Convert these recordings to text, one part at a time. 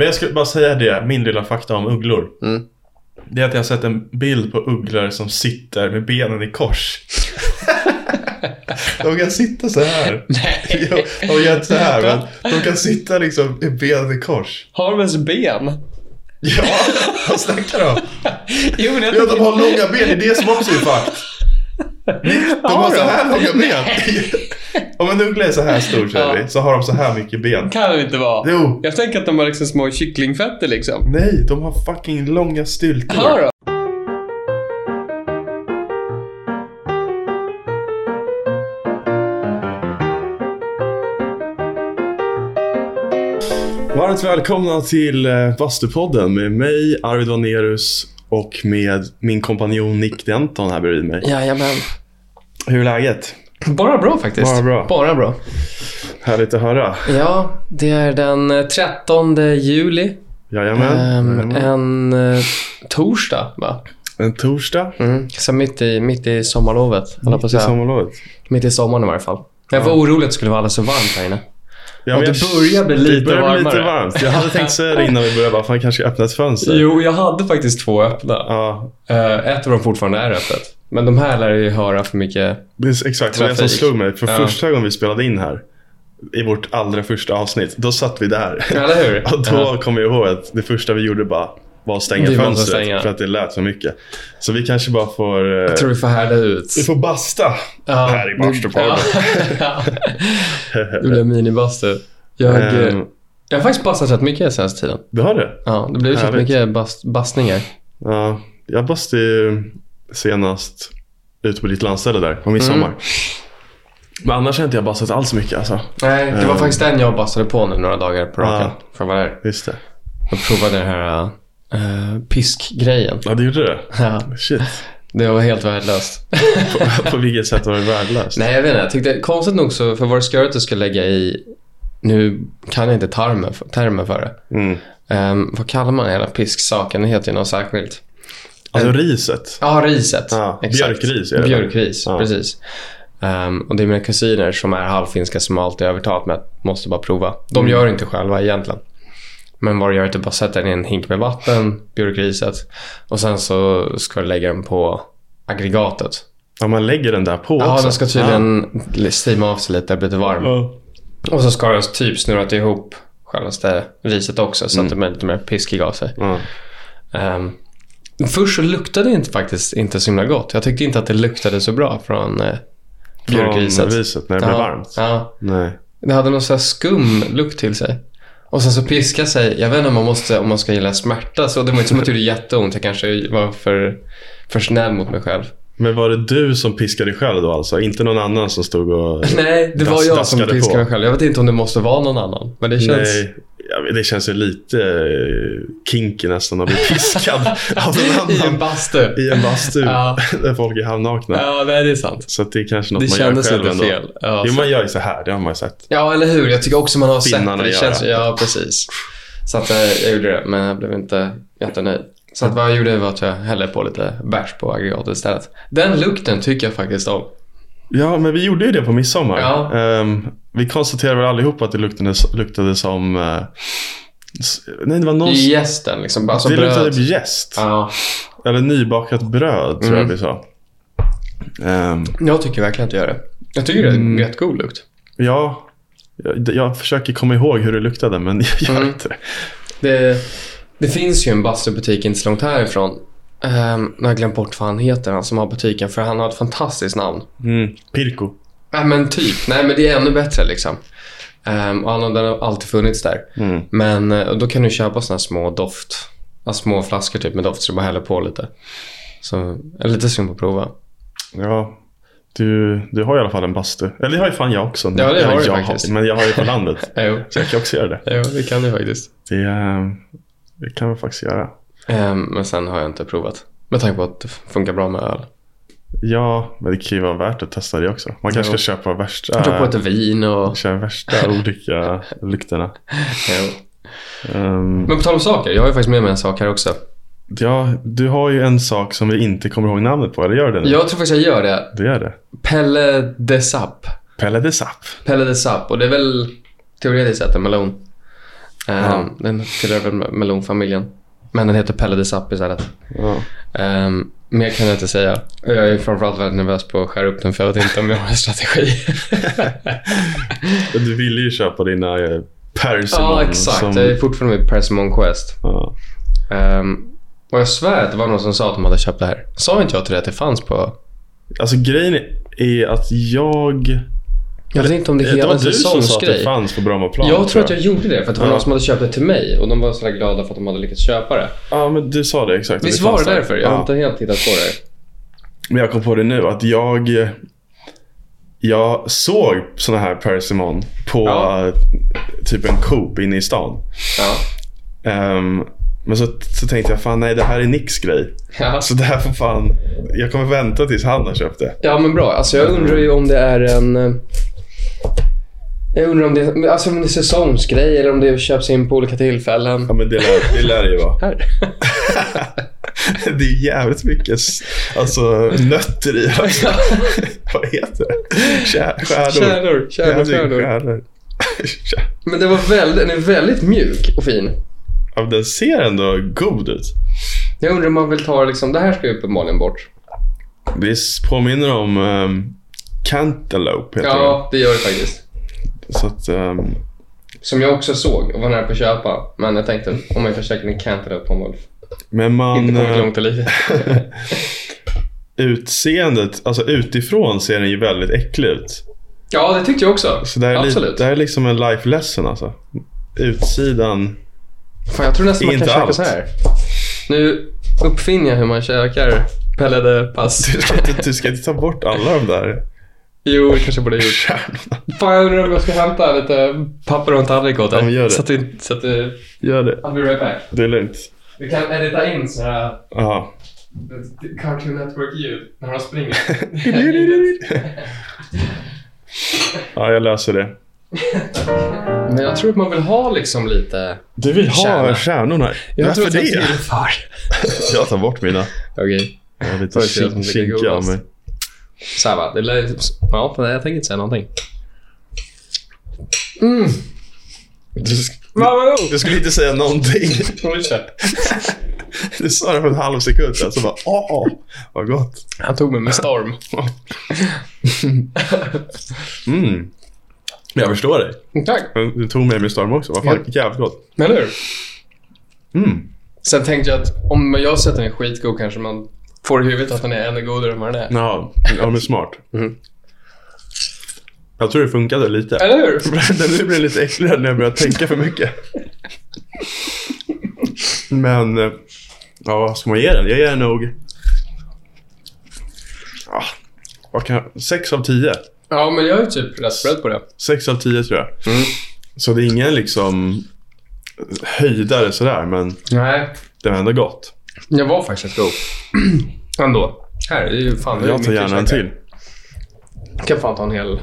Men jag skulle bara säga det, min lilla fakta om ugglor. Mm. Det är att jag har sett en bild på ugglor som sitter med benen i kors. de kan sitta så här. Nej. De gör inte så här, men de kan sitta liksom med benen i kors. Har de ens ben? Ja, vad snackar du om? Jo, men jag Ja, de har långa ben, det är det som också är fakt. De har så här långa ben. Om en uggla är så här stor, Ja. så har de så här mycket ben. kan det inte vara. Jo. Jag tänker att de har liksom små kycklingfötter liksom. Nej, de har fucking långa styltor. Har de? Varmt välkomna till eh, Bastupodden med mig, Arvid Vanerus och med min kompanjon Nick Denton här bredvid mig. Jajamän. Hur är läget? Bara bra faktiskt. Bara bra. Bara bra. Härligt att höra. Ja, det är den eh, 13 juli. Jajamän. Ehm, Jajamän. en eh, torsdag, va? En torsdag. Mm. Så mitt i, mitt i sommarlovet, att I sommarlovet. Mitt i sommaren i varje fall. Jag var orolig att det skulle vara alldeles så varmt här inne. Ja, Och det börjar bli lite börjar bli lite varmare. varmt. Jag hade tänkt säga det innan vi började, bara fan kanske öppna ett fönster. Jo, jag hade faktiskt två öppna. Ja, Eh, ett av dem fortfarande är öppet. Men de här lär ju höra för mycket. exakt det var det som Trafik. slog mig. För Ja. första gången vi spelade in här, i vårt allra första avsnitt, då satt vi där. Eller hur? Och då Ja. kommer jag ihåg att det första vi gjorde bara var att stänga Vi fönstret stänga. för att det lät så mycket. Så vi kanske bara får... eh, Jag tror vi får härda ut. Vi får basta Ja, här i Bastupodden. Ja. det blir minibastu. Jag, Ehm, jag har faktiskt bastat rätt mycket senaste tiden. Du har det? Ja, det blir rätt mycket bast, bastningar. Ja, jag bastade ju senast ute på ditt landställe där på midsommar. Mm. Men annars har inte jag bastat alls mycket alltså. Nej, det var Ehm. faktiskt den jag bastade på nu några dagar på raken. Ja. För att vara där. Just det. Jag provade den här uh, piskgrejen. Ja, du gjorde det? Ja, Shit. det var helt värdelöst. på, på vilket sätt var det värdelöst? Nej, jag vet inte. Jag tyckte konstigt nog så, för vad det ska skulle lägga i, nu kan jag inte termen för, termen för det. Mm. Ehm, vad kallar man hela pisksaken? Det heter ju något särskilt. Alltså riset. Ja, riset. Ja, Exakt. björkris är det? Björkris, Ja. precis. Ehm, och det är mina kusiner som är halvfinska som alltid övertalat mig att måste bara prova. De Mm. gör det inte själva egentligen. Men vad du gör är att du bara sätter den i en hink med vatten, björkriset. Och sen så ska du lägga den på aggregatet. Ja, man lägger den där på Ja, också. den ska tydligen stima av sig lite, bli lite varm. Ja. Och så ska den typ snurrat ihop självaste riset också så att det blir lite mer piskig av sig. Ja. Ehm, först så luktade det inte, faktiskt inte så himla gott. Jag tyckte inte att det luktade så bra från uh, björkriset. Från riset när det ja, varmt. Ja, Nej. det hade någon sån här skum lukt till sig. Och sen så piska sig. Jag vet inte om man, måste, om man ska gilla smärta. Så det var inte som att det gjorde jätteont. Jag kanske var för, för snäll mot mig själv. Men var det du som piskade dig själv då alltså? Inte någon annan som stod och... Nej, det var jag som piskade på. mig själv. Jag vet inte om det måste vara någon annan. Men det känns... Nej, ja, det känns ju lite eh, kinky nästan att bli piskad av en I en annan bastu. i en bastu Ja. där folk är halvnakna. Ja, nej, det är sant. Så det är kanske något Det man gör kändes själv lite ändå. fel. Ja, jo, man gör ju så här. Det har man ju sett. Ja, eller hur? Jag tycker också man har sett Finnarna det. det känns, det. ja, precis. Så att, eh, jag gjorde det, men jag blev inte jättenöjd. Så att vad jag gjorde var att jag hällde på lite bärs på aggregatet istället. Den lukten tycker jag faktiskt om. Ja, men vi gjorde ju det på midsommar. Ja. Ehm, vi konstaterade väl allihopa att det luktade, luktade som... eh, nej, det var någon... Gästen liksom. Alltså det bröd. luktade jäst. Ja, Eller nybakat bröd, tror jag Mm. vi sa. Ehm, jag tycker verkligen att det gör det. Jag tycker det är Mm. rätt god lukt. ja, jag, jag försöker komma ihåg hur det luktade, men jag gör Mm. inte det. Det, det finns ju en bastubutik inte så långt härifrån. Um, jag har glömt bort vad han heter, han som har butiken. För han har ett fantastiskt namn. Mm. Pirko. Nej men typ. Nej men det är ännu bättre liksom. Um, och har, den har alltid funnits där. Mm. Men eh, då kan du köpa såna små doft. Alltså små flaskor typ med doft så du bara häller på lite. Så jag är lite sugen på att prova. Ja, du, du har i alla fall en bastu. Eller det har ju fan jag också. Ja, det har du jag faktiskt. Men jag har ju på landet. Så jag kan också göra det. jo det kan du faktiskt. Det, eh, det kan vi faktiskt göra. Ehm, men sen har jag inte provat. Med tanke på att det funkar bra med öl. Ja, men det kan ju vara värt att testa det också. Man kanske Jo. ska köpa värsta, tror på ett vin och... köra värsta olika lukterna. Ehm, Men på tal om saker, jag har ju faktiskt med mig en sak här också. ja, du har ju en sak som vi inte kommer ihåg namnet på, eller gör det nu? Jag tror faktiskt jag gör det. Det gör det. Pelle de Sap. Pelle de Sapp. Pelle de Sap. Och det är väl teoretiskt sett en melon. Eh, Ja. Den tillhör väl melonfamiljen. Men den heter Pelle de Sapp istället. Ja. Um, mer kan jag inte säga. Jag är framförallt väldigt nervös på att skära upp den för jag vet inte om jag har en strategi. Du ville ju köpa dina eh, persimmon. ja, exakt. Som, Jag är fortfarande med Persimmon Quest. ja. Um, och jag svär att det var någon som sa att de hade köpt det här. Sa inte jag till dig att det fanns på... Alltså grejen är att jag... Jag vet inte om det är Det hela var en du som sa att det säsongsgrej. fanns på Brommaplan. Jag tror att jag gjorde det för att det var Ja. någon som hade köpt det till mig och de var så glada för att de hade lyckats köpa det. Ja, men du sa det exakt. Visst det var det där. därför? Jag har Ja. inte helt tittat på det. Men jag kom på det nu att jag... Jag såg såna här persimmon på Ja. eh, typ en Coop inne i stan. Ja. Ehm, men så, så tänkte jag, fan nej det här är Nicks grej. Ja. Så det här får fan... Jag kommer vänta tills han har köpt det. ja, men bra. Alltså jag undrar ju om det är en... Jag undrar om det, alltså om det är säsongsgrej eller om det köps in på olika tillfällen. Ja men det lär det, lär det ju vara. Det är jävligt mycket alltså, nötter i. Alltså. Vad heter det? Kär, stjärnor. Kärnor, kärnor, stjärnor. Kär- Men det var väldigt, den är väldigt mjuk och fin. Ja, den ser ändå god ut. Jag undrar om man vill ta liksom, det här ska ju uppenbarligen bort. Det påminner om um, Cantaloupe heter Ja, det gör det faktiskt. Så att, ehm, Som jag också såg och var nära på att köpa. Men jag tänkte, om jag försöker en cantaloupe på en Wolf. men man... Inte kommit eh, långt i livet. utseendet, alltså utifrån ser den ju väldigt äcklig ut. ja, det tyckte jag också. Så det här är, Absolut. det här är liksom en life lesson alltså. Utsidan. Fan, jag tror nästan man kan käka så här. Nu uppfinner jag hur man käkar pellade pass. Du ska, inte, du ska inte ta bort alla de där jo, det kanske borde ha gjort. Fan, jag undrar om jag ska hämta lite papper och en tallrik åt dig. Ja, men gör det. Så att det, så att det... Gör det. I'll be right back. Det är lugnt. Vi kan edita in så här Ja. Cartoon Network-ljud när de springer. ja, jag löser det. Men jag tror att man vill ha liksom lite... Du vill ha Kärna. stjärnorna? Jag Varför det? Jag tar bort mina. Okej. Jag är lite Får se vad som kink- blir kinkig av mig. Så här va, det lär, Ja, jag tänker inte säga någonting. Mm. Du, sk- du skulle inte säga någonting. Du sa det för en halv sekund sedan, så bara åh, vad gott. Han tog mig med storm. Mm. Jag förstår dig. Tack. Du tog mig med storm också. Vad fan, jävligt gott. Eller hur? Mm. Sen tänkte jag att om jag sätter är skitgod kanske man får i huvudet att den är ännu godare än vad den är. Ja, ja men smart. Mm. Jag tror det funkade lite. Eller hur? Nu blir det lite äckligare när jag börjar tänka för mycket. Men, eh, ja, vad ska man ge den? Jag ger den nog... Ja, vad kan jag... Sex av tio. Ja, men jag är typ rätt beredd på det. Sex av tio tror jag. Mm. Så det är ingen liksom höjdare sådär, men Nej, det var ändå gott. Jag var faktiskt rätt god. Ändå. Här, det är ju fan... Jag tar gärna en till. Jag kan fan ta en hel...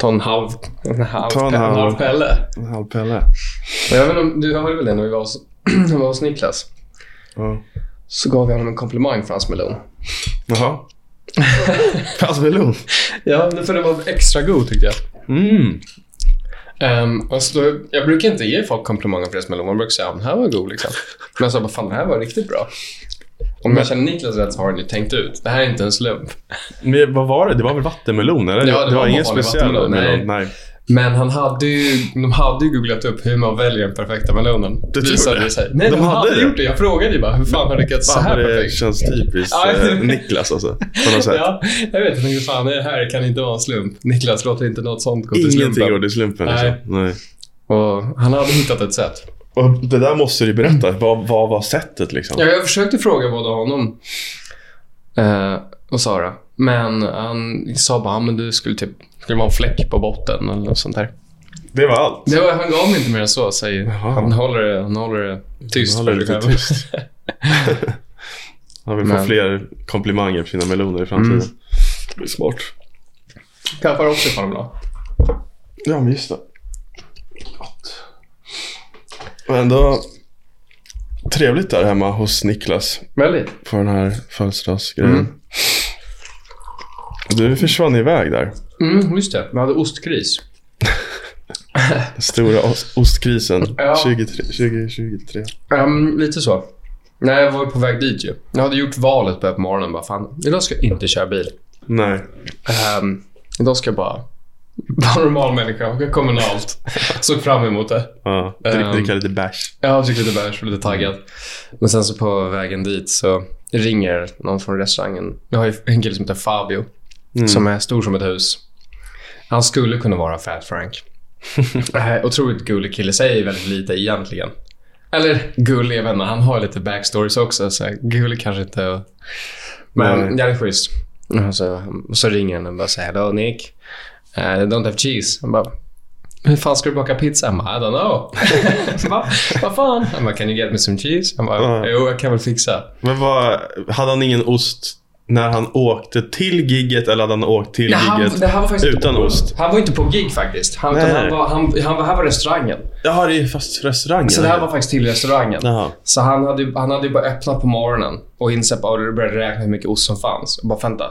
Ta en halv... En halv, Ta en halv. halv pelle. En halv pelle. Men jag vet inte du hörde väl det när vi var hos, när var hos Niklas? Ja. Så gav jag honom en komplimang för hans melon. Jaha. Fast melon. Ja, för det var extra god tyckte jag. Mm. Um, och så då, jag brukar inte ge folk komplimanger för deras melon. Man brukar säga att den här var god. Liksom. Men jag sa fan den här var riktigt bra. Om jag känner Niklas rätt så har han ju tänkt ut. Det här är inte en slump. Men vad var det? Det var väl vattenmelon? Eller? Ja, det var ingen vanlig speciell vattenmelon, melon. nej. Nej. Men han hade ju, de hade ju googlat upp hur man väljer den perfekta melonen. Tror Visade det? det sig. Nej, De de, hade hade det? gjort det. Jag frågade ju bara, hur fan har du lyckats så här det perfekt? känns typiskt eh, Niklas alltså. På något sätt. Ja, jag vet. Jag tänkte, fan det här kan inte vara en slump. Niklas låter inte något sånt gå till Ingenting slumpen. går till slumpen. Nej. Liksom. Nej. Och han hade hittat ett sätt. Och det där måste du berätta. Vad, vad var sättet liksom? Ja, jag försökte fråga både honom eh, och Sara. Men han sa bara, "Ja, men du skulle typ, skulle vara en fläck på botten eller något sånt där. Det var allt. Det var, han gav mig inte mer än så, säger han. Håller det, han håller det tyst Han håller för lite själv. tyst. Han vill få Men- fler komplimanger på sina meloner i framtiden. Mm. Det blir smart. Kaffar också fan bra. Ja, men just det. Gott. Och ändå trevligt där hemma hos Niklas Väldigt. på den här födelsedagsgrejen. Mm. Du försvann iväg där. Mm, just det. Vi hade ostgris. Den stora os- ostkrisen Ja. 23, 2023. Ehm, lite så. Nej, jag var på väg dit ju. Jag hade gjort valet på morgonen. Bara, fan, idag ska jag inte köra bil. Nej. Um, idag ska jag bara vara normal människa, åka kommunalt. Såg fram emot det. Ja, Ehm. dricka lite bärs. Jag har lite bärs och lite taggad. Men sen så på vägen dit så ringer någon från restaurangen. Jag har en kille som heter Fabio. Som är stor som ett hus. Han skulle kunna vara Fat Frank. Eh, Otroligt gullig kille. Säger väldigt lite egentligen. Eller gullig, jag vet inte. Han har lite backstories också. Så gullig kanske inte. Men Nej. jävligt schysst. Och så, och så ringer han och bara säger Hello Nick. Uh, don't have cheese. Han bara hur fan ska du baka pizza? Han bara, I don't know. Va? Vad fan? Han bara, can you get me some cheese? Han bara, jo, jag kan väl fixa. Men vad, hade han ingen ost när han åkte till gigget eller hade han åkt till Ja, han, gigget det var faktiskt utan inte på, ost? Han var inte på gig faktiskt. Han, Nej. han, var, han, han var, här var restaurangen. Jaha, det är fast restaurangen. Så det här var faktiskt till restaurangen. Jaha. Så han hade, ju- han hade ju bara öppnat på morgonen och insett bara, och började räkna hur mycket ost som fanns. Och bara, vänta.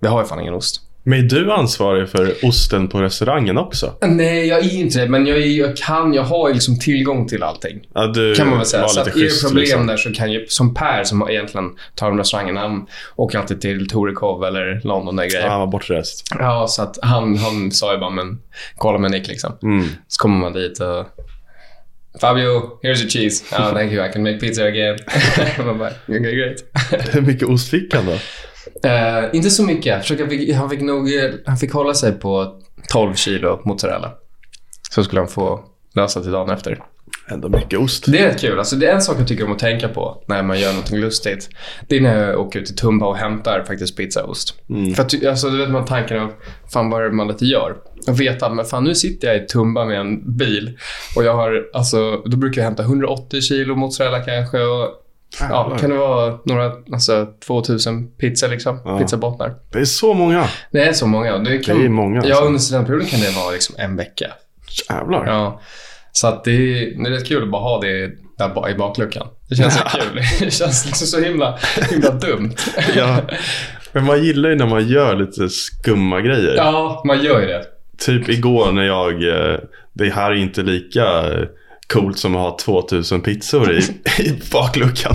Vi har ju fan ingen ost. Men är du ansvarig för osten på restaurangen också? Nej, jag är inte det. Men jag, är, jag kan, jag har liksom tillgång till allting. Ja, du kan man väl säga. Så att är det problem liksom. där så kan ju, som Per som egentligen tar om restaurangen, han åker alltid till Torekov eller London och grejer. Ja, han var bortrest. Ja, så att han, han sa ju bara, men kolla med Nick liksom. Mm. Så kommer man dit och Fabio, here's your cheese. Oh, thank you, I can make pizza again. man bara, okay, great. Hur mycket ost fick han då? Eh, inte så mycket. Jag försöker, han, fick, han, fick nog, eh, han fick hålla sig på 12 kilo mozzarella. Så skulle han få lösa till dagen efter. Ändå mycket ost. Det är rätt kul. Alltså, det är en sak jag tycker om att tänka på när man gör något lustigt. Det är när jag åker ut till Tumba och hämtar faktiskt pizzaost. För att, alltså, du vet man tanken av, fan vad är det man lite gör? Och veta, men fan nu sitter jag i Tumba med en bil och jag har, alltså, då brukar jag hämta 180 kilo mozzarella kanske och Ja, kan det vara några, alltså 2000 pizzor liksom? Ja. Pizzabottnar. Det är så många. Det är så många. Det, kan, Det är många, Ja, alltså. under studentperioden kan det vara liksom en vecka. Jävlar. Ja. Så att det, är, det är rätt kul att bara ha det där i bakluckan. Det känns så kul. Det känns liksom så himla, himla dumt. Ja. Men man gillar ju när man gör lite skumma grejer. Ja, man gör ju det. Typ igår när jag... eh, Det här är inte lika coolt som att ha 2000 pizzor i, i bakluckan.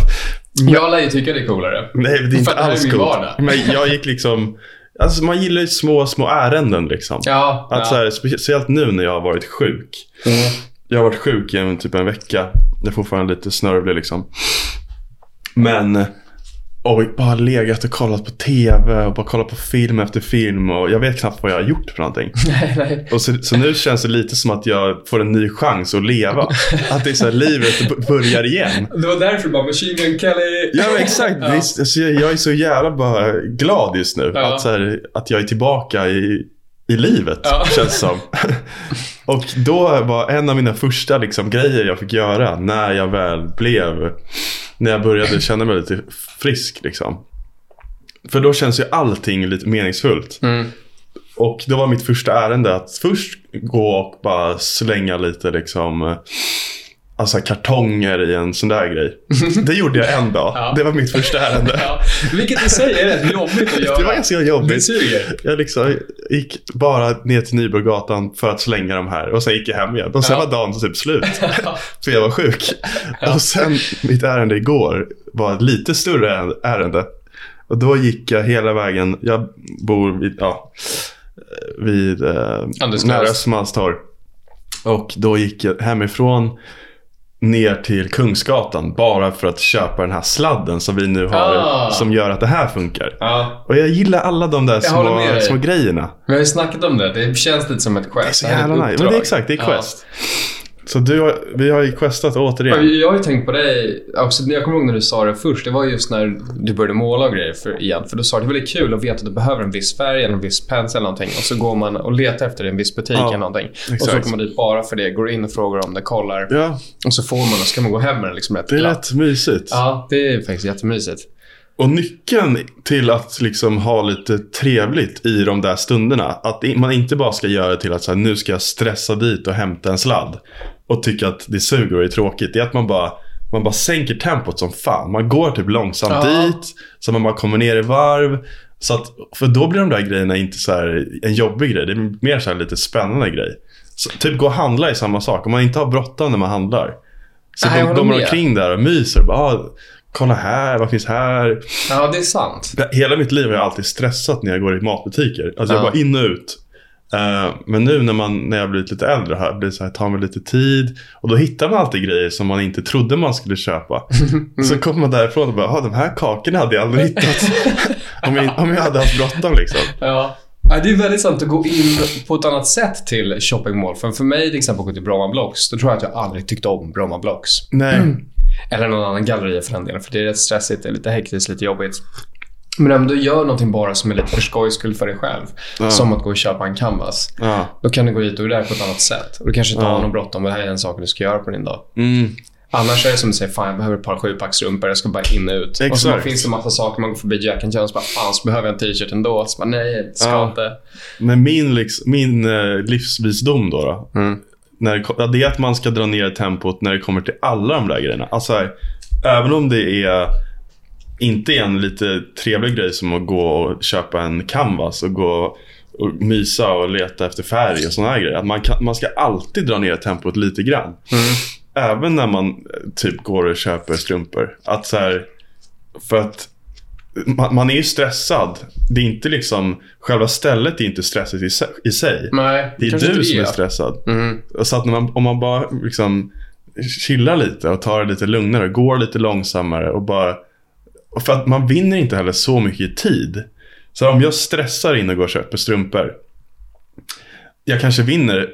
Jag lär ju tycka det är coolare. Nej, det är inte är alls min coolt. Men jag gick liksom... Alltså man gillar ju små, små ärenden liksom. Ja. Att ja. så här, speciellt nu när jag har varit sjuk. Mm. Jag har varit sjuk i en, typ en vecka. Jag är fortfarande lite snörvlig liksom. Men... Och bara legat och kollat på TV och bara kollat på film efter film. Och jag vet knappt vad jag har gjort för någonting. Nej, nej. Och så, så nu känns det lite som att jag får en ny chans att leva. Att det är så här, livet börjar igen. Det var därför bara Machine Gun Kelly. Ja men exakt. Det är, alltså, jag jag är så jävla bara glad just nu. Ja. Att, så här, att jag är tillbaka i, i livet, Ja. känns som. Och då var en av mina första liksom, grejer jag fick göra när jag väl blev, när jag började känna mig lite frisk liksom. För då känns ju allting lite meningsfullt. Mm. Och då var mitt första ärende att först gå och bara slänga lite liksom Alltså kartonger i en sån där grej. Det gjorde jag en dag. Ja. Det var mitt första ärende. Ja. Vilket i sig är rätt jobbigt att göra. Det var ganska Det jobbigt. suger. Jag liksom gick bara ner till Nybrogatan för att slänga de här och sen gick jag hem igen. Och sen Ja. var dagen typ slut. För jag var sjuk. Och sen mitt ärende igår var ett lite större ärende. Och då gick jag hela vägen. Jag bor vid, ja, vid eh, nära. Östermalmstorg. Och då gick jag hemifrån ner till Kungsgatan bara för att köpa den här sladden som vi nu har. Ah. Som gör att det här funkar. Ja. Och jag gillar alla de där små, små grejerna. Vi har ju snackat om det. Det känns lite som ett quest. Det är så jävla nice. Men det är exakt, det är quest. Så du har, vi har ju questat återigen. Jag har ju tänkt på dig, också, jag kommer ihåg när du sa det först, det var just när du började måla och grejer för, igen. För du sa att det är väldigt kul att veta att du behöver en viss färg eller en viss pensel eller någonting. Och så går man och letar efter det i en viss butik Ja, eller någonting. Och så exakt. åker man dit bara för det, går in och frågar om det, kollar. Ja, Och så får man och så kan man gå hem med den liksom rätt det är glatt. rätt mysigt. Ja, det är faktiskt jättemysigt. Och nyckeln till att liksom ha lite trevligt i de där stunderna. Att man inte bara ska göra det till att så här, nu ska jag stressa dit och hämta en sladd. Och tycka att det suger och är tråkigt. Det är att man bara, man bara sänker tempot som fan. Man går typ långsamt Ja. dit. Så man bara kommer ner i varv. Så att, för då blir de där grejerna inte så en jobbig grej. Det är mer så här lite spännande grej. Så, typ gå och handla är samma sak. Om man inte har bråttom när man handlar. Så Nej, jag de, de med. omkring där och myser. Bara, ah, kolla här, vad finns här? Ja, det är sant. Hela mitt liv har jag alltid stressat när jag går i matbutiker. Alltså jag Ja. bara in och ut. Eh, men nu när, man, när jag blivit lite äldre här, blir så här, tar mig lite tid. Och då hittar man alltid grejer som man inte trodde man skulle köpa. Så kommer man därifrån och bara, ah, de här kakorna hade jag aldrig hittat. om, jag, om jag hade haft bråttom liksom. Ja. Ja, det är väldigt sant att gå in på ett annat sätt till shoppingmall. För, för mig till exempel gå till Bromma Blocks, då tror jag att jag aldrig tyckte om Bromma Blocks. Nej. Eller någon annan galleria för den delen. För det är rätt stressigt, det är lite hektiskt, lite jobbigt. Men om du gör någonting bara som är lite för skojs skull för dig själv. Ja. Som att gå och köpa en canvas. Ja. Då kan du gå hit och där på ett annat sätt. Och du kanske inte Ja. har någon bråttom. Det här är en sak du ska göra på din dag. Mm. Annars är det som du säger, fan jag behöver ett par sjupacksstrumpor, jag ska bara in och ut. Och så Exakt. bara finns det en massa saker, man går förbi Jack and Jones, bara fan så behöver jag en t-shirt ändå. Så bara nej, ska Ja. inte. Men min, liksom, min eh, livsvisdom då, då Mm. när det, det är att man ska dra ner tempot när det kommer till alla de där grejerna. Alltså, här, även om det är inte är en lite trevlig grej som att gå och köpa en canvas och gå och mysa och leta efter färg och här grejer. Att man, kan, man ska alltid dra ner tempot lite grann. Även när man typ går och köper strumpor. Att så här, för att man, man är ju stressad. Det är inte liksom, själva stället är inte stressigt i, i sig. Nej, Det är du inte som är stressad. Mm. Så att man, om man bara liksom chillar lite och tar det lite lugnare, går lite långsammare och bara... Och för att man vinner inte heller så mycket i tid. Så om jag stressar in och går och köper strumpor. Jag kanske vinner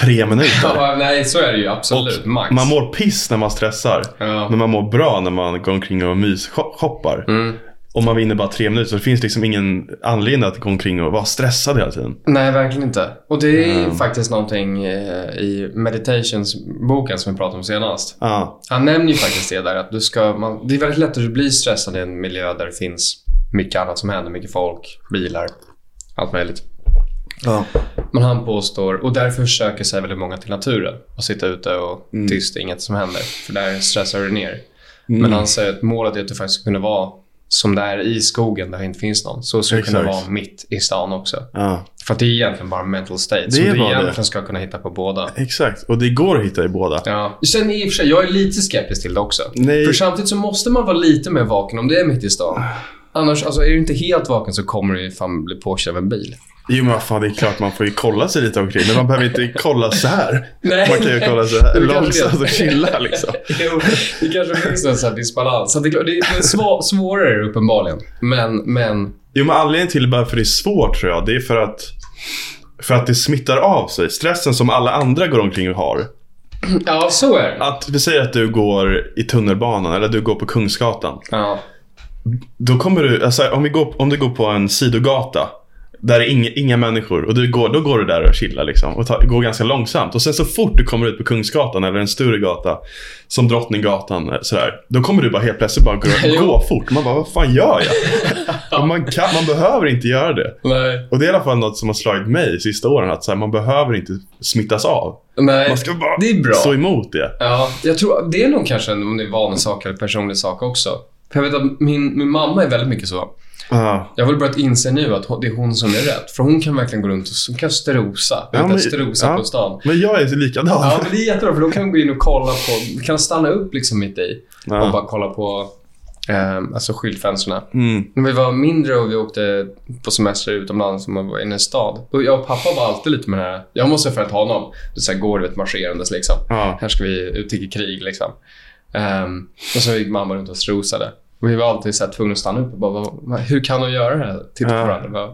tre minuter. Ja, nej, så är det ju absolut. Max. Man mår piss när man stressar. Ja. Men man mår bra när man går omkring och mysshoppar. Mm. Och man vinner bara tre minuter. Så det finns liksom ingen anledning att gå omkring och vara stressad hela tiden. Nej, verkligen inte. Och det är Mm. faktiskt någonting eh, i Meditations-boken som vi pratade om senast. Ja. Han nämner ju faktiskt det där att du ska, man, det är väldigt lätt att bli stressad i en miljö där det finns mycket annat som händer. Mycket folk, bilar, allt möjligt. ja. Men han påstår, och därför söker sig väldigt många till naturen och sitta ute och Mm. tyst, inget som händer. För där stressar du ner. Men han säger att målet är att du faktiskt ska kunna vara som det är i skogen där det inte finns någon. Så ska du kunna vara mitt i stan också. ja. För det är egentligen bara mental state. Det som är du bara det. egentligen ska kunna hitta på båda. Exakt. Och det går att hitta i båda. Ja. Sen i och för sig, jag är lite skeptisk till det också. Nej. För samtidigt så måste man vara lite mer vaken om det är mitt i stan. Annars, alltså är du inte helt vaken så kommer du fan bli påkörd av en bil. Jo men fan, det är klart man får ju kolla sig lite omkring. Men man behöver inte kolla så här. Nej. Man kan ju kolla så här långsamt det. och chilla liksom. Jo, det kanske finns en sån här disbalans. Så det, det är svå, svårare uppenbarligen. Men, men... Jo men anledningen till varför det är svårt tror jag, det är för att för att det smittar av sig. Stressen som alla andra går omkring och har. Ja, så är det. Att vi säger att du går i tunnelbanan eller du går på Kungsgatan. Ja. Då kommer du, alltså, om, vi går, om du går på en sidogata. Där är inga, inga människor och du går, då går du där och chillar liksom. Och tar, går ganska långsamt. Och sen så fort du kommer ut på Kungsgatan eller en större gata. Som Drottninggatan eh, sådär. Då kommer du bara helt plötsligt bara gå, gå fort. Man bara, vad fan gör jag? man, kan, man behöver inte göra det. Nej. Och det är i alla fall något som har slagit mig de sista åren. Att här, man behöver inte smittas av. Nej. Man ska bara det är bra. stå emot det. Ja, jag tror det är nog kanske en om det är vanesak eller personlig sak också. För jag vet att min, min mamma är väldigt mycket så. Ja. Jag har väl börjat inse nu att det är hon som är rätt. För hon kan verkligen gå runt och hon kan strosa. Ja, men- strosa ja. på stan. Men jag är likadan. Ja, men det är jättebra för då kan hon gå in och kolla på, kan stanna upp liksom mitt i Ja. och bara kolla på eh, alltså skyltfönsterna. Mm. När vi var mindre och vi åkte på semester utomlands och man var inne i en stad. Och jag och pappa var alltid lite med det här. Jag måste följa honom. Det så här går du vet marscherandes liksom. Ja. Här ska vi ut i krig liksom. Ehm, och så gick mamma runt och strosade. Och vi var alltid så här tvungna att stanna upp och bara, hur kan hon göra det här? Titta på varandra.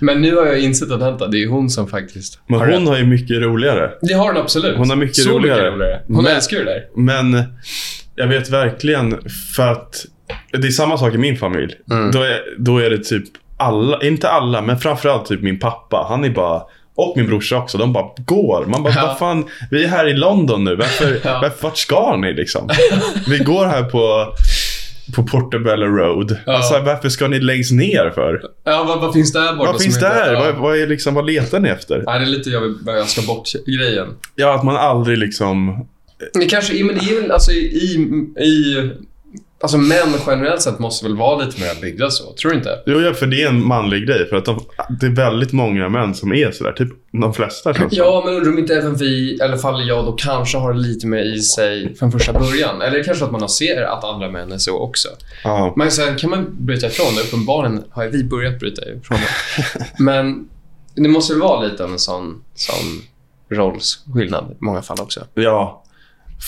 Men nu har jag insett att vänta, det är hon som faktiskt Men har hon rätt. har ju mycket roligare. Det har hon absolut. Hon har mycket så roligare. Mycket roligare. Hon Men- älskar ju det där. Men jag vet verkligen för att det är samma sak i min familj. Mm. Då, är, då är det typ alla, inte alla, men framförallt typ min pappa. Han är bara, och min brorsa också, de bara går. Man bara, Ja. vad fan, vi är här i London nu. Varför, Ja. varför, vart ska ni liksom? Vi går här på, på Portobello Road. Ja. Alltså, varför ska ni längst ner för? Ja, vad, vad finns där borta? Vad finns där? Ja. Vad, vad, är liksom, vad letar ni efter? Nej, det är lite jag vill jag ska bort-grejen. Ja, att man aldrig liksom... Det kanske men det är väl alltså i, i Alltså män generellt sett måste väl vara lite mer byggda så, tror du inte? Jo, ja, för det är en manlig grej. För att de, det är väldigt många män som är sådär. Typ de flesta känns. Ja, men undrar om inte även vi, i alla fall jag då, kanske har lite mer i sig från första början. Eller kanske att man ser att andra män är så också. Ja. Men sen kan man bryta ifrån det. Uppenbarligen har vi börjat bryta ifrån det. Men det måste väl vara lite av en sån, sån rollsskillnad i många fall också. Ja,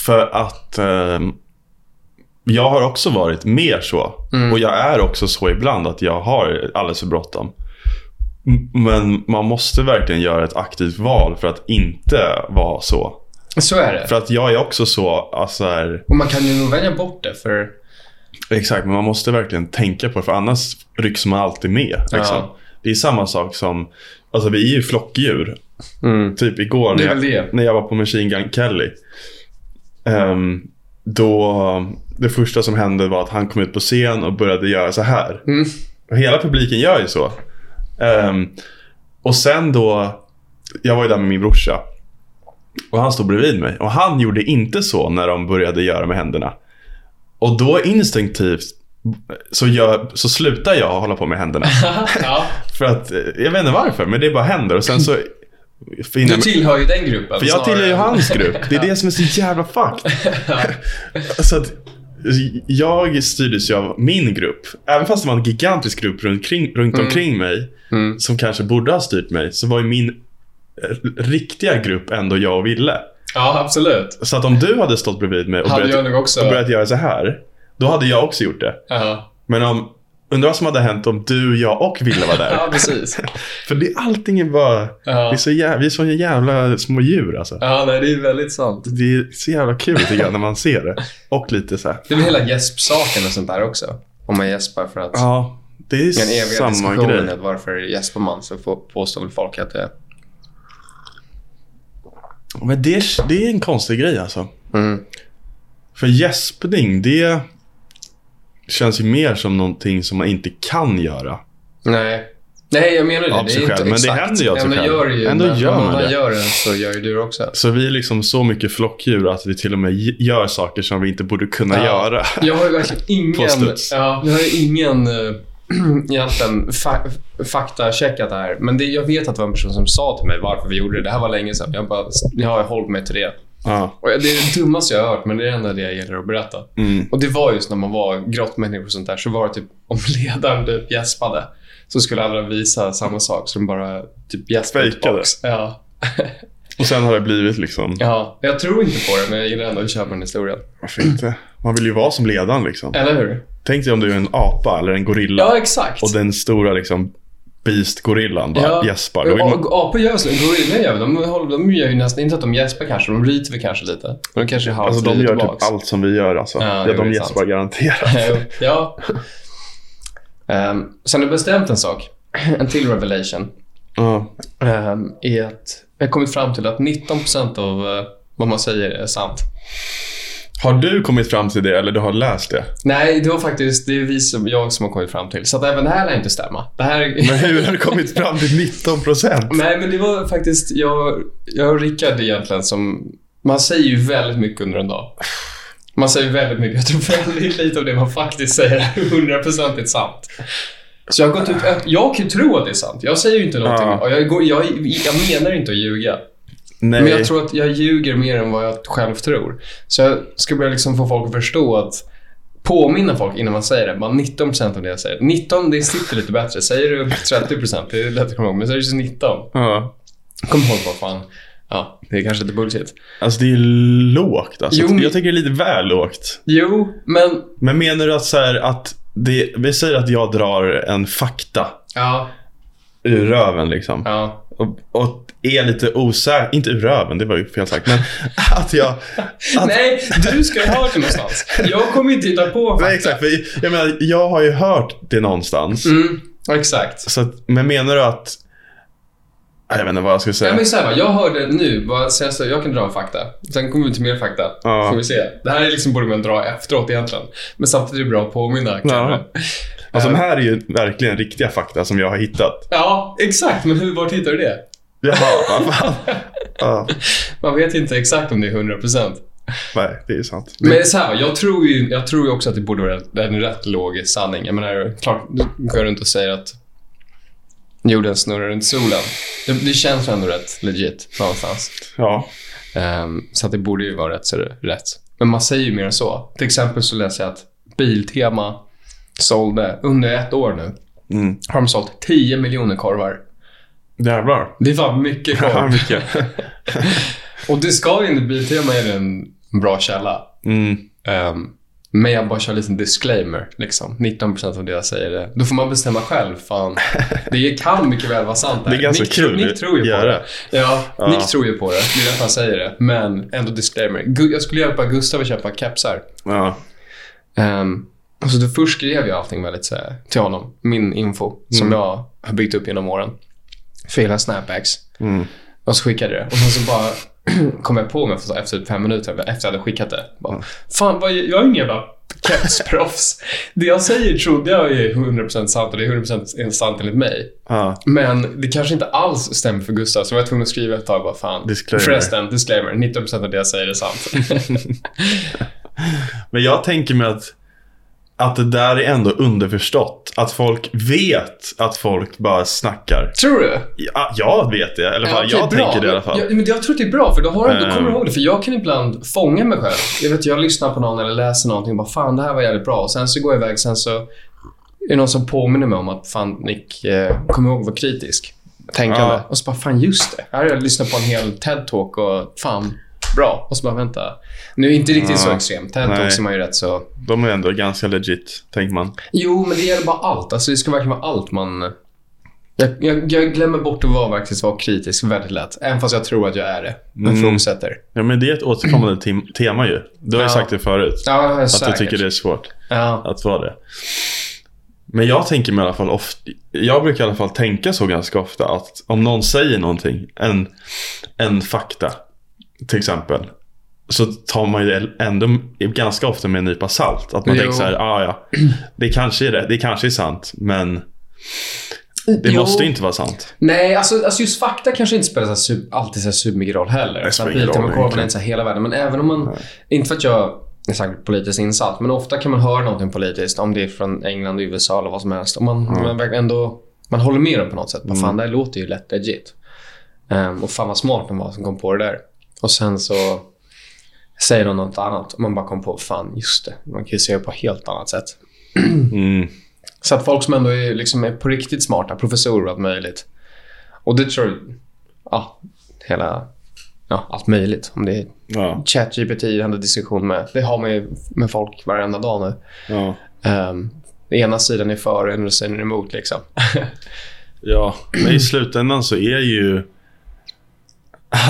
för att ehm, jag har också varit mer så. Mm. Och jag är också så ibland att jag har alldeles för bråttom. Men man måste verkligen göra ett aktivt val för att inte vara så. Så är det. För att jag är också så, alltså här, Och man kan ju nog välja bort det för... exakt, men man måste verkligen tänka på det för annars rycks man alltid med. Liksom. Ja. Det är samma sak som, alltså vi är ju flockdjur. Mm. Typ igår när jag, när jag var på Machine Gun Kelly. ehm, då, det första som hände var att han kom ut på scen och började göra så här. Mm. Och hela publiken gör ju så. Ehm, och sen då, jag var ju där med min brorsa. Och han stod bredvid mig. Och han gjorde inte så när de började göra med händerna. Och då instinktivt så, gör, så slutar jag hålla på med händerna. ja. För att, eh, jag vet inte varför, men det bara händer. Och sen så... Du tillhör ju den gruppen. för jag snarare tillhör ju hans grupp. Det är det som är så jävla fucked. så att jag styrdes ju av min grupp. Även fast det var en gigantisk grupp runt, kring, runt omkring mig. Mm. Som kanske borde ha styrt mig. Så var ju min eh, riktiga grupp ändå jag och Ville. Ja, absolut. Så att om du hade stått bredvid mig och Hade börjat, och börjat göra så här. Då hade jag också gjort det. Ja. Men om... Undrar vad som hade hänt om du, jag och Ville var där. ja, precis. För det, allting är bara... Vi, är Ja. så jävla, vi är så jävla små djur alltså. ja, nej, det är väldigt sant. Det är så jävla kul tycker jag när man ser det. Och lite så här. Det är väl hela gäspsaken och sånt där också. Om man gäspar för att... Ja, det är Den eviga samma grej. att varför gäspar man så får, påstår väl folk att det... Men det, är- det är en konstig grej alltså. Mm. För gäspning, det känns ju mer som någonting som man inte kan göra. Nej. Nej, jag menar det. Av det sig själv, men det händer ju av sig själv. gör ju. Ändå när gör man det. gör det så gör ju du det också. Så vi är liksom så mycket flockdjur att vi till och med gör saker som vi inte borde kunna Ja. göra. Jag har ju verkligen ingen... Ja, jag har ingen äh, egentligen fa faktacheckat det här. Men det, jag vet att det var en person som sa till mig varför vi gjorde det. Det här var länge sedan. Jag, bara, jag har hållit mig till det. Ja. Och det är det dummaste jag har hört, men det är ändå det jag gillar att berätta. Mm. Och det var just när man var grottmänniskor och sånt där, så var det typ om ledaren typ gäspade så skulle alla visa samma sak, så de bara typ gäspade tillbaks. Ja. Och sen har det blivit liksom, ja. Jag tror inte på det, men jag gillar ändå att köpa den historien. varför inte? Man vill ju vara som ledaren liksom. Eller hur? Tänk dig om du är en apa eller en gorilla. Ja, exakt. Och den stora liksom beast-gorillan bara gäspar. Då vill man... Apor gör så. Gorillor gör de, håller- de gör ju nästan, inte att de gäspar kanske, de ryter väl kanske lite. Men de kanske har Alltså de gör typ allt som vi gör alltså. Ja, Ja, de gäspar garanterat. ja. Um, sen har jag bestämt en sak. En till revelation. Ja. um, är att jag har kommit fram till att 19% av eh, vad man säger är sant. Har du kommit fram till det eller du har läst det? Nej, det var faktiskt det är vi som, jag som har kommit fram till. Så att även det här lär inte stämma. Det här... Men hur har du kommit fram till 19 procent? Nej, men det var faktiskt jag, jag och Rickard egentligen som... Man säger ju väldigt mycket under en dag. Man säger väldigt mycket. Jag tror väldigt lite av det man faktiskt säger är hundraprocentigt sant. Så jag har gått ut... Jag kan ju tro att det är sant. Jag säger ju inte någonting. Ja. Jag, går, jag, jag menar inte att ljuga. Nej. Men jag tror att jag ljuger mer än vad jag själv tror. Så jag ska börja liksom få folk att förstå att påminna folk innan man säger det. Bara 19% av det jag säger. 19, det sitter lite bättre. Säger du 30%, det är lätt att komma ihåg. Men säger du så 19, Ja. kom ihåg vad fan. Ja, det är kanske lite bullshit. Alltså det är lågt alltså. Jo, Jag tycker det är lite väl lågt. Jo, men... Men menar du att så här att det, vi säger att jag drar en fakta Ja, ur röven liksom. ja. Och, och är lite osäker, inte ur röven, det var ju fel sagt, men att jag... Att, Nej, du ska ju ha det någonstans. Jag kommer inte hitta på fakta. nej, exakt. För jag menar, jag har ju hört det någonstans. Mm, exakt. Så men menar du att... Jag vet inte vad jag ska säga. Ja, men så här, jag hörde nu, vad senast, jag kan dra en fakta. Sen kommer vi till mer fakta. Ja. Får vi se. Det här är liksom borde man dra efteråt egentligen. Men samtidigt är det bra att påminna. Ja. Alltså de här är ju verkligen riktiga fakta som jag har hittat. Ja, exakt. Men hur, vart hittar du det? Jaha, vad fan. Ja. Man vet inte exakt om det är 100%. Nej, det är sant. Men så här, jag tror ju jag tror ju också att det borde vara en rätt låg sanning. Jag menar, klart, du går runt och säger att jorden snurrar runt solen. Det, det känns ändå rätt legit någonstans. Ja. Ehm, så att det borde ju vara rätt så det- rätt. Men man säger ju mer än så. Till exempel så läser jag att Biltema sålde, under ett år nu, Mm. har de sålt 10 miljoner korvar. Jävlar. Det var mycket Ja, korv. mycket. och det ska ju enligt Biltema är det en bra källa. Mm. Ehm, men jag bara kör en liten disclaimer. Liksom. 19% av det jag säger det. Då får man bestämma själv. Fan. Det kan mycket väl vara sant. Det är ganska Nick, kul Nick tror ju på det. Ja, Ja. Nick tror ju på det. Det är därför han säger det. Men ändå disclaimer. Jag skulle hjälpa Gustav att köpa kepsar. Ja. Um, och så då först skrev jag allting väldigt så här, till honom. Min info som Mm. jag har byggt upp genom åren. Hela snapbacks. Mm. Och så skickade jag det. Och sen så bara kom jag på mig för- efter fem minuter efter jag hade skickat det. Bara, Fan, vad, jag är ingen jävla kepsproffs. det jag säger trodde jag är 100% sant och det är 100% sant enligt mig. Ja. Men det kanske inte alls stämmer för Gustav, så jag var tvungen att skriva ett tag bara fan. Disclaimer. Förresten, disclaimer. 19% av det jag säger är sant. Men jag tänker mig att, att det där är ändå underförstått. Att folk vet att folk bara snackar. Tror du? Ja, jag vet det. Eller vad okej, jag bra. tänker det i alla fall. Ja, men jag tror att det är bra, för då, har du, då kommer du Ehm. ihåg det. För jag kan ibland fånga mig själv. Jag vet, jag lyssnar på någon eller läser någonting och bara fan, det här var jävligt bra. Och sen så går jag iväg, sen så är det någon som påminner mig om att fan, Nick, eh, kom ihåg att vara kritisk. Tänkande. Ja. Och så bara, fan just det. Här har jag lyssnat på en hel TED-talk och fan, bra. Och så bara, vänta. Nu är det inte riktigt Ja. så extremt. Nej. är man ju rätt så... De är ändå ganska legit, tänker man. Jo, men det gäller bara allt. Alltså det ska verkligen vara allt man... Jag, jag, jag glömmer bort att vara, faktiskt vara kritisk väldigt lätt. Även fast jag tror att jag är det. Men Mm. ifrågasätter. Ja, men det är ett återkommande tem- tema ju. Du har ju Ja. sagt det förut. Ja, Att säkert. du tycker det är svårt Ja. att vara det. Men jag tänker mig i alla fall ofta, jag brukar i alla fall tänka så ganska ofta att om någon säger någonting, en, en fakta till exempel. Så tar man ju ändå ganska ofta med en nypa salt. Att man Jo. tänker så här, ah, ja, det kanske är det, det kanske är sant, men det Jo. måste inte vara sant. Nej, alltså, alltså just fakta kanske inte spelar så här alltid så här supermycket roll heller. Det spelar ingen roll korven är inte så hela världen. Men även om man... Inte för att jag är säkert politiskt insatt, men ofta kan man höra någonting politiskt. Om det är från England, USA eller vad som helst. Och man, man verkligen ändå... Man håller med dem på något sätt. Vad fan, det här låter ju lätt legit. Ehm, och fan vad smart de var som kom på det där. Och sen så säger de något annat och man bara kom på, fan just det. Man kan ju se det på ett helt annat sätt. Mm. Så att folk som ändå är, liksom är på riktigt smarta, professorer och allt möjligt. Och det tror jag, ja, hela, ja, allt möjligt. Om det är Ja, ChatGPT jag hade diskussion med. Det har man ju med folk varenda dag nu. ja, Um, ena sidan är för och andra sidan är emot liksom. ja. Men i slutändan så är ju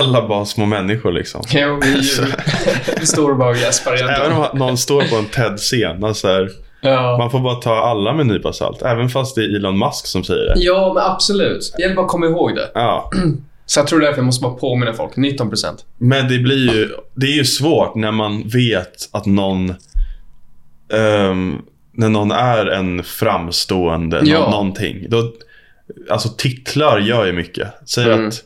alla bara små människor liksom. jo, vi, ju- vi står bara och gäspar Även egentligen. om någon står på en TED-scen. Alltså här, Ja. man får bara ta alla med en nypa salt. Även fast det är Elon Musk som säger det. ja, men absolut. Det gäller bara att komma ihåg det. Ja, Så jag tror därför jag måste bara påminna folk. 19 procent. men det blir ju, det är ju svårt när man vet att någon ehm, när någon är en framstående Ja. nå- någonting. Då, alltså titlar gör ju mycket. Säg Mm. att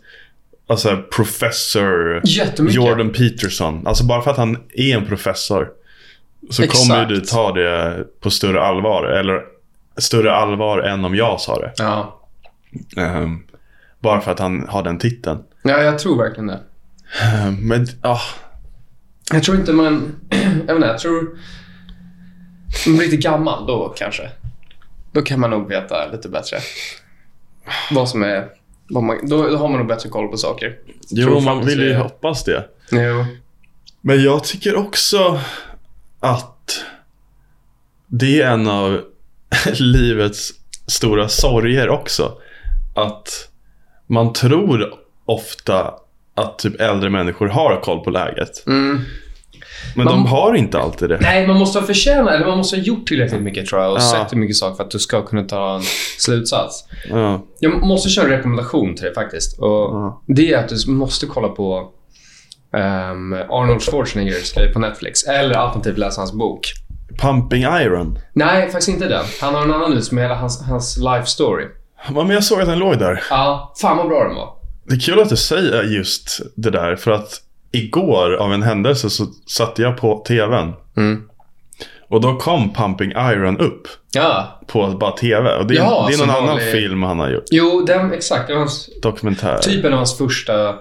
alltså, professor. Jordan Peterson. Alltså bara för att han är en professor. Så Exakt. kommer du ta det på större allvar. Eller större allvar än om jag sa det. Ja. Ehm, bara för att han har den titeln. ja, jag tror verkligen det. Ehm, men ja, Jag tror inte man... jag inte, jag tror... Om man blir lite gammal då kanske. Då kan man nog veta lite bättre. Vad som är... Man, då, då har man nog bättre koll på saker. jo man vill ju hoppas det. Jo. Men jag tycker också att det är en av livets stora sorger också. Att man tror ofta att typ äldre människor har koll på läget. Mm. Men Man- de har inte alltid det. Nej, man måste ha förtjänat, eller man måste ha gjort tillräckligt mycket tror jag och Ja. sett hur mycket saker för att du ska kunna ta en slutsats. Ja. Jag måste köra en rekommendation till dig faktiskt. Och Ja. Det är att du måste kolla på ehm, Arnold Schwarzeneggers grej på Netflix. Eller alternativt läsa hans bok. Pumping Iron. Nej, faktiskt inte den. Han har en annan ut med hela hans, hans life story. Ja, men jag såg att den låg där. Ja, fan vad bra den var. Det är kul att du säger just det där för att igår av en händelse så satte jag på tvn. Mm. Och då kom Pumping Iron upp Ja. på bara tv. Och det, är- Ja, det är någon annan vanlig- film han har gjort. Jo, den, exakt. Det var hans, Dokumentär. typ en av hans första...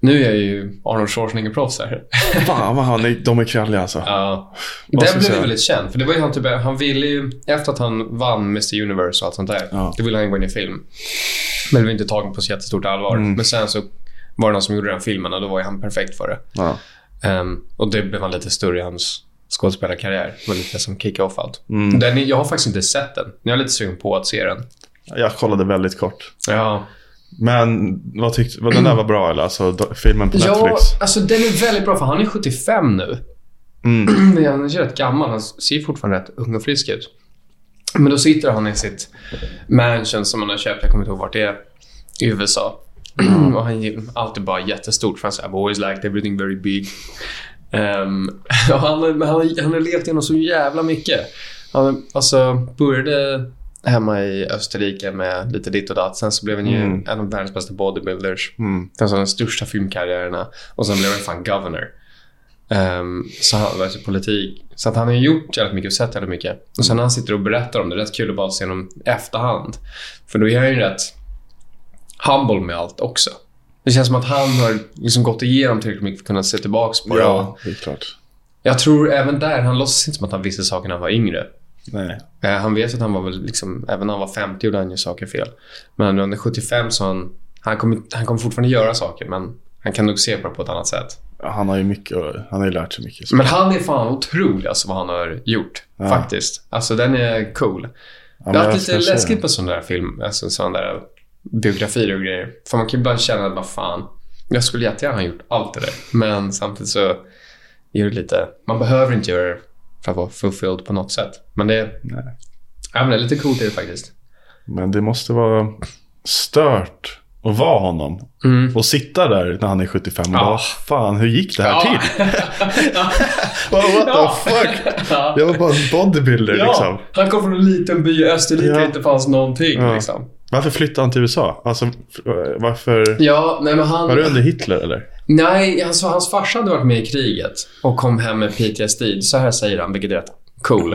Nu är jag ju Arnold Schwarzenegger-proffs här. Fan vad han de är kralliga alltså. Ja. Den blev säga? väldigt känd. För det var ju han typ, han ville ju, efter att han vann Mr Universe och allt sånt där, Ja. då ville han gå in i film. Men det var inte tagen på så jättestort allvar. Mm. Men sen så var det någon som gjorde den filmen och då var ju han perfekt för det. Ja. Ehm, och det blev han lite större i hans skådespelarkarriär. Det var lite som kickade off allt. Mm. Den, är- jag har faktiskt inte sett den. Jag är lite sugen på att se den. Jag kollade väldigt kort. Ja, Men vad tyckte, vad, den där var bra eller? Alltså filmen på Netflix? ja alltså den är väldigt bra för han är 75 nu. Mm. Han är rätt gammal. Han ser fortfarande rätt ung och frisk ut. Men då sitter han i sitt mansion som han har köpt. Jag kommer inte ihåg vart det är. I USA. och han är alltid bara jättestort. För han säger I've always liked everything very big. Och han, har- han, har- han har levt igenom så jävla mycket. Han alltså, började hemma i Österrike med lite ditt och datt. Sen så blev han ju Mm. en av världens bästa bodybuilders. Mm. Alltså de största filmkarriärerna. Och sen blev han fan governor. Um, så han var i politik. Så att han har gjort jävligt mycket och sett jävligt mycket. Och sen när han sitter och berättar om det, det är rätt kul att bara se honom efterhand. För då är han ju rätt humble med allt också. Det känns som att han har liksom gått igenom tillräckligt mycket för att kunna se tillbaka på. Ja, det är klart. Jag tror även där, han låtsas inte som att han visste saker när han var yngre. Nej. Eh, Han vet att han var väl liksom, även när han var 50 gjorde han ju saker fel. Men när han är 75 så han, han kommer, han kommer fortfarande göra saker men han kan nog se på det på ett annat sätt. Ja, Han har ju mycket, han har ju lärt sig mycket. Men han är fan otrolig alltså vad han har gjort. Ja. Faktiskt. Alltså den är cool. Ja, det jag varit lite läskigt på sådana där film, alltså sådana där biografier och grejer. För man kan ju ibland känna att bara fan, jag skulle jättegärna ha gjort allt det där. Men samtidigt så är det lite, man behöver inte göra det för att vara fulfilled på något sätt. Men det, Nej. ja, men det är lite coolt är det faktiskt. Men det måste vara stört att vara honom. Mm. Och sitta där när han är 75 och Ja. bara, fan hur gick det här till? ja. What, what the fuck? Ja. Jag var bara en bodybuilder liksom. Han kom från en liten by i Österrike där det inte fanns någonting. Liksom. Varför flyttade han till USA? Alltså, f- varför? Ja, nej men han... Var det under Hitler eller? Nej, alltså hans farsa hade varit med i kriget och kom hem med PTSD. Så här säger han, vilket är rätt cool.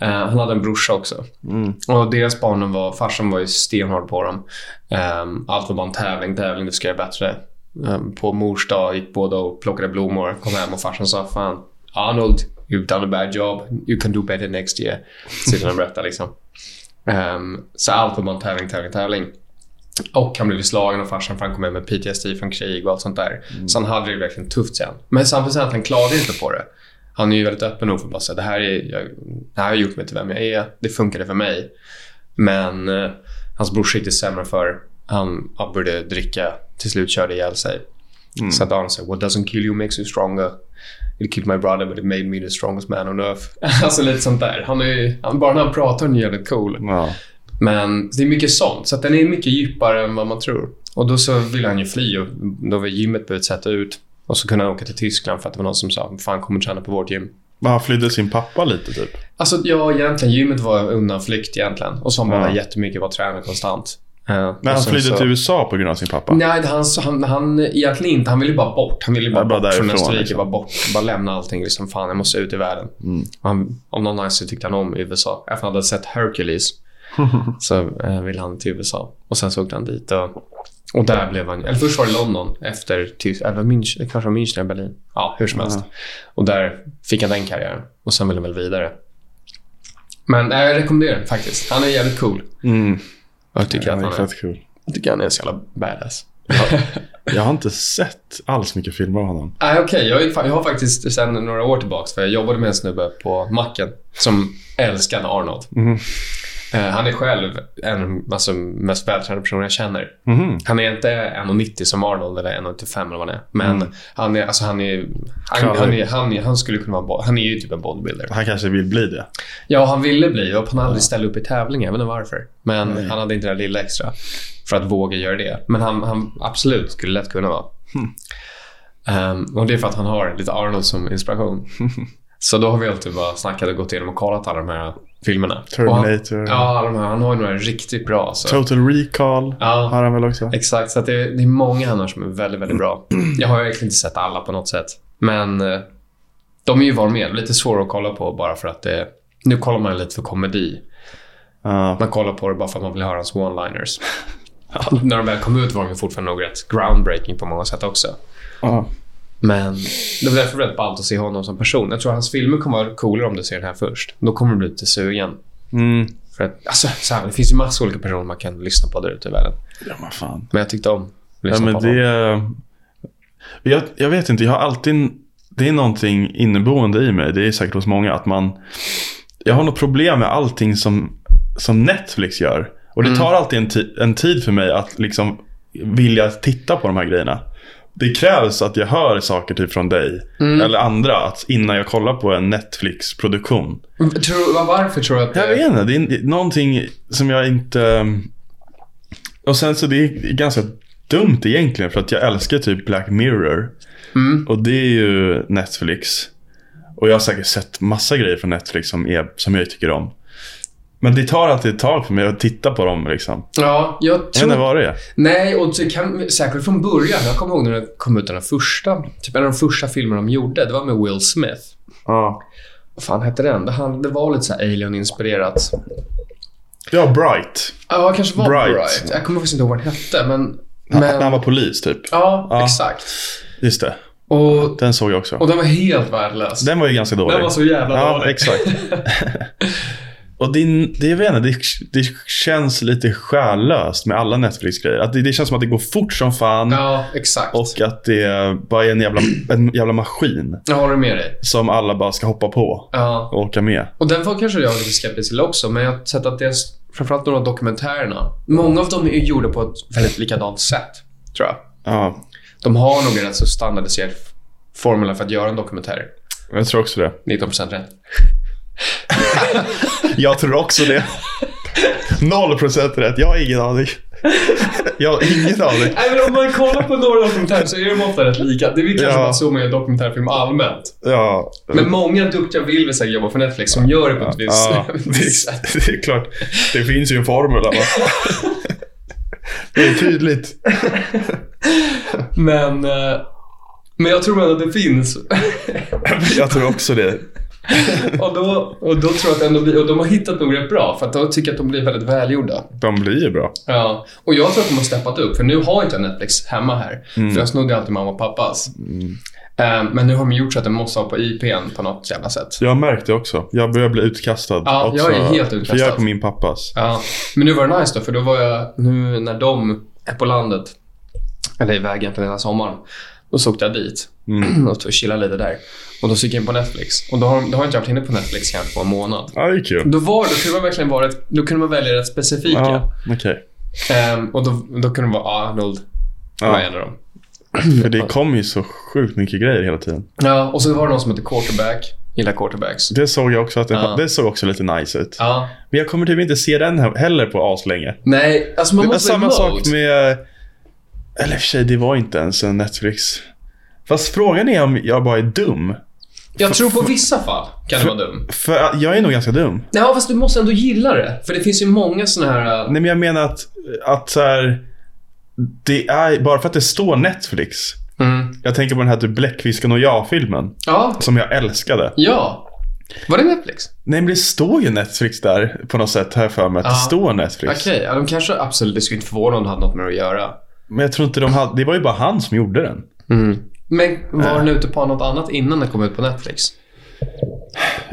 Eh, han hade en brorsa också. Mm. Och deras barnen var, farsan var ju stenhård på dem. Um, allt var bara en tävling, tävling, du ska göra bättre. Um, på mors dag gick båda och plockade blommor, kom hem och farsan sa fan Arnold, you've done a bad job, you can do better next year. Sitter han och berättar liksom. Um, så allt var bara tävling, tävling, tävling. Och han blev slagen av farsan för han kom hem med PTSD från krig och allt sånt där. Så han hade det verkligen tufft sen. Men samtidigt att han klagade inte på det. Han är ju väldigt öppen nog för att säga det här, är, jag, det här har gjort mig till vem jag är. Det funkade för mig. Men eh, hans brorsa gick det sämre för. Han ja, började dricka. Till slut körde ihjäl sig. Så att Arnold sa “What doesn't kill you makes you stronger”. It killed my brother but it made me the strongest man on earth. alltså lite sånt där. Han är han, bara när han pratar är han jävligt cool. Ja. Men det är mycket sånt, så den är mycket djupare än vad man tror. Och då så ville han ju fly och då var gymmet börjat sätta ut. Och så kunde han åka till Tyskland för att det var någon som sa “Fan, kom och träna på vårt gym”. Men han flydde sin pappa lite typ. Alltså, ja, egentligen. Gymmet var undanflykt egentligen. Och så har man Ja. jättemycket på att träna konstant. Men han flydde så... till USA på grund av sin pappa. Nej, han, han, han egentligen inte. Han ville bara bort. Han ville bara, Ja, bara bort från Österrike. liksom. Bara bort. Bara lämna allting. Liksom, fan, jag måste ut i världen. Mm. Han, om någon anledning tyckte han om USA. Efter att han hade sett Hercules så eh, ville han till USA. Och sen så åkte han dit. Och, och där blev han... Eller först var det London. Efter Tysk, eller München, kanske München eller Berlin. Ja, hur som helst. Och där fick han den karriären. Och sen ville han väl vidare. Men eh, jag rekommenderar den faktiskt. Han är jävligt cool. Mm. Jag tycker, Ja, att han är, fett kul. jag tycker han är så jävla badass. Jag har inte sett alls mycket filmer av honom. Nej, okej. Jag, är fa- jag har faktiskt sedan några år tillbaka, för jag jobbade med en snubbe på macken som älskade Arnold. Mhm. Eh, han är själv en alltså, mest vältränade person jag känner. Mhm. Han är inte 1,90 som Arnold eller 1,85 eller vad han är. Men han är, alltså han är, han, Krallig. han, är, han, är, han skulle kunna vara, bo- han är ju typ en bodybuilder. Han kanske vill bli det. Ja, han ville bli och han aldrig ställde upp i tävling, jag vet inte varför. Men Nej. han hade inte det där lilla extra för att våga göra det. Men han, han absolut skulle lätt kunna vara. Ehm, och det är för att han har lite Arnold som inspiration. Så då har vi alltid bara snackat och gått igenom och kollat alla de här filmerna. Terminator. Han, ja, de här, han har ju några riktigt bra. Så. Total Recall Ja. har han väl också? Exakt, så det, det är många han har som är väldigt, väldigt bra. Jag har egentligen inte sett alla på något sätt. Men eh, de är ju var med. Lite svåra att kolla på bara för att det... Nu kollar man lite för komedi. Ja. Man kollar på det bara för att man vill höra hans one-liners. När de väl kom ut var de fortfarande nog rätt groundbreaking på många sätt också. Ja. Men det var därför väldigt ballt att se honom som person. Jag tror att hans filmer kommer vara coolare om du ser den här först. Då kommer du bli lite sugen. Mm. För att, alltså, så här, det finns ju massa olika personer man kan lyssna på där ute i världen. Ja, men fan. Men jag tyckte om att Ja, men på honom. det... Jag, jag vet inte, jag har alltid... Det är någonting inneboende i mig, det är säkert hos många, att man... Jag har något problem med allting som, som Netflix gör. Och det Mm. tar alltid en, en tid för mig att liksom vilja titta på de här grejerna. Det krävs att jag hör saker typ från dig Mm. eller andra att innan jag kollar på en Netflix-produktion. Tror, vad- varför tror du att det... Jag vet inte, det är någonting som jag inte... Och sen så det är ganska dumt egentligen för att jag älskar typ Black Mirror. Mm. Och det är ju Netflix. Och jag har säkert sett massa grejer från Netflix som, är, som jag tycker om. Men det tar alltid ett tag för mig att titta på dem liksom. Ja, jag tror... inte vad det. Nej, och det kan, säkert från början. Jag kommer ihåg när det kom ut den första, typ en av de första filmerna de gjorde. Det var med Will Smith. Ja. Vad fan hette den? Det, han, det var lite så Alien-inspirerat. Ja, Bright. Ja, kanske var Bright. Bright. Jag kommer faktiskt inte ihåg vad den hette, men... Men... men När han var polis typ. ja, Ja. exakt. Just det. Och, Den såg jag också. och den var helt värdelös. Den var ju ganska dålig. Den var så jävla Ja, dålig. exakt. Och det, det, jag vet inte, det, det känns lite själlöst med alla Netflix-grejer. Att det, det känns som att det går fort som fan. Ja, exakt. Och att det bara är en jävla, en jävla maskin. Jag håller med dig. Som alla bara ska hoppa på Ja. och åka med. Och den var kanske jag lite skeptisk till också, men jag har sett att det är framförallt några av dokumentärerna. Många av dem är gjorda på ett väldigt likadant sätt, tror jag. Ja, De har nog en rätt så standardiserad formel för att göra en dokumentär. jag tror också det. 19% rätt. Jag tror också det. Noll procent rätt. Jag har ingen aning. Jag har ingen aning. Nej, men om man kollar på några dokumentärer så är de ofta rätt lika. Det är väl kanske Ja. bara så med dokumentärfilm allmänt. Ja, Men många duktiga vill väl säkert jobba för Netflix som gör det på ett visst ja sätt. det, det är klart. Det finns ju en formel. Va? Det är tydligt. Men, eh, men jag tror ändå att det finns. Jag tror också det. och, då, och då tror jag att ändå blir, och de har hittat nog rätt bra för att då tycker jag att de blir väldigt välgjorda. De blir ju bra. Ja, och jag tror att de har steppat upp, för nu har inte jag Netflix hemma här. För jag snodde alltid mamma och pappas. Eh, Men nu har de gjort så att den måste vara på IPn på något jävla sätt. Jag har märkt det också. Jag börjar bli utkastad. Ja, också. jag är helt För utkastad. jag är på min pappas. Ja, men nu var det nice då, för då var jag, nu när de är på landet, eller iväg egentligen hela sommaren, då så åkte jag dit Mm. och chillade lite där. Och då gick jag in på Netflix. Och då har, då har inte jag varit inne på Netflix kanske på en månad. Ja, det är kul. Då, var, då kunde man verkligen vara rätt, då kunde man välja rätt specifika. Ja, okej. Ehm, och då, då kunde det vara Arnold, Ja. var en av dem. För det kommer ju så sjukt mycket grejer hela tiden. Ja, och så var det någon som hette Quarterback. Gillar quarterbacks. Det såg jag också att det, Ja. det såg också lite nice ut. Ja. Men jag kommer typ inte se den he- heller på aslänge. Nej, alltså man Det måste samma vara sak med... Eller i och för sig, det var inte ens en Netflix. Fast frågan är om jag bara är dum. Jag tror på vissa fall kan det vara dum. För jag är nog ganska dum. Ja, fast du måste ändå gilla det. För det finns ju många såna här... äh, Nej, men jag menar att, att så här, Det är bara för att det står Netflix. Mm. Jag tänker på den här typ Bläckfisken och jag-filmen. Ja, Som jag älskade. ja. Var det Netflix? Nej, men det står ju Netflix där på något sätt, här för mig. Att Ja. det står Netflix. Okej, ja, de kanske absolut... Det skulle inte förvåna om de hade något med det att göra. Men jag tror inte de hade... Det var ju bara han som gjorde den. Men var den ute på något annat innan den kom ut på Netflix?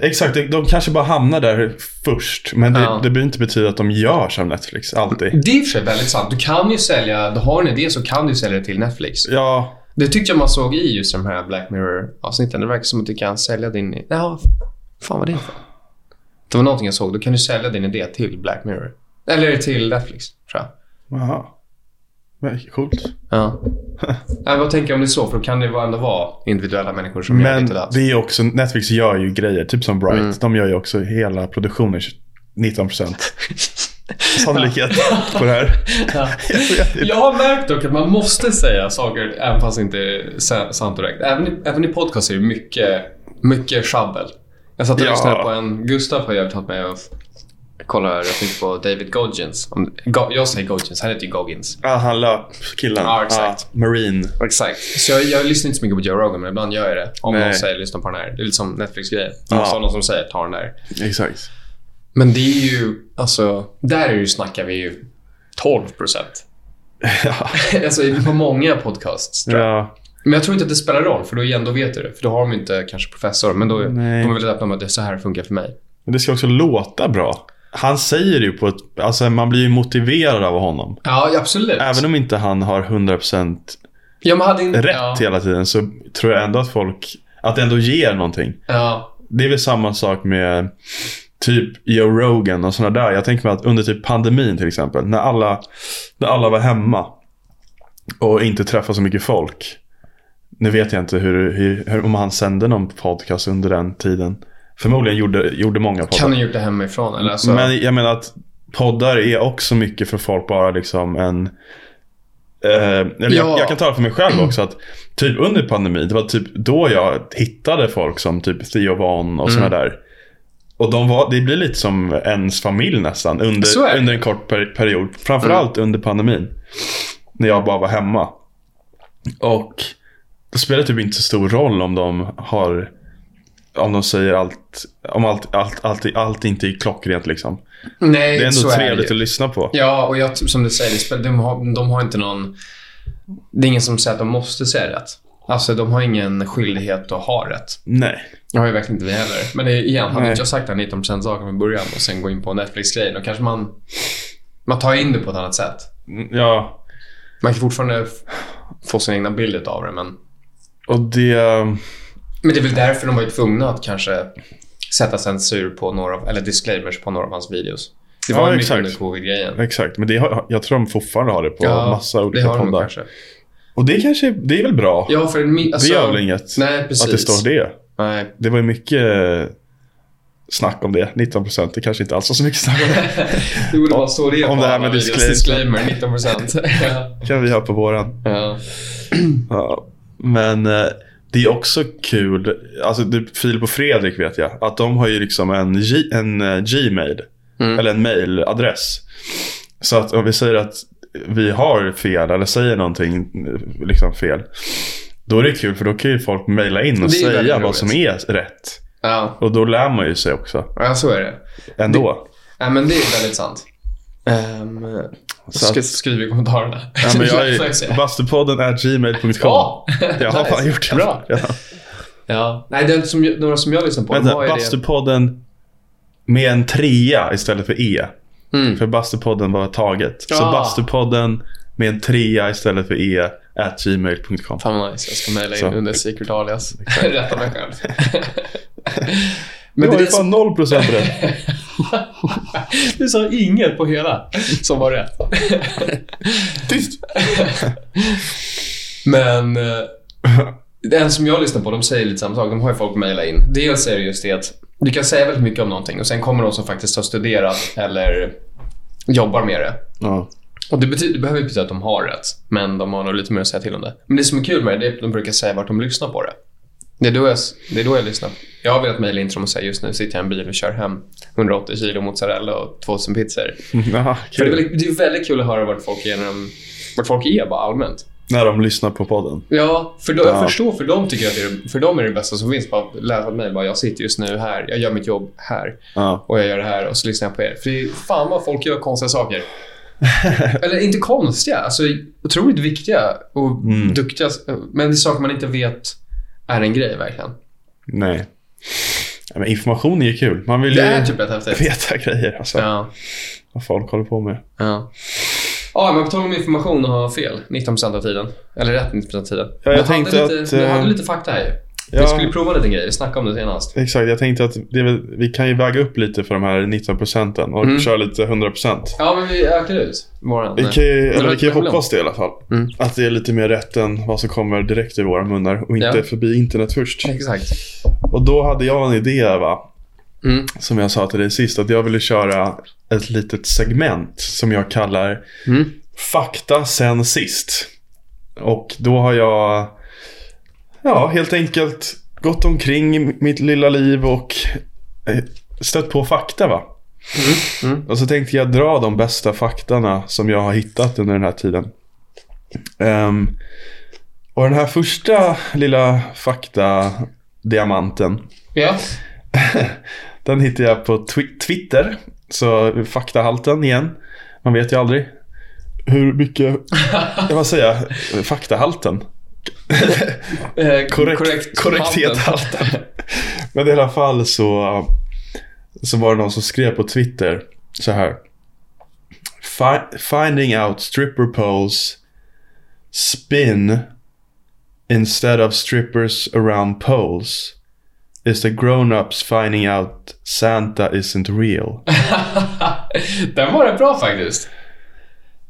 Exakt, de, kanske bara hamnar där först. Men det, Ja. det behöver inte betyda att de görs av Netflix, alltid. Det är i och för sig väldigt sant. Du kan ju sälja... Du har en idé så kan du sälja det till Netflix. Ja, Det tyckte jag man såg i just de här Black Mirror-avsnitten. Det verkar som att du kan sälja din... Ja, fan vad det för? Det var någonting jag såg. Då kan du sälja din idé till Black Mirror. Eller till Netflix, tror jag. jaha. Coolt. Ja. Jag bara tänker om det är så, för då kan det ju ändå vara individuella människor som gör Men lite det. det är också, Netflix gör ju grejer, typ som Bright. Mm. De gör ju också hela produktionen 19% sannolikhet på det här. Ja. Jag. Jag har märkt dock att man måste säga saker även fast det inte är sa- sant direkt. Även i, även i podcast är det mycket, mycket sjabbel. Jag satt och Ja. lyssnade på en... Gustav har övertalat mig att kolla jag tänkte på David Goggins. Go, jag säger Goggins, han heter ju Goggins. Ja, han löpkillen. Ja, exakt. Marine. Exakt. Så jag, jag lyssnar inte så mycket på Joe Rogan, men ibland gör jag det. Om Nej. någon säger lyssna på den här. Det är lite som Netflix-grejer. Ja. måste ha någon som säger ta den där. Exakt. Men det är ju, alltså, där är ju, snackar vi ju 12 procent. ja. alltså på många podcasts tror jag. ja. Men jag tror inte att det spelar roll, för då igen, då vet du det. För då har de inte kanske professor, men då Nej. de är väldigt öppna med att det är så här funkar för mig. Men det ska också låta bra. Han säger ju på ett... Alltså man blir ju motiverad av honom. Ja, absolut. Även om inte han har 100% ja, inte, rätt ja, hela tiden så tror jag ändå att folk... Att det ändå ger någonting. Ja, Det är väl samma sak med typ Joe Rogan och sådana där. Jag tänker mig att under typ pandemin till exempel. När alla, när alla var hemma och inte träffade så mycket folk. Nu vet jag inte hur, hur, hur, om han sände någon podcast under den tiden. Förmodligen gjorde, gjorde många poddar. kan du gjort det hemifrån? Eller alltså, Men jag menar att poddar är också mycket för folk bara liksom en... Eh, eller Ja. jag, jag kan tala för mig själv också att typ under pandemin, det var typ då jag hittade folk som typ Theo Von och Mm. sådana där. Och de var, det blir lite som ens familj nästan under, det. under en kort per, period. Framförallt under pandemin. När jag bara var hemma. Och det spelar typ inte så stor roll om de har om de säger allt, om allt, allt, allt, allt inte är klockrent liksom. nej, Det är så ändå är trevligt det att lyssna på. Ja, och jag, som du säger, de har, de har inte någon... Det är ingen som säger att de måste säga rätt. Alltså, de har ingen skyldighet att ha rätt. Nej. Det har ju verkligen inte vi heller. Men det, igen, hade inte jag sagt den 19% saken från början och sen gå in på Netflix-grejen, då kanske man... Man tar in det på ett annat sätt. Mm, Ja, Man kan fortfarande få sin egna bild av det, men... och det... Men det är väl därför de var ju tvungna att kanske sätta censur på några av, eller disclaimers på några av hans videos. Det var Ja, mycket under covid-grejen. Exakt, men det har, jag tror de fortfarande har det på massa det olika har de poddar. kanske. Och det kanske, det är väl bra? Ja, för en, alltså, det gör väl inget Nej, precis. att det står det. Nej. Det var ju mycket eh, snack om det. 19% det kanske inte alls var så mycket snack om det. Det borde vara så det är Om det här med disclaimer. disclaimer, 19%. ja. kan vi ha på våran. ja. Ja. Men eh, det är också kul, alltså det, Filip och Fredrik vet jag, att de har ju liksom en, G, en eh, Gmail, Mm. eller en mailadress. Så att om vi säger att vi har fel eller säger någonting eh, liksom fel. Då är det kul för då kan ju folk mejla in och Det säga vad som är rätt. Ja. Och då lär man ju sig också. ja, så är det. Ändå. Ja, men det är väldigt sant. Um, Så att- skriva i kommentarerna. Ja, men jag är bastupodden är gmail.com. Ja! Jag har fan gjort det. Bra. Ja. Ja. Nej, är som, några som jag lyssnar på. de Vänta, det. bastupodden med en trea istället för e. Mm. För bastupodden var taget. Så Ja. bastupodden med en trea istället för e at gmail.com. Fan nice. Jag ska mejla in Så. under secret alias. Rätta mig själv. Men det är fan som... 0% rätt. Du sa inget på hela som var rätt. Tyst. Men eh, den som jag lyssnar på, de säger lite samma sak. De har ju folk mejla in. Dels är det just det att du kan säga väldigt mycket om någonting och sen kommer de som faktiskt har studerat eller jobbar med det. Ja. Och det, betyder, det behöver inte betyda att de har rätt, men de har nog lite mer att säga till om det. Men det som är kul med det är att de brukar säga vart de lyssnar på det. Det är då jag, det är då jag lyssnar. Jag har velat mejla in till dem och säga just nu sitter jag i en bil och kör hem 180 kilo mozzarella och 2000 pizzor. För det, är väldigt, det är väldigt kul att höra vart folk är när de, vart folk är bara allmänt. När de lyssnar på podden. Ja, för då, Ja. jag förstår. För dem tycker jag att det är, för dem är det bästa som finns. Bara läsa mejl. Bara, jag sitter just nu här. Jag gör mitt jobb här. Ja. Och jag gör det här och så lyssnar jag på er. För det är fan vad folk gör konstiga saker. Eller inte konstiga. Alltså otroligt viktiga och Mm. duktiga. Men det är saker man inte vet är en grej verkligen. Nej. Men information är ju kul. Man vill ju Det är typ rätt häftigt. veta grejer. Alltså, Ja. Vad folk håller på med. Ja. Ja, men på tal om information och ha fel 19% av tiden. Eller rätt 19% av tiden. Ja, jag hade tänkte lite, att, Du eh, hade lite fakta här ju. Vi Ja. skulle prova lite grejer. Vi snackade om det senast. Exakt, jag tänkte att väl, vi kan ju väga upp lite för de här 19 procenten och Mm. köra lite 100 procent. Ja, men vi ökar ut våran... Vi kan ju, eller var vi kan ju hoppas det i alla fall. Mm. Att det är lite mer rätt än vad som kommer direkt i våra munnar och inte Ja. förbi internet först. Exakt. Och då hade jag en idé va, Mm. som jag sa till dig sist, att jag ville köra ett litet segment som jag kallar Mm. Fakta sen sist. Och då har jag, ja helt enkelt gått omkring i mitt lilla liv och eh, stött på fakta va. Mm. Och så tänkte jag dra de bästa faktarna som jag har hittat under den här tiden. Ehm, och den här första lilla fakta-diamanten. Ja. Den hittade jag på twi- Twitter. Så faktahalten igen. Man vet ju aldrig hur mycket, jag vad säger jag, faktahalten. Eh, Korrekt, korrekthethalten. Men i alla fall så, så var det någon som skrev på Twitter så här. "Fi- Finding out stripper poles spin instead of strippers around poles is the grown-ups finding out Santa isn't real. Den var rätt bra faktiskt.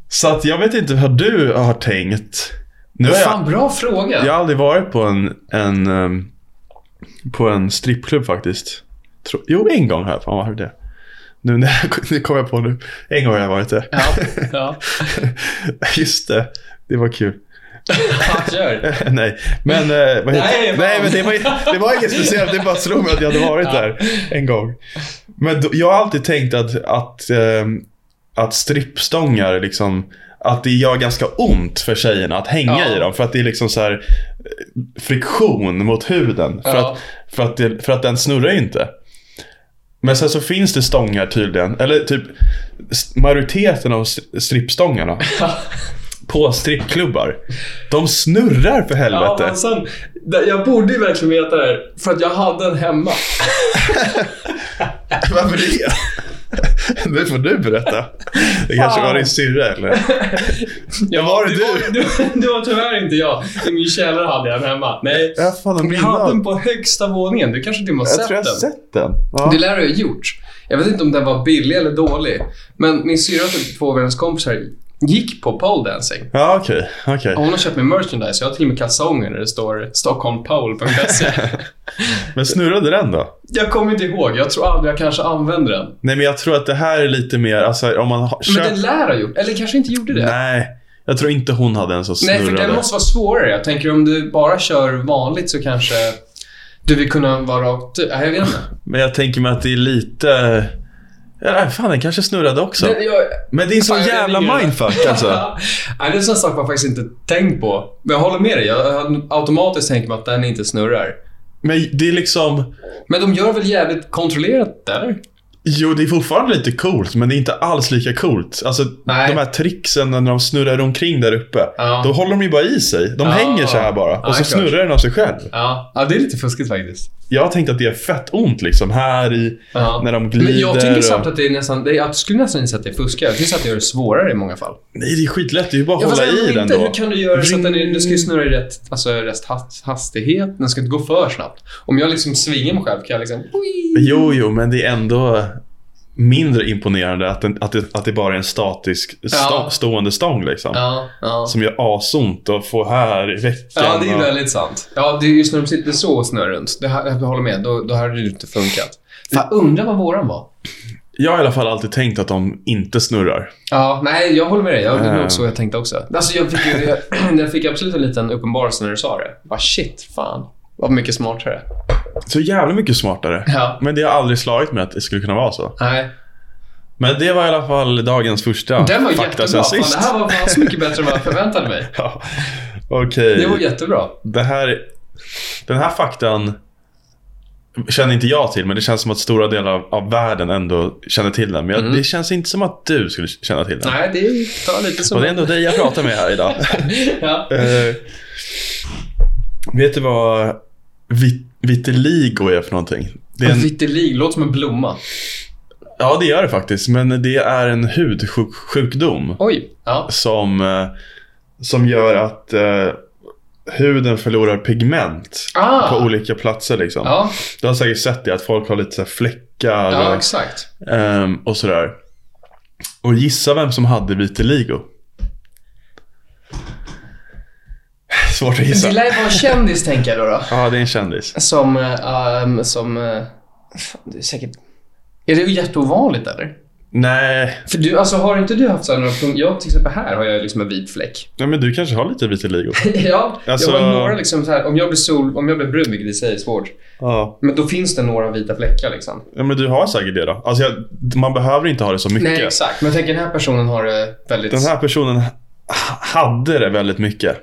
Så att jag vet inte hur du har tänkt. Nu har Fan, jag, bra fråga. jag har aldrig varit på en, en, ehm, på en strippklubb faktiskt. Tro, jo, en gång har jag fan varit det. Nu när jag, det kom jag på nu. En gång har jag varit det. Ja, ja. Just det. Det var kul. Ja, kör. Nej, men... eh, Nej, nej, men det var, det var inget speciellt. Det bara slog mig att jag hade varit där en gång. Men då, jag har alltid tänkt att, att, ehm, att strippstångar liksom... Att det gör ganska ont för tjejerna att hänga Ja. i dem. För att det är liksom så här eh, friktion mot huden. För, Ja. att, för, att det, för att den snurrar ju inte. Men sen så finns det stångar tydligen. Eller typ majoriteten av strippstångarna på strippklubbar. De snurrar för Ja, helvete. men sen, jag borde ju verkligen veta det här, för att jag hade en hemma. Varför det? Det får du berätta. Det kanske var din syrra eller? Ja, var det det du? Var, det, det var tyvärr inte jag. I min källare hade jag den hemma. Nej, Ja, fan, vi hade den på högsta våningen. Du kanske till och med har Jag sett tror jag har den. sett den. Ja. Det lär du ha gjort. Jag vet inte om den var billig eller dålig. Men min syrra och typ två av hennes kompisar gick på pole dancing. Ja, okej. okej. Och hon har köpt mig merchandise. Jag har till och med kalsonger där det står stockholmpole.se. Men snurrade den då? jag kommer inte ihåg. Jag tror aldrig jag kanske använde den. Nej, men jag tror att det här är lite mer, alltså om man har Men köpt... den lär ha gjort. Eller kanske inte gjorde det. Nej, jag tror inte hon hade en Nej, snurrade. för den måste vara svårare. Jag tänker om du bara kör vanligt så kanske du vill kunna vara rakt... Nej, jag vet inte. Men jag tänker mig att det är lite... Ja, fan, den kanske snurrade också. Den- jag- Men det är en sån jävla mindfuck alltså. Nej, det är en sån sak man faktiskt inte tänkt på. Men jag håller med dig. Jag automatiskt tänkt mig att den inte snurrar. Men det är liksom... Men de gör väl jävligt kontrollerat, eller? Jo, det är fortfarande lite coolt, men det är inte alls lika coolt. Alltså, Nej. de här tricksen när de snurrar omkring där uppe. Ja. Då håller de ju bara i sig. De Ja. hänger så här bara. Ja, Och så snurrar den av sig själv. Ja. ja, det är lite fuskigt faktiskt. Jag har tänkt att det är fett ont liksom. Här i... Ja. När de glider Men jag tycker och- samtidigt att det är nästan... Jag skulle nästan säga att det är fuska. Jag tycker att det gör det svårare i många fall. Nej, det är skitlätt. Det är ju bara att hålla i den inte. då. Hur kan du göra så att den, är, den ska ju snurra i rätt, alltså, rätt has- hastighet? Den ska inte gå för snabbt. Om jag liksom svingar mig själv kan jag liksom... Jo, jo, men det är ändå mindre imponerande att, den, att, det, att det bara är en statisk sta, Ja. stående stång liksom. Ja, ja. Som gör asont att få här i veckan. Ja, det är och- väldigt sant. Ja, det är just när de sitter så och snurrar runt. Det här, jag håller med. Då, då hade det inte funkat. Fan, undrar vad våran var. Jag har i alla fall alltid tänkt att de inte snurrar. Ja, nej, jag håller med dig. Jag, det var nog så jag tänkte också. Alltså, jag fick, jag, jag fick absolut en liten uppenbarelse när du sa det. Bara shit, fan. Vad mycket smartare. Så jävla mycket smartare. Ja. Men det har aldrig slagit mig att det skulle kunna vara så. Nej. Men det var i alla fall dagens första Den var fakta jättebra. Fan, det här var fan så mycket bättre än vad jag förväntade mig. Ja. Okej. Det var jättebra. Det här, den här faktan känner inte jag till, men det känns som att stora delar av, av världen ändå känner till den. Men jag, Mm. det känns inte som att du skulle känna till den. Nej, det tar lite så. Och det är ändå dig jag pratar med här idag. ja. Eh, vet du vad vit, vitiligo är för någonting? Det är en, Vitiligo, låter som en blomma. ja, det gör det faktiskt. Men det är en hudsjukdom Oj. Ja. som, eh, som gör att eh, huden förlorar pigment Ah. på olika platser. Liksom. Ja, Du har säkert sett det, att folk har lite så fläckar ja och, exakt. ehm, och sådär. Och gissa vem som hade vitiligo? Svårt att gissa. Det lär vara en kändis, tänker jag då. då. Ja, det är en kändis. Som, eh, ehm, som... eh, fan, det är säkert... Är det jätteovanligt eller? Nej, För du, alltså har inte du haft sådana punkter? Jag till exempel här har jag liksom en vit fläck. ja, men du kanske har lite vitiligo. ja, Alltså- jag har några liksom så här, om jag blir sol, om jag blir brun, vilket i sig är svårt. ja. Men då finns det några vita fläckar liksom. ja, men du har säkert det då. Alltså, jag, man behöver inte ha det så mycket. Nej, exakt. Men jag tänker den här personen har det väldigt... Den här personen hade det väldigt mycket.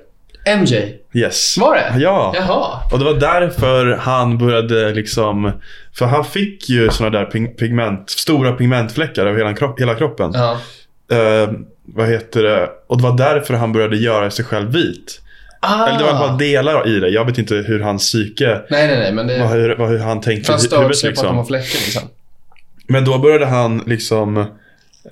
MJ. Yes. Var det? Ja. Jaha. Och det var därför han började liksom... För han fick ju såna där pig- pigment, stora pigmentfläckar över hela, kropp, hela kroppen. Ja. Eh, vad heter det? Och det var därför han började göra sig själv vit. Ah. Eller det var bara delar i det. Jag vet inte hur hans psyke, Nej, nej, nej. Men det... vad, hur, vad, hur han tänkte han i huvudet sig på att de liksom. har fläckar liksom. Men då började han liksom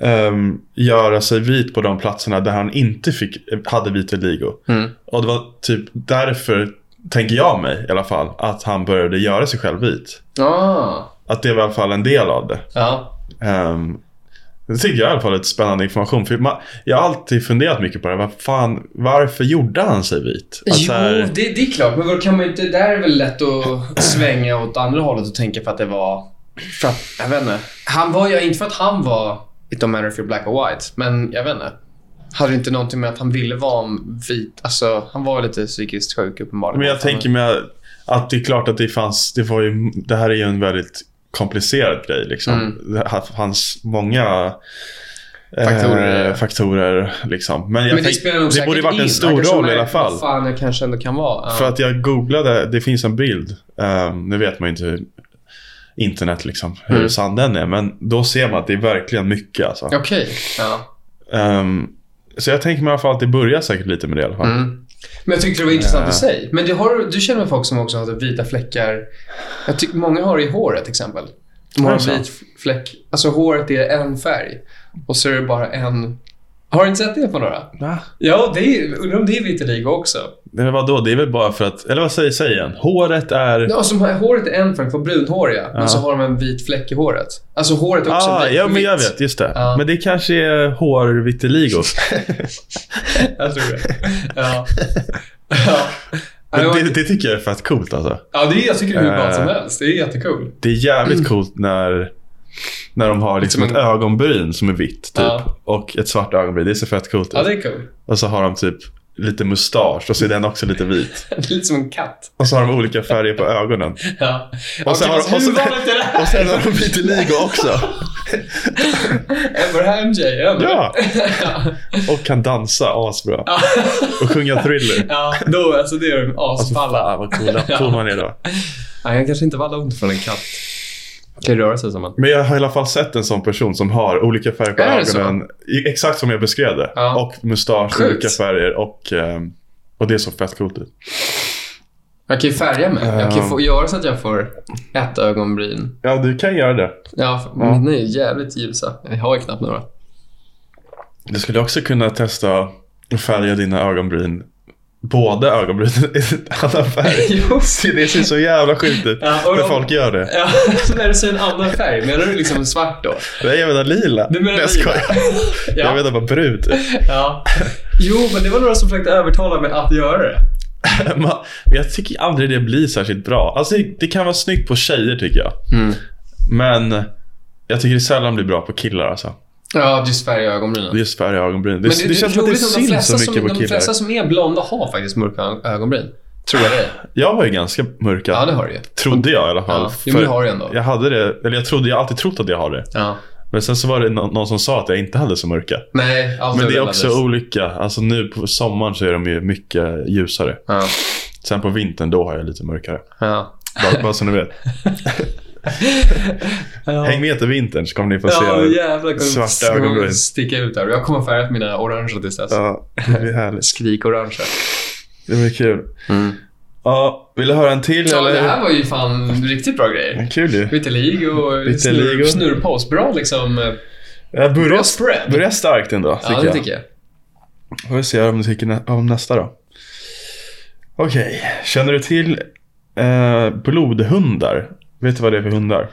ehm, göra sig vit på de platserna där han inte fick, hade vitiligo. Mm. Och det var typ därför, tänker jag mig i alla fall, att han började göra sig själv vit. Ah. Att det var i alla fall en del av det. Ja. Um, det tycker jag i alla fall är lite spännande information. För man, jag har alltid funderat mycket på det. Vad fan, varför gjorde han sig vit? Att Jo, här- det, det är klart. Men då kan man inte... Där är väl lätt att svänga åt andra hållet och tänka för att det var... För att, jag vet inte. Han var ju... Inte för att han var... It don't matter if you're black or white. Men jag vet inte. Hade inte någonting med att han ville vara vit... Alltså, han var lite psykiskt sjuk uppenbarligen. Men jag tänker mig att det är klart att det fanns, det var ju, det här är ju en väldigt komplicerad grej liksom. Mm. Det fanns många Faktorer. eh, faktorer liksom. Men, jag Men det tänk, det borde varit en stor roll i alla fall. Vad fan jag kanske ändå kan vara. För att jag googlade, det finns en bild. Um, nu vet man ju inte internet liksom, hur Mm. sann den är. Men då ser man att det är verkligen mycket alltså. Okej. Ja. Ehm, så jag tänker mig i alla fall att det börjar säkert lite med det i alla fall. Mm. Men jag tyckte det var intressant Ja. i sig. Men du, har, du känner med folk som också har vita fläckar. Jag tycker många har det i håret till exempel. De har en vit fläck. Alltså håret är en färg. Och så är det bara en... Har du inte sett det på några? Va? Ja, det är, undrar om det är vitiligo också. Men vadå, det är väl bara för att, eller vad säger säg igen? Håret är... Ja, som håret är en färg, får brunhåriga. Ja. Men så har de en vit fläck i håret. Alltså håret är också Ah, vit. ja, men jag vet. Just det. Ja. Men det kanske är hårvitiligo. Jag tror det. Ja. ja. Men Ja, det, det tycker jag är fett coolt alltså. Ja, det är, jag tycker det är hur bra som Eh. helst. Det är jättekul. Det är jävligt coolt när, när de har liksom Som ett en- ögonbryn som är vitt typ. Ja. Och ett svart ögonbryn. Det ser fett coolt Ja, ut. det är kul. Och så har de typ lite mustasch och så är den också lite vit. Det är lite som en katt. Och så har de olika färger på ögonen. Ja. Och sen har- fast och det här? Och sen har de vitiligo också. MJ? eller? Ja. ja. Och kan dansa asbra. Och sjunga thriller. Ja, då, alltså det är de Alltså asballa. fan vad cool, cool man är då. Nej, jag kanske inte var långt från en katt. Kan röra sig som en. Men jag har i alla fall sett en sån person som har olika färger på Är så? ögonen. Exakt som jag beskrev det. Ja. Och mustasch, Sjukt. olika färger och, ehm, och det såg fett coolt ut. Jag kan ju färga mig. Jag kan få göra så att jag får ett ögonbryn. Ja, du kan göra det. Ja. mina är jävligt ljusa. Jag har ju knappt några. Du skulle också kunna testa att färga dina ögonbryn. Båda ögonbrynen i annan färg. Det ser så jävla sjukt ut Ja, när de- folk gör det. Ja, när du säger en annan färg, menar du liksom svart då? Nej, jag menar lila. Du menar Nej, jag skojar. Ja. Jag menar bara brun typ. Ja. Jo, men det var några som försökte övertala mig att göra det. Men jag tycker aldrig det blir särskilt bra. Alltså det- det kan vara snyggt på tjejer tycker jag. Mm. Men jag tycker det sällan blir bra på killar alltså. Ja, just färg i ögonbrynen. Just färg i ögonbryn. Det, Men det, känns som att det de syns så mycket som, på De killar. flesta som är blonda har faktiskt mörka ögonbryn. Tror jag det. Jag var ju ganska mörka. Ja, det har du ju. Trodde jag i alla fall. Ja, jo, men det har du ändå. Jag hade det, eller jag trodde, jag har alltid trott att jag har det. Ja. Men sen så var det nå- någon som sa att jag inte hade så mörka. Nej, Men det är också olika. Alltså nu på sommaren så är de ju mycket ljusare. Ja. Sen på vintern då har jag lite mörkare. Ja. Bara, bara så ni vet. Ja. Häng med till vintern så kommer ni få Ja, se. jävlar. kommer svarta ögonbryn. Sticka ut där. Jag kommer färga mina orangea tills dess. Ja, det blir härligt. Skrik-orangea. Det blir kul. Ja, vill du höra en till Ja, eller? det här var ju fan riktigt bra grejer. Kul ju. Vitiligo och Vitiligo. snurr, snurrpaus. Bra liksom. eh, Jag Bra börjar, spread. börjar starkt ändå, tycker Ja, det jag. tycker jag. Får vi se om du tycker nä- om nästa då. Okej, känner du till eh, blodhundar? Vet du vad det är för hundar?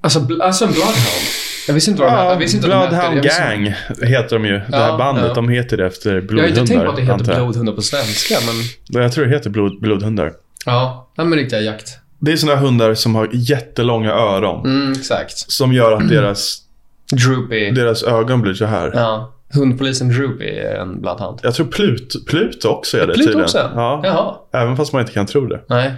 Alltså, bl- alltså en bloodhound. Jag visste inte vad de jag visste inte vad de hette. Bloodhound Jag visste- Gang heter de ju. Det Ja, här bandet, ja. de heter det efter Jag har blodhundar. inte tänkt på att det heter jag. blodhundar på svenska, men... Jag tror det heter blod, blodhundar. Ja, ja men riktiga jakt. Det är sådana hundar som har jättelånga öron. Mm, exakt. Som gör att deras Droopy. Deras ögon blir så här. Ja. Hundpolisen Droopy är en bloodhound. Jag tror Plut, Pluto också är det Pluto tydligen. också? Ja. Jaha. Även fast man inte kan tro det. Nej.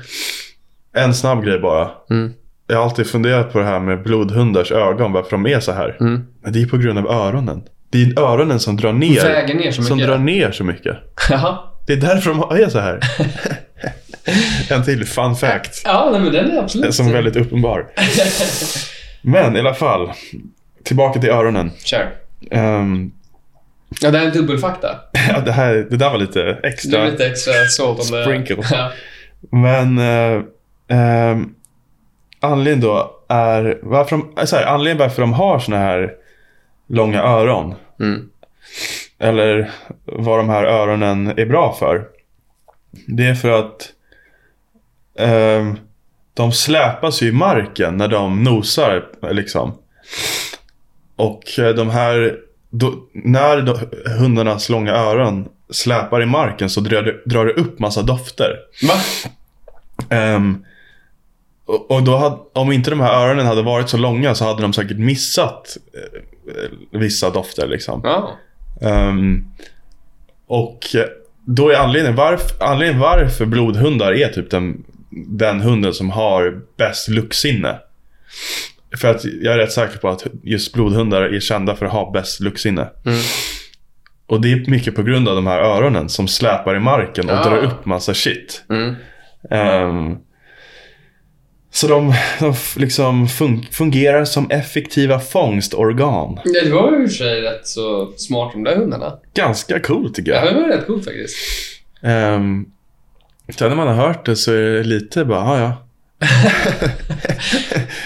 En snabb grej bara. Mm. Jag har alltid funderat på det här med blodhundars ögon, varför de är så här. Mm. Men det är på grund av öronen. Det är öronen som drar ner. Väger ner så som mycket. drar ner så mycket. Jaha. Det är därför de är så här. en till fun fact. Ja, nej, men den är absolut... Som är väldigt uppenbar. Men i alla fall. Tillbaka till öronen. Kör. Ehm, Ja, det här är dubbelfakta. ja, det, här, det där var lite Det extra. är lite extra salt om det. Sprinkle. Ja. Men eh, anledningen då är varför de, så här, anledningen varför de har såna här långa öron. Mm. Eller vad de här öronen är bra för. Det är för att ehm, de släpas ju i marken när de nosar liksom. Och eh, de här, då, när de, hundarnas långa öron släpar i marken så drar det, drar det upp massa dofter. Va? Ehm, och och då hade, om inte de här öronen hade varit så långa så hade de säkert missat eh, vissa dofter liksom. Ja. Ehm, och då är anledningen varför, anledningen varför blodhundar är typ den, den hunden som har bäst luktsinne. För att jag är rätt säker på att just blodhundar är kända för att ha bäst luktsinne. Mm. Och det är mycket på grund av de här öronen som släpar i marken och Ja. drar upp massa shit. Mm. Ehm, så de, de liksom fun- fungerar som effektiva fångstorgan. Ja, det var ju för sig rätt så smart de där hundarna. Ganska coolt tycker Ja, jag. det var rätt coolt faktiskt. Um, sen när man har hört det så är det lite bara, ja ja.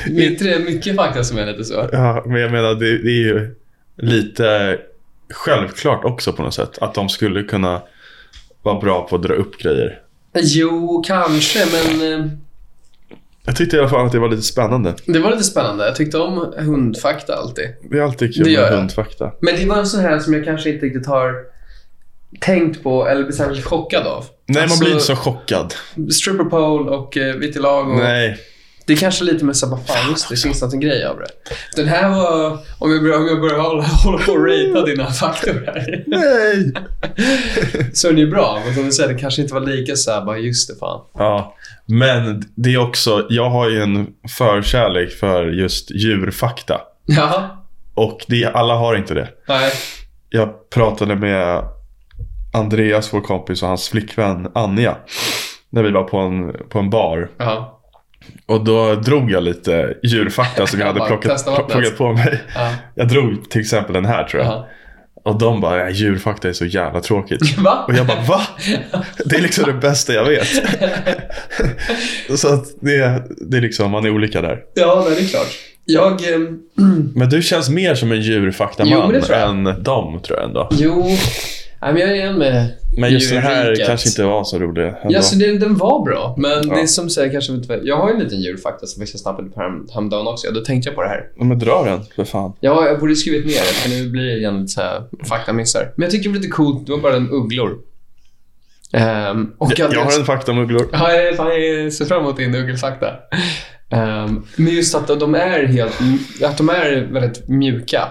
Det är inte det mycket fakta som är lite så? ja. Men jag menar, det, det är ju lite självklart också på något sätt. Att de skulle kunna vara bra på att dra upp grejer. Jo, kanske, men eh, Jag tyckte i alla fall att det var lite spännande. det var lite spännande. Jag tyckte om hundfakta alltid. Det är alltid kul med jag. hundfakta. Men det var en sån här som jag kanske inte riktigt har tänkt på eller blivit särskilt chockad av. Nej, man Alltså, blir inte så chockad. Stripper pole och eh, vitiligo. Nej. Det är kanske lite med såhär, fan just det, finns något en grej av det. Den här var, om jag börjar, om jag börjar hålla, hålla på och ratea dina faktor här. Nej! så är det ju bra, men som du säger, det kanske inte var lika såhär, bara just det fan. Ja, men det är också, jag har ju en förkärlek för just djurfakta. Ja, Och det, alla har inte det. nej. Jag pratade med Andreas, vår kompis, och hans flickvän Anja. När vi var på en, på en bar. Ja. Och då drog jag lite djurfakta som jag hade plockat, plockat på mig. Ja. Jag drog till exempel den här tror jag. Ja. Och de bara, "Ja, djurfakta är så jävla tråkigt. Va? Och jag bara, va? Det är liksom det bästa jag vet. så att det, det är liksom, man är olika där. Ja, nej, det är klart. Jag... ehm, Men du känns mer som en djurfaktaman än dem tror jag ändå. jo, nej, men jag är en med Men just den här djurriket. kanske inte var så rolig. ändå. Ja, så den, den var bra, men Ja. det som säger kanske inte... Jag har ju en liten djurfakta som jag snappade på härom- häromdagen också. Då tänkte jag på det här. Ja, Men dra den, för fan. Ja, jag borde skrivit ner det, för nu blir det igen lite så här faktamissar. Men jag tycker det var lite coolt, det var bara en ugglor. Ehm, och Jag, jag har en fakta om ugglor. Ja, jag, jag ser fram emot din uggelfakta. Um, men just att de är helt, att de är väldigt mjuka.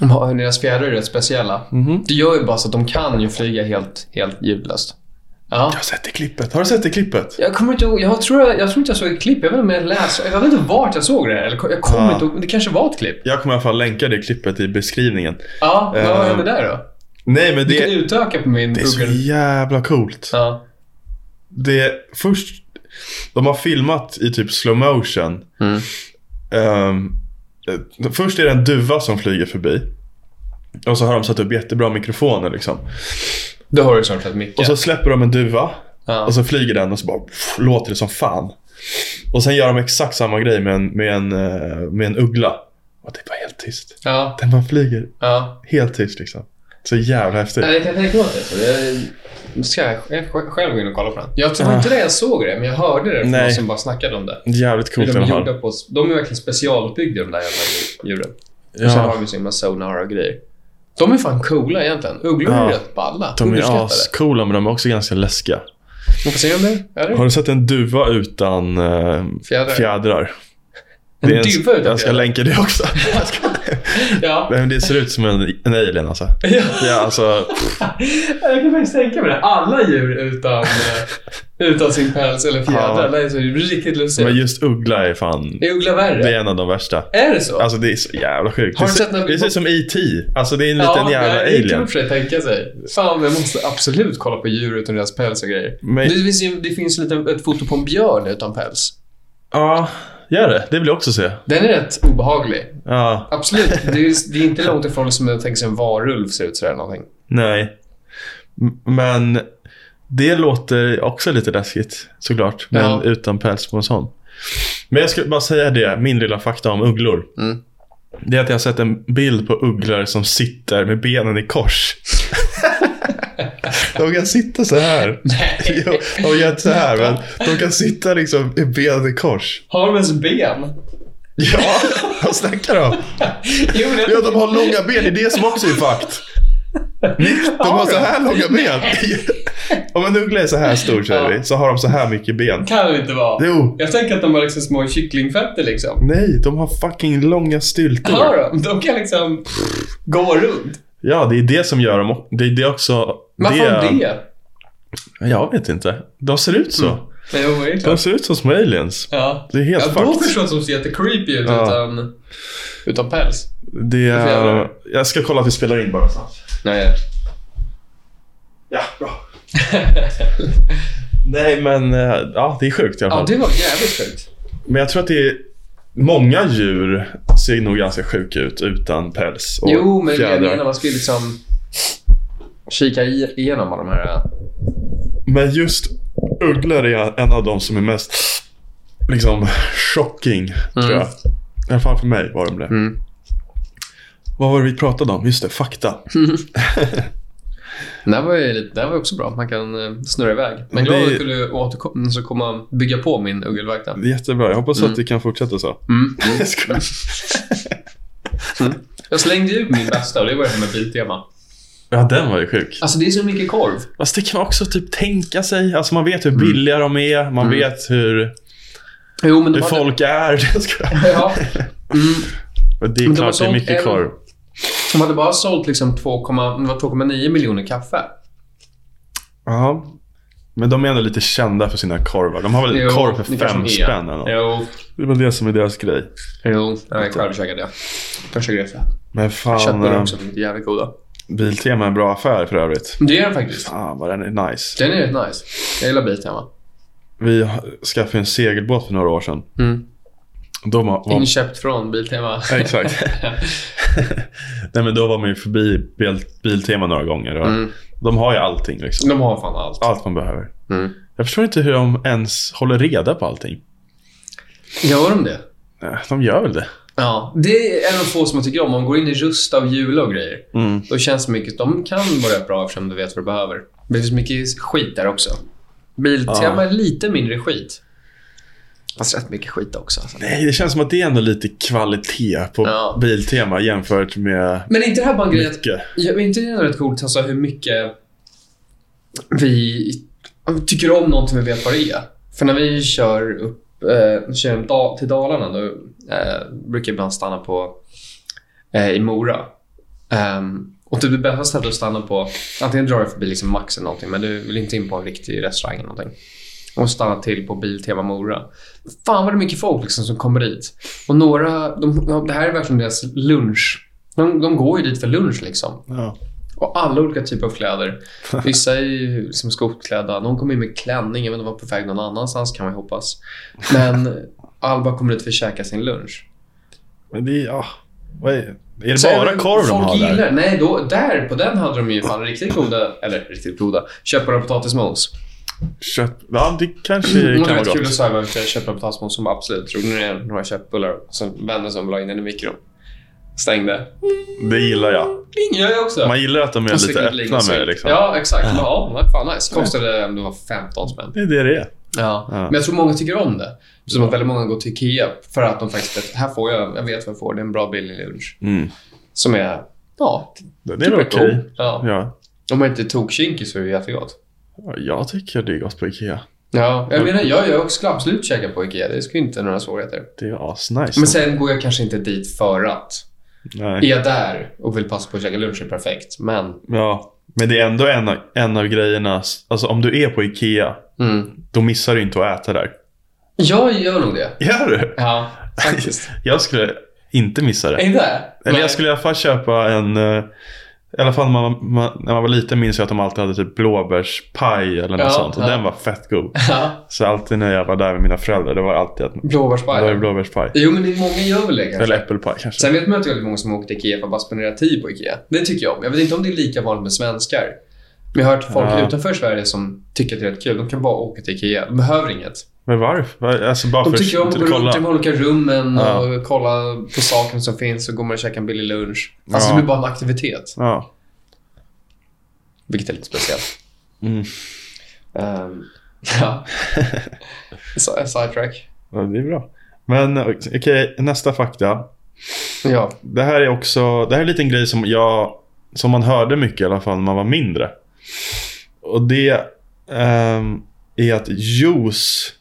Deras fjädrar är rätt speciella. Mhm. Det gör ju bara så att de kan ju flyga helt, helt ljudlöst. Ja. Jag har sett det klippet. Har du sett det klippet? Jag kommer inte ihåg, jag tror, jag, jag tror inte jag såg ett klipp. Jag vet inte om jag läste, jag vet inte vart jag såg det. Eller, jag kommer Ja. inte ihåg, det kanske var ett klipp. Jag kommer i alla fall länka det klippet i beskrivningen. Ja, vad Ehm, hände där då? Nej, men Du kan det, utöka på min det är så Google. jävla coolt. Ja. Det, först, de har filmat i typ slow motion. Mm. Eh, först är det en duva som flyger förbi. Och så har de satt upp jättebra mikrofoner liksom. Då har du snart mycket. Och så släpper de en duva. ja. Och så flyger den och så bara pff, låter det som fan. Och sen gör de exakt samma grej med en, med en, eh, med en uggla. Och det är bara helt tyst. ja. Den bara flyger ja. helt tyst liksom. Så jävla häftigt. Jag kan tänka mig det Jag ska jag sj- själv gå in och kolla på den. Jag tror inte det jag såg det, men jag hörde det från Nej. någon som bara snackade om det. Jävligt coolt de, gjorda på, de är verkligen specialbyggda de där jävla djuren. Och sen Ja, har vi så himla sonar och grejer. De är fan coola egentligen. Ugglor är Ja. rätt balla. de är ascoola men de är också ganska läskiga. Får se om det Har du sett en duva utan eh, Fjädrar. fjädrar? En är duva utan Jag ska fjädrar? länka det också. Ja. Men det ser ut som en, en alien alltså. ja. Ja, alltså. Jag kan faktiskt tänka mig det. Alla djur utan, eh, utan sin päls eller fjädrar. Ja. Det är så riktigt lustigt. Men just uggla är fan. Är uggla värre? Det är en av de värsta. Är det så? Alltså det är så jävla sjukt. Har du sett det ser ut som E.T. Alltså det är en liten jävla nej, det kan alien. man tänka sig. Fan, jag måste absolut kolla på djur utan deras päls och grejer. Men- Det finns ju det finns lite, ett foto på en björn utan päls. Ja, gör det. Det vill jag också se. Den är rätt obehaglig. Ja, Absolut. Det är, det är inte långt ifrån som jag tänker sig en varulv ser ut sådär någonting. nej. Men det låter också lite läskigt såklart. Men Ja. utan päls på en sån. Men jag skulle bara säga det, min lilla fakta om ugglor. Mm. Det är att jag har sett en bild på ugglor som sitter med benen i kors. De kan sitta så här. Nej. De gör inte så här, men de kan sitta liksom med benen i kors. Har de ens ben? Ja, vad snackar de om? Jo, men Ja, de har långa ben. Det är det som också är fakt. De har så här långa ben. Om en uggla är så här stor, säger vi, så har de så här mycket ben. kan det inte vara. Jo. Jag tänker att de har liksom små kycklingfötter liksom. Nej, de har fucking långa styltor. Har de? De kan liksom gå runt. Ja, det är det som gör dem. Det är det också. Varför det? det? Jag vet inte. De ser ut så. Nej, jo, det är De ser ut som små aliens. Ja. Det är helt ja, fucked. förstår jag att de ser jättecreepy ut Ja. utan, utan päls. Det är... Jag ska kolla att vi spelar in bara snabbt. Nej. Ja, bra. Nej, men eh, ja, det är sjukt i alla Ja, fall. det var jävligt sjukt. Men jag tror att det är... Många djur ser nog ganska sjuka ut utan päls och Jo, men jag fjädrar. menar man ju liksom kika igenom alla de här... Men just ugglor är en av de som är mest liksom shocking, tror jag. I alla fall för mig var de det. Mm. Vad var det vi pratade om? Just det, fakta. Det här var ju det här var också bra. Man kan eh, snurra iväg. Men glad det att är- du kunde återkomma så komma bygga på min ugelvakta. Det är jättebra. Jag hoppas att det kan fortsätta så. Mm. Jag skojar. Jag slängde ut min bästa och det var det här med Biltema. Ja, den var ju sjuk. Alltså det är så mycket korv. Fast det kan man också typ tänka sig. Alltså man vet hur billiga de är. Man Mm. vet hur, Jo, hur folk är. Jag skojar. Ja. Mm. Det är Men klart det är mycket en- korv. De hade bara sålt liksom 2, det var 2,9 miljoner kaffe. Ja. Men de är ändå lite kända för sina korvar. De har väl Jo, korv för det fem spänn eller något. Jo. Det är väl det som är deras grej. Jo. Jag är självkäkad det. Kanske grejer. Men fan, Köttbullar eh, också. Jävligt goda. Biltema är en bra affär för övrigt. Det är den faktiskt. Fan vad den är nice. Den är rätt nice. Jag gillar Biltema. Vi skaffade en segelbåt för några år sedan. Mm. Då var, var, Inköpt från Biltema. Exakt. Nej men då var man ju förbi bil, Biltema några gånger. Och Mm. De har ju allting liksom. De har fan allt. Allt man behöver. Mm. Jag förstår inte hur de ens håller reda på allting. Gör de det? Eh, De gör väl det. Ja. Det är en av få som jag tycker om. Om man går in i Rusta och Jula och grejer. Mm. Då känns det mycket... De kan vara bra eftersom du vet vad du behöver. Men det finns mycket skit där också. Biltema är lite mindre skit. Fast rätt mycket skit också. Alltså. Nej, det känns som att det är ändå lite kvalitet på Ja. Biltema jämfört med Men är inte det här bara en grej att... Ja, men inte det ändå rätt coolt alltså, hur mycket vi tycker om någonting vi vet vad det är? För när vi kör upp eh, kör till Dalarna då eh, brukar jag ibland stanna på eh, i Mora. Ehm, och typ det bästa stället att stanna på, antingen drar du förbi liksom Max eller någonting, men du vill inte in på en riktig restaurang eller någonting. Och stanna till på Biltema Mora. Fan vad det är mycket folk liksom som kommer dit. Och några, de, de, det här är verkligen deras lunch. De, de går ju dit för lunch liksom. Ja. Och alla olika typer av kläder. Vissa är ju liksom skotklädda. Någon kommer in med klänning. Jag vet inte var på väg någon annanstans kan man ju hoppas. Men Alba kommer dit för att käka sin lunch. Men det ja. Vad är, är det Så bara är- korv de har gillar, där? Nej, då, där på den hade de ju fan riktigt goda, eller riktigt goda, köttbullar och potatismos. Kött? Ja, det kanske Mm, det kan var vara kul att gott. serva lite köttbullar som absolut drog ner några köttbullar och sen vände sig om och la in den i mikron. Stängde. Det gillar jag. Pling gör jag också. Man gillar att de är Och så lite öppna med det liksom. Ja, exakt. Ja, ja fan nice. Kostade om det var 15 spänn. Det är det det är. Ja. Ja. Men jag tror många tycker om det. Som att väldigt många går till Ikea för att de faktiskt här får jag, jag vet vad jag får. Det är en bra billig lunch. Mm. Som är, ja, Det är typ okej. god. Ja. Ja. Om man inte är tokkinkig så är det jättegott. Ja, Jag tycker det är gott på Ikea. Ja, jag menar, jag, jag skulle absolut käka på Ikea. Det skulle inte några svårigheter. Det är asnice. Men sen går jag kanske inte dit för att Nej. Är jag där och vill passa på att käka lunch är perfekt. Men... Ja. Men det är ändå en, av- en av grejerna. Alltså om du är på Ikea. Mm. Då missar du inte att äta där. Jag gör nog det. Gör du? Ja, faktiskt. Jag skulle inte missa det. Inte? Eller Nej. jag skulle i alla fall köpa en... I alla fall när man, man, när man var liten minns jag att de alltid hade typ blåbärspaj eller något Ja, sånt. Och ja. den var fett god. Ja, Så alltid när jag var där med mina föräldrar, det var alltid att det var blåbärspaj. blåbärspaj. Jo, men det är många gör väl det kanske. Eller äppelpaj kanske. Sen vet man att det är väldigt många som åker till Ikea för att bara spendera tid på Ikea. Det tycker jag om. Jag vet inte om det är lika vanligt med svenskar. Men jag har hört folk utanför Sverige som tycker att det är rätt kul. De kan bara åka till Ikea. De behöver inget. Men varför? Alltså bara De för tycker om att gå runt i de olika rummen Ja. och kolla på sakerna som finns och går man och käkar en billig lunch. Alltså Ja. det blir bara en aktivitet. Ja. Vilket är lite speciellt. Mm. Ehm, ja. Sidetrack. ja, det är bra. Men okej, nästa fakta. Ja. Det här är också, det här är en liten grej som jag, som man hörde mycket i alla fall när man var mindre. Och det ehm, är att juice,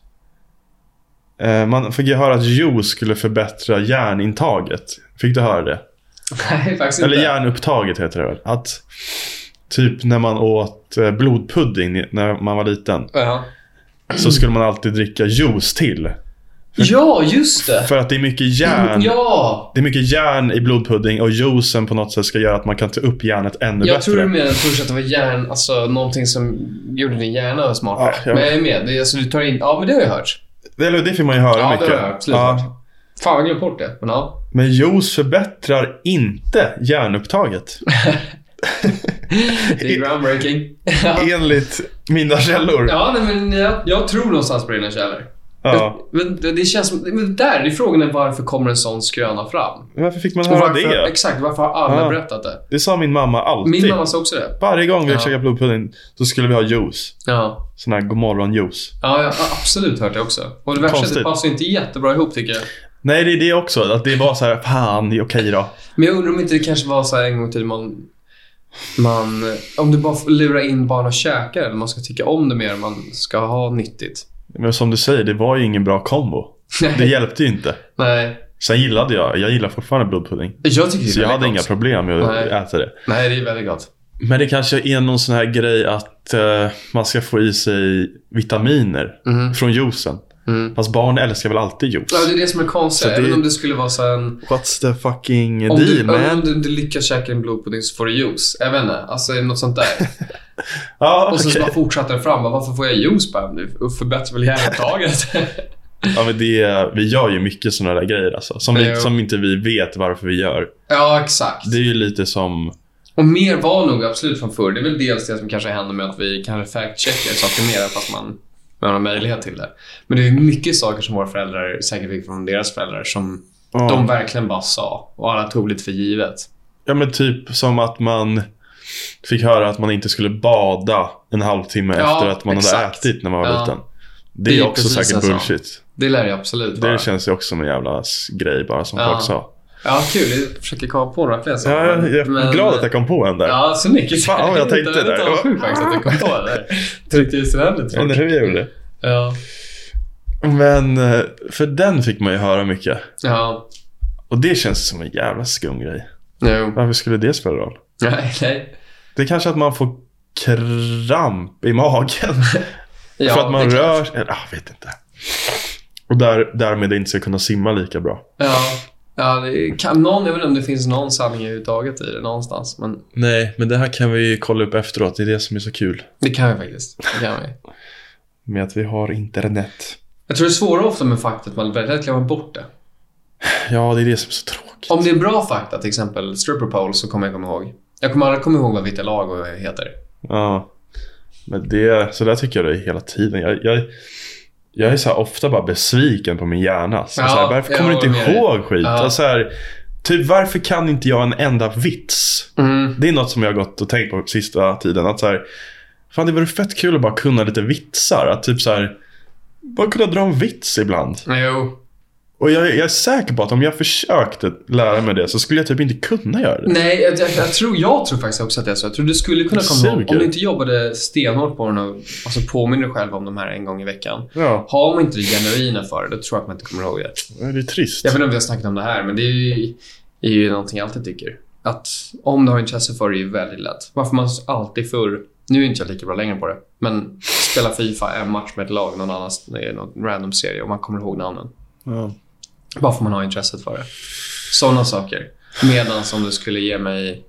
man fick ju höra att juice skulle förbättra järnintaget. Fick du höra det? Nej, faktiskt Eller inte. järnupptaget heter det väl? Att typ när man åt eh, blodpudding när man var liten. Ja. Så skulle man alltid dricka juice till. ja, just det. För att det är mycket järn. Ja! Det är mycket järn i blodpudding och juicen på något sätt ska göra att man kan ta upp järnet ännu Jag bättre. tror du menade först att det var hjärn, alltså någonting som gjorde din hjärna smartare. Ja, jag- Men jag är med. Det alltså, du tar in, ja, men det har jag hört. Eller det fick man ju höra Ja, mycket. det har jag absolut. Fan, jag glömt bort det. Men ja. Men juice förbättrar inte järnupptaget. Det är groundbreaking. Enligt mina källor. ja nej, men jag, jag tror någonstans på dina källor. Ja. Men det, det känns. Men där är frågan är varför kommer en sån skröna fram? Varför fick man höra varför, det? Exakt, varför har alla Ja. berättat det? Det sa min mamma alltid. Min mamma sa också det. Varje gång vi Ja. käkade blodpudding, då skulle vi ha juice. Ja. Sån här godmorgon-juice. Ja, jag har absolut hört det också. Och det värsta är att det passar inte jättebra ihop tycker jag. Nej, det är det också. Att det var så här, fan, okej då. Men jag undrar om inte det kanske var så här en gång till man... Man... Om du bara får lura in barn och käka eller man ska tycka om det mer man ska ha nyttigt. Men som du säger, det var ju ingen bra kombo. Det hjälpte ju inte. Nej. Sen gillade jag, jag gillar fortfarande blodpudding. Jag tycker det är Så jag hade inga gott. problem med att Nej. äta det. Nej, det är väldigt gott. Men det kanske är någon sån här grej att eh, man ska få i sig vitaminer Mhm. från juicen. Mm. Fast barn älskar väl alltid juice? Ja, det är det som är konstigt. Även om det skulle vara så en... What's the fucking Om deal du, man? om du, du lyckas käka en blodpudding så får du juice. Jag vet inte. Alltså något sånt där. Ja, Och så okej. bara fortsätter det fram. Varför får jag juice bara? Nu förbättrar väl hjärnupptaget? ja, men det, vi gör ju mycket såna där grejer alltså. Som, vi, som inte vi vet varför vi gör. ja, exakt. Det är ju lite som... Och mer var nog absolut från förr. Det är väl dels det som kanske händer med att vi kanske fact-checkar saker mer fast man, man har möjlighet till det. Men det är mycket saker som våra föräldrar säkert fick från deras föräldrar som Ja. de verkligen bara sa och alla tog lite för givet. Ja men typ som att man fick höra att man inte skulle bada en halvtimme Ja, efter att man hade exakt. ätit när man var Ja. liten. Det, Det är också säkert bullshit. Det lär jag absolut vara. Det känns ju också som en jävla grej bara som Ja. folk sa. Ja, kul. Jag försöker komma på några fler Ja, saker. jag, jag är Men- glad att jag kom på en där. Ja, så mycket. Fan, vad jag tänkte där. Det var sjukt faktiskt att jag kom på det där. Tryckte i sig väldigt fort. Eller hur jag gjorde. Ja. Men eh, för den fick man ju höra mycket. Ja. Och det känns som en jävla skum grej. Jo. Varför skulle det spela roll? Nej, nej. Det är kanske att man får kramp i magen. Ja, för att man rör sig. Jag vet inte. Och där, därmed inte ska kunna simma lika bra. Ja. Ja, kan någon, jag vet inte om det finns någon sanning överhuvudtaget i det någonstans. Men Nej, men det här kan vi kolla upp efteråt. Det är det som är så kul. det kan vi faktiskt. Det kan vi. Med att vi har internet. Jag tror det är svårare ofta med fakta att man väldigt lätt glömmer bort det. Ja, det är det som är så tråkigt. Om det är bra fakta, till exempel stripper pole, så kommer jag komma ihåg. Jag kommer aldrig komma ihåg vad Vitalago heter. Ja. Men det, så där tycker jag det är hela tiden. Jag, jag, jag är så ofta bara besviken på min hjärna. Så Ja, så här, varför kommer du inte ihåg skit? Ja. Alltså så här, typ varför kan inte jag en enda vits? Mm. Det är något som jag har gått och tänkt på sista tiden. Att så här, fan det vore fett kul att bara kunna lite vitsar. Att typ så här, bara kunna dra en vits ibland. Jo. Och jag, jag är säker på att om jag försökte lära mig det så skulle jag typ inte kunna göra det. Nej, jag, jag, jag, tror, jag tror faktiskt också att det är så. Jag tror du skulle kunna komma ihåg, om du inte jobbade stenhårt på den och alltså påminner dig själv om de här en gång i veckan. Ja, Har man inte det genuina för det, då tror jag att man inte kommer ihåg det. det är trist. Jag vet inte om vi har snackat om det här, men det är ju... är ju någonting jag alltid tycker. Att om du har intresse för det är ju väldigt lätt. Varför man alltid förr, nu är inte jag lika bra längre på det, men spela Fifa en match med ett lag någon är någon random serie och man kommer ihåg namnen. Ja. Varför man har intresset för det. Sådana saker. Medan om du skulle ge mig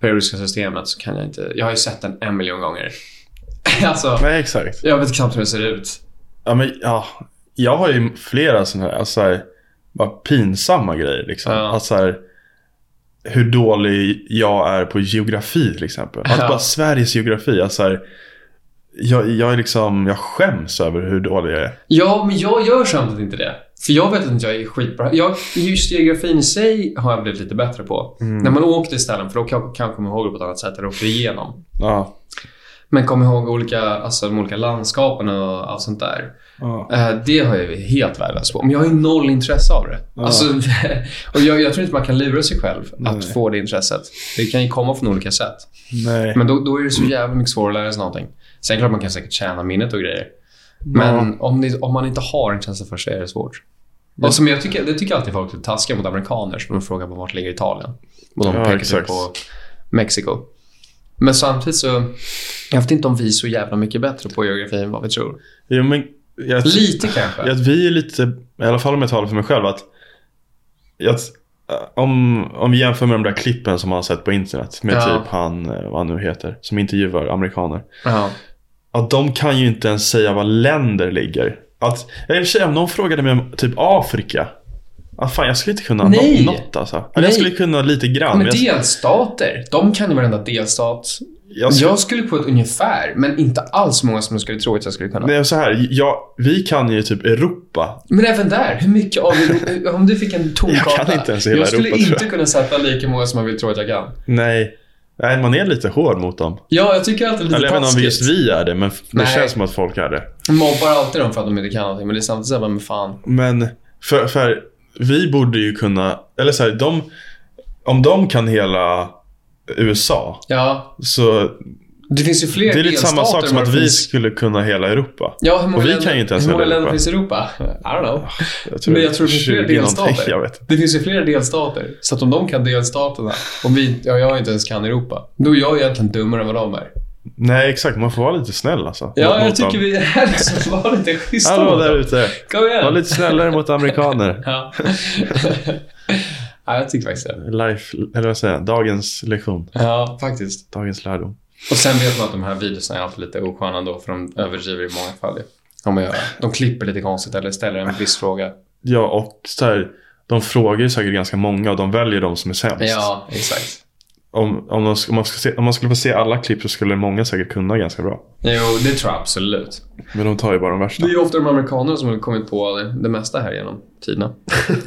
periodiska systemet så kan jag inte... Jag har ju sett den en miljon gånger. alltså, Nej, exakt. jag vet knappt hur det ser ut. Ja, men ja. Jag har ju flera sådana här, alltså, här, bara pinsamma grejer liksom. Ja. Alltså, här, hur dålig jag är på geografi till exempel. Alltså Ja. bara Sveriges geografi. Alltså, här, jag, jag är liksom, jag skäms över hur dålig jag är. Ja, men jag gör samtidigt inte det. För jag vet att jag är skitbra. Jag, just geografin i sig har jag blivit lite bättre på. När man åker till ställen, för då kan kan jag komma ihåg det på ett annat sätt. Eller åker igenom. Ja. Men kom ihåg olika, alltså, de olika landskapen och allt sånt där. Ja. Eh, det har jag helt värdelös på. Men jag har ju noll intresse av det. Alltså, och jag, jag tror inte man kan lura sig själv Nej. att få det intresset. Det kan ju komma från olika sätt. Nej. Men då, då är det så jävla mycket svårare att lära sig någonting. Sen klart man kan säkert tjäna minnet och grejer. Men om, ni, om man inte har intresse för sig är det svårt. Och som jag tycker, det tycker alltid folk är taskiga mot amerikaner som de frågar på vart ligger Italien. Och de Ja, pekar exakt. på Mexiko. Men samtidigt så... Jag vet inte om vi är så jävla mycket bättre på geografi än vad vi tror. Jo, men jag, Lite kanske. jag, vi är lite, i alla fall om jag talar för mig själv, att jag, om, om vi jämför med de där klippen som man har sett på internet med Ja. typ han, eh, vad han nu heter, som intervjuar amerikaner. Ja. Att de kan ju inte ens säga var länder ligger. Att, ja, i och för sig, om någon frågade mig om typ Afrika. Ah, fan, jag skulle inte kunna Nej. nå- något alltså. Eller Nej. jag skulle kunna lite grann. Men men jag, delstater, de kan ju varenda delstat. jag, skulle, Jag skulle på ett ungefär, men inte alls många som jag skulle tro att jag skulle kunna. Nej, så här, jag, vi kan ju typ Europa. Men även där, hur mycket av Europa, om du fick en tom Jag kan inte ens hela Jag skulle Europa, tror inte kunna sätta lika många som man vill tro att jag kan. Nej. Nej, man är lite hård mot dem. Ja, jag tycker alltid det är Eller lite jag vet inte om just vi är det, men det Nej. känns som att folk är det. Mobbar alltid dem för att de inte kan någonting, men det är samtidigt såhär, men fan. Men för, för vi borde ju kunna, eller så här, de, om de kan hela USA, Ja, så det finns ju fler det är lite samma sak som att vi skulle kunna hela Europa. Ja, hur många och vi länder, kan ju inte ens Hur många länder Europa. finns i Europa? I don't know. Jag Men jag tror det finns fler 20 någonting, delstater. Det finns ju fler delstater. Så att om de kan delstaterna, om vi, ja, jag inte ens kan Europa, då är jag egentligen dummare än vad de är. Nej, exakt. Man får vara lite snäll alltså. Ja, jag tycker dem. vi är liksom, var lite schyssta Hallå där ute. Kom igen! Var lite snällare mot amerikaner. Ja. ja, jag tycker faktiskt det. Life, eller vad säger jag? Dagens lektion. Ja, faktiskt. Dagens lärdom. Och sen vet man att de här videorna är alltid lite osköna ändå, för de överdriver i många fall. man gör. De klipper lite konstigt eller ställer en viss fråga. Ja, och så här, de frågar ju säkert ganska många och de väljer de som är sämst. Ja, exakt. Om, om, de, om, man se, om man skulle få se alla klipp så skulle många säkert kunna ganska bra. Jo, det tror jag absolut. Men de tar ju bara de värsta. Det är ofta de amerikaner som har kommit på det, det mesta här genom tiderna.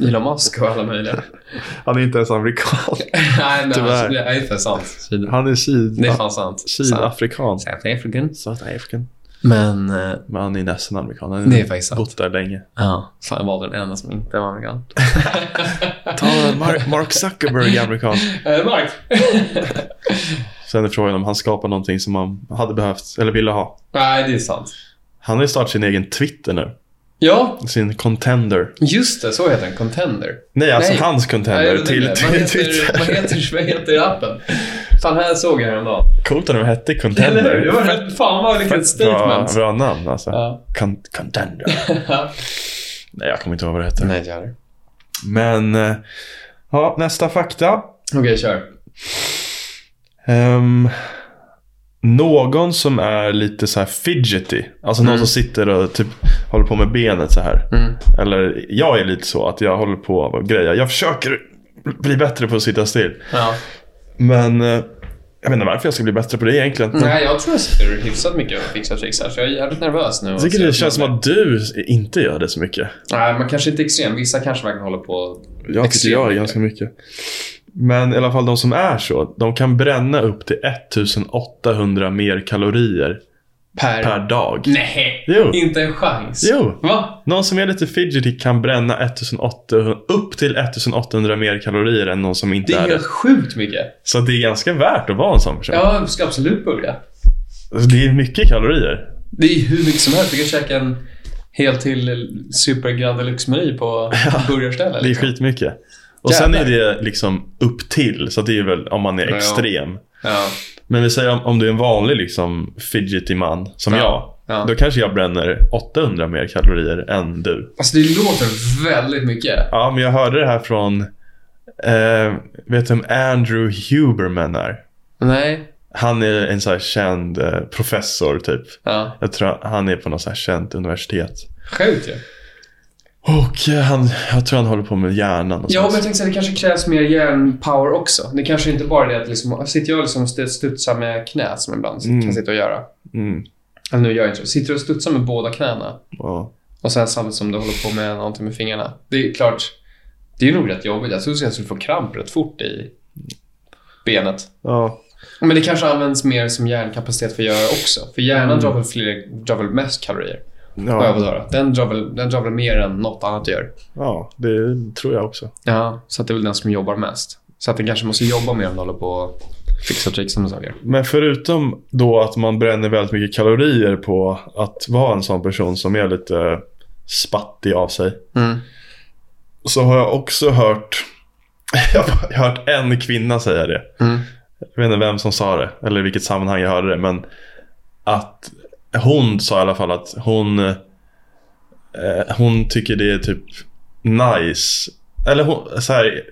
Elon Musk och alla möjliga. Han är inte ens amerikan. Nej, men Tyvärr. alltså, det är inte sant. Han är syd, Det är fan sant. sydafrikan. South African. South African. Men, Men han är nästan amerikan. Han Det är har sant. bott där länge. ja. Fan, jag var den enda som inte var amerikan. Ta Mark, Mark Zuckerberg är amerikan. Eh, Mark. Sen är frågan om han skapar någonting som han hade behövt, eller ville ha. Nej, det är sant. Han har ju startat sin egen Twitter nu. Ja, Sin contender. just det. Så heter den. Contender. Nej, alltså Nej. hans Nej, contender vet till, till heter, Twitter. vad, heter, vad heter appen? Fan, här såg jag häromdagen. Coolt att de hette Eller Contender. hur? Det var Fan vad Bra, statement. bra namn alltså. Ja. Con- contender. Nej, jag kommer inte ihåg vad det heter. Nej, jag det. Men, eh, ja, nästa fakta. Okej, kör. Ehm, någon som är lite så här fidgety. Alltså någon Mm. som sitter och typ håller på med benet så här. Mm. Eller jag är lite så att jag håller på och grejer. Jag försöker bli bättre på att sitta still. Ja. Men eh, jag vet inte varför jag ska bli bättre på det egentligen. Nej, jag tror jag sitter hyfsat mycket och fixar trixar. Så jag är jävligt nervös nu. Jag tycker det känns som att du inte gör det så mycket. Nej, man kanske inte är extrem. Vissa kanske verkligen håller på... Jag tycker Extremt jag är ganska mycket. Men i alla fall de som är så, de kan bränna upp till 1800 mer kalorier Per... per dag. Nej, Jo. inte en chans. Jo. Va? Någon som är lite fidgety kan bränna 1800, upp till 1800 mer kalorier än någon som inte Det är är, helt det. sjukt mycket. Så det är ganska värt att vara en sån person. Ja, jag ska absolut börja. Alltså, det är mycket kalorier. Det är hur mycket som helst. Du kan käka en hel till super Grand Deluxe-meny på burgarställe. Det är liksom. skitmycket. Och sen är Jävlar. det liksom upp till. Så det är väl om man är Ja. extrem. Ja. Men vi säger om, om du är en vanlig liksom fidgety man som Ja. jag. Ja. Då kanske jag bränner 800 mer kalorier än du. Alltså det låter väldigt mycket. Ja, men jag hörde det här från... Eh, vet du vem Andrew Huberman är? Nej. Han är en så här känd eh, professor typ. Ja. Jag tror han är på något så här känt universitet. Sjukt ju. Och eh, han, jag tror han håller på med hjärnan och Ja, men jag tänkte säga det kanske krävs mer hjärnpower också. Det kanske inte bara är det att liksom, sitter jag liksom och studsar med knät som ibland Mm. kan sitta och göra. Mm, Eller nu gör jag inte det. Sitter du och studsar med båda knäna ja. och sen samtidigt som du håller på med någonting med fingrarna. Det är klart, det är nog rätt jobbigt. Jag tror att jag skulle få kramp rätt fort i benet. ja. Men det kanske används mer som hjärnkapacitet för att göra också. För hjärnan Mm. drar, väl fler, drar väl mest kalorier. Ja, höra. Den drar, väl, den drar väl mer än något annat gör. ja, det tror jag också. Ja, så att det är väl den som jobbar mest. Så att den kanske måste jobba mer om du håller på och fixar och trixar med saker. Men förutom då att man bränner väldigt mycket kalorier på att vara en sån person som är lite spattig av sig. Mm. Så har jag också hört, jag har hört en kvinna säga det. Mm. Jag vet inte vem som sa det, eller i vilket sammanhang jag hörde det, men att hon sa i alla fall att hon, eh, hon tycker det är typ nice. Eller hon, så här,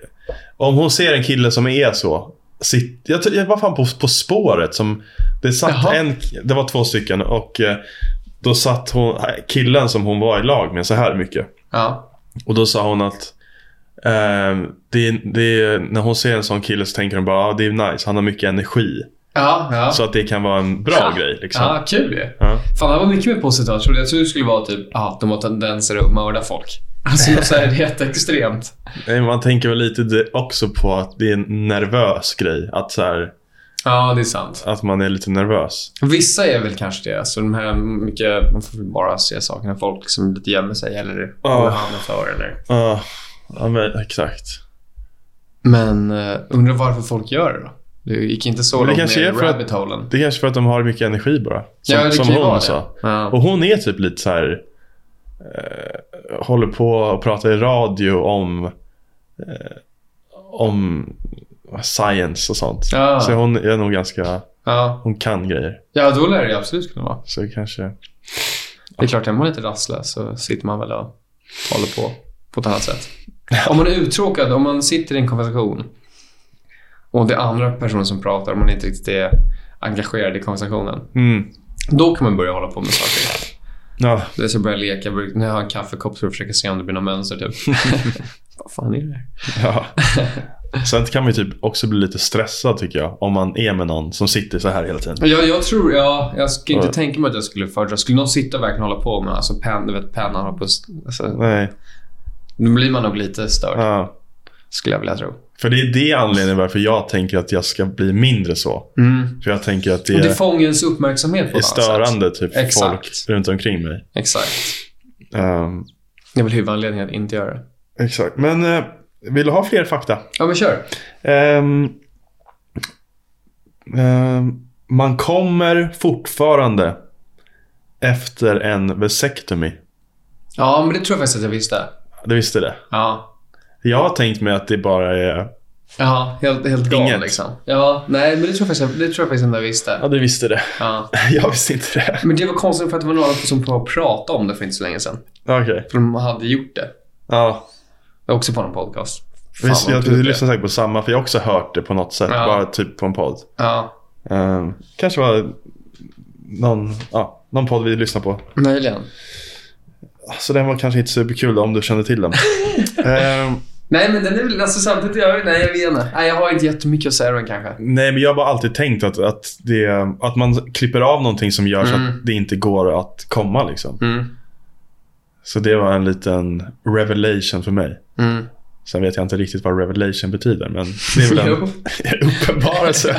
om hon ser en kille som är så, sitt, jag, jag var fan på, på spåret som, det satt Jaha. en, det var två stycken och eh, då satt hon, killen som hon var i lag med så här mycket. Ja. Och då sa hon att eh, det, det, när hon ser en sån kille så tänker hon bara ah, det är nice, han har mycket energi. Ja, ja. Så att det kan vara en bra Ja. grej. Liksom. Ja, kul ju. Ja. Fan, det var mycket mer positivt. Jag trodde, jag trodde det skulle vara typ, ja, de har tendenser att mörda folk. Alltså så här jätteextremt. Nej, Man tänker väl lite det också på att det är en nervös grej. Att, så här, Ja, det är sant. att man är lite nervös. Vissa är väl kanske det. Alltså de här mycket, man får bara se sakerna. Folk som lite gömmer sig eller Ja. håller handen för eller. Ja, ja men, exakt. Men uh, undrar varför folk gör det då? Det gick inte så långt kanske ner i är rabbit holen. Det är kanske för att de har mycket energi bara. Som, ja, som hon sa. Ja. Och hon är typ lite så här. Eh, håller på och pratar i radio om eh, om science och sånt. Ja. Så hon är nog ganska, Ja. hon kan grejer. ja, då lär det absolut kunna vara. Så kanske, Det är klart, är man lite rastlös så sitter man väl och håller på på ett annat sätt. Om man är uttråkad, om man sitter i en konversation och det är andra personer som pratar och man inte riktigt är engagerad i konversationen. mm, Då kan man börja hålla på med saker. ja, Det är så börja leka. börja- När jag har en kaffekopp så försöker jag se om det blir något mönster typ. Vad fan är det här? ja. Sen kan man typ också bli lite stressad tycker jag. Om man är med någon som sitter så här hela tiden. Jag, jag tror, ja, jag skulle inte Ja. tänka mig att jag skulle föredra. Skulle någon sitta och verkligen hålla på med alltså pen, du vet pennan på alltså, Nej, Då blir man nog lite störd. ja. Skulle jag vilja tro. För det är det anledningen varför jag tänker att jag ska bli mindre så. För jag tänker att det Och det fångar ens uppmärksamhet på är annat sätt. störande typ för Exakt. folk runt omkring mig. Exakt. Ehm, Det är väl huvudanledningen att inte göra det. exakt. Men eh, vill du ha fler fakta? Ja, men kör. Ehm, ehm, man kommer fortfarande efter en vasectomy. Ja, men det tror jag faktiskt att jag visste. Du visste det? Ja. Jag har tänkt mig att det bara är... Ja, helt, helt galen liksom. Ja, nej, men det tror jag faktiskt, det tror jag faktiskt jag visste. Ja, du visste det. Ja. Jag visste inte det. Men det var konstigt för att det var några som pratade om det för inte så länge sedan. Okej. För de hade gjort det. Ja. Också på en podcast. Fan, Visst, jag det. lyssnar säkert på samma, för jag har också hört det på något sätt. Ja. Bara typ på en podd. Ja, Ehm, kanske var någon, ja, någon podd vi lyssnar på. möjligen. Så den var kanske inte superkul om du kände till den. Ehm, Nej, men den är väl, alltså samtidigt, jag, nej, jag vet inte. Nej, jag har inte jättemycket att säga om den kanske. nej, men jag har bara alltid tänkt att, att, det, att man klipper av någonting som gör så Mm. att det inte går att komma. Liksom. Mm. Så det var en liten revelation för mig. Mm. Sen vet jag inte riktigt vad revelation betyder, men det är väl en uppenbarelse.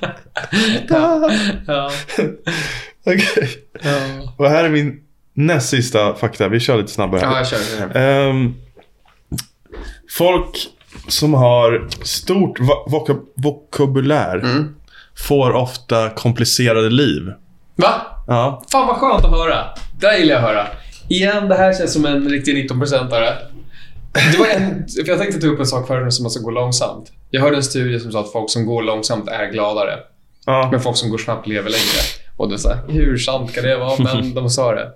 ja. ja. Okej. Ja. Och här är min näst sista fakta. Vi kör lite snabbare. Ja, jag kör. Ehm, folk som har stort vo- voka- vokabulär Mm. får ofta komplicerade liv. Va? Ja. Fan vad skönt att höra. Det här gillar jag att höra. Igen, det här känns som en riktig 19-procentare. Det var en, för jag tänkte ta upp en sak förut som att ska gå långsamt. Jag hörde en studie som sa att folk som går långsamt är gladare. Ja. Men folk som går snabbt lever längre. Och det är så här, hur sant kan det vara? Men de sa det.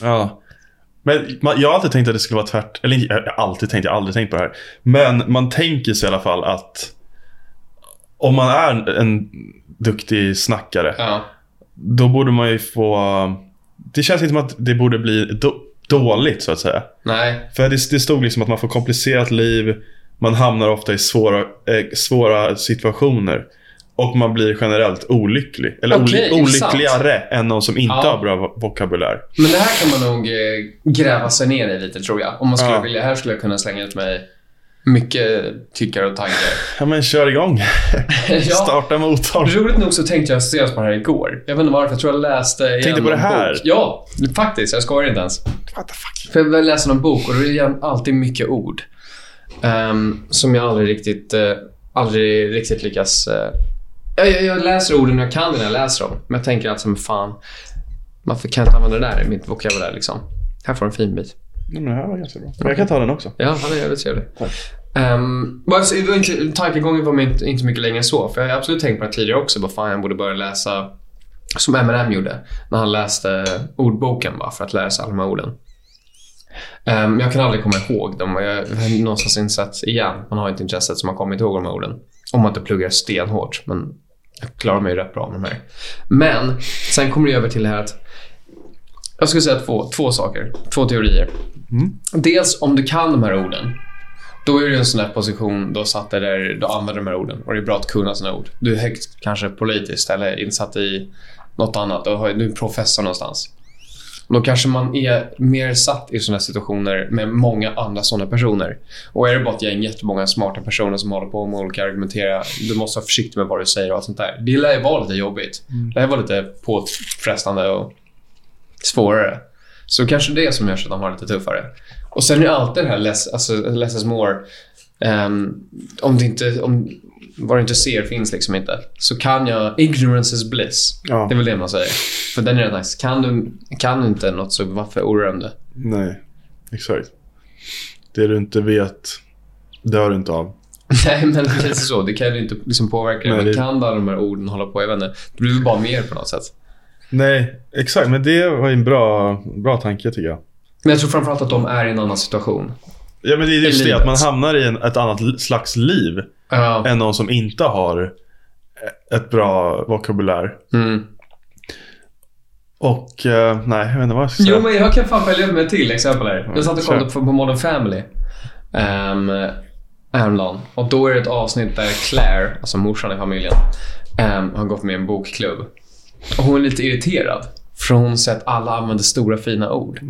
Ja. Men man, jag har alltid tänkt att det skulle vara tvärt. Eller jag har alltid tänkt, jag har aldrig tänkt på det här. Men man tänker sig i alla fall att om man är en duktig snackare, Ja. då borde man ju få... Det känns inte som att det borde bli då, dåligt så att säga. Nej. För det, det stod liksom att man får komplicerat liv, man hamnar ofta i svåra, eh, svåra situationer. Och man blir generellt olycklig. Eller intressant. olyckligare än någon som inte Ja. har bra vo- vokabulär. Men det här kan man nog eh, gräva sig ner i lite, tror jag. Om man skulle Ja. vilja. Här skulle jag kunna slänga ut mig mycket tyckare och tankar. Ja men kör igång. ja. Starta motorn. Roligt nog så tänkte jag senast på det här igår. Jag vet inte varför. Jag tror jag läste igen Tänkte på det här? Bok. Ja, faktiskt. Jag skojar inte ens. What the fuck? För jag läser någon bok och det är igen alltid mycket ord. ehm, som jag aldrig riktigt, uh, aldrig riktigt lyckas... eh, jag, jag, jag läser orden jag kan när jag läser dem. Men jag tänker alltså, men fan. Varför kan jag inte använda det där i mitt vokabulär liksom? Här får du en fin bit. Nej, men det här var ganska bra. Jag kan ta den också. Ja, han är jävligt trevlig. Tack. Um, alltså, inte, tankegången var mig inte, mycket längre än så. För jag har absolut tänkt på det tidigare också. Vad fan jag borde börja läsa som Eminem gjorde. När han läste ordboken bara för att lära sig alla de här orden. Um, jag kan aldrig komma ihåg dem och jag har någonstans insett igen. Man har inte intresset som man kommit ihåg de här orden. Om man inte pluggar stenhårt. Men jag klarar mig rätt bra med de här. Men sen kommer det över till det här att jag skulle säga två, två saker. Två teorier. Dels om du kan de här orden. Då är du i en sån där position, då satt det där du använder de här orden. Och det är bra att kunna sina ord. Du är högt kanske politiskt eller insatt i något annat. Och du är professor någonstans. Då kanske man är mer satt i såna här situationer med många andra såna personer. Och är det bara ett gäng jättemånga smarta personer som håller på med olika argumentera. Du måste vara försiktig med vad du säger och allt sånt där. Det lär vara lite jobbigt. Det lär vara lite påfrestande och svårare. Så kanske det är som gör så att de har lite tuffare. Och sen är alltid det här less, alltså, less is more. Ehm, om det inte, om vad du inte ser finns liksom inte. Så kan jag, ignorance is bliss. Ja. Det är väl det man säger. För den är rätt nice. Kan du, kan du inte något så varför oroar du dig det? Nej, exakt. Det du inte vet dör du inte av. Nej, men precis så. Det kan ju inte liksom påverka. Nej, Men det- kan alla de här orden hålla på? Jag vet inte. Det blir väl bara mer på något sätt. Nej, exakt. Men det var ju en bra, bra tanke tycker jag. Men jag tror framförallt att de är i en annan situation. Ja, men det är just det att man hamnar i en, ett annat slags liv Ja. än någon som inte har ett bra vokabulär. Mm. Och eh, nej, jag vet inte vad jag ska säga. Jo, men jag kan fan välja med ett till exempel här. Jag satt och kollade på, på Modern Family um, häromdagen. Och då är det ett avsnitt där Claire, alltså morsan i familjen, ehm, har gått med i en bokklubb. Och hon är lite irriterad. För hon säger att alla använder stora fina ord.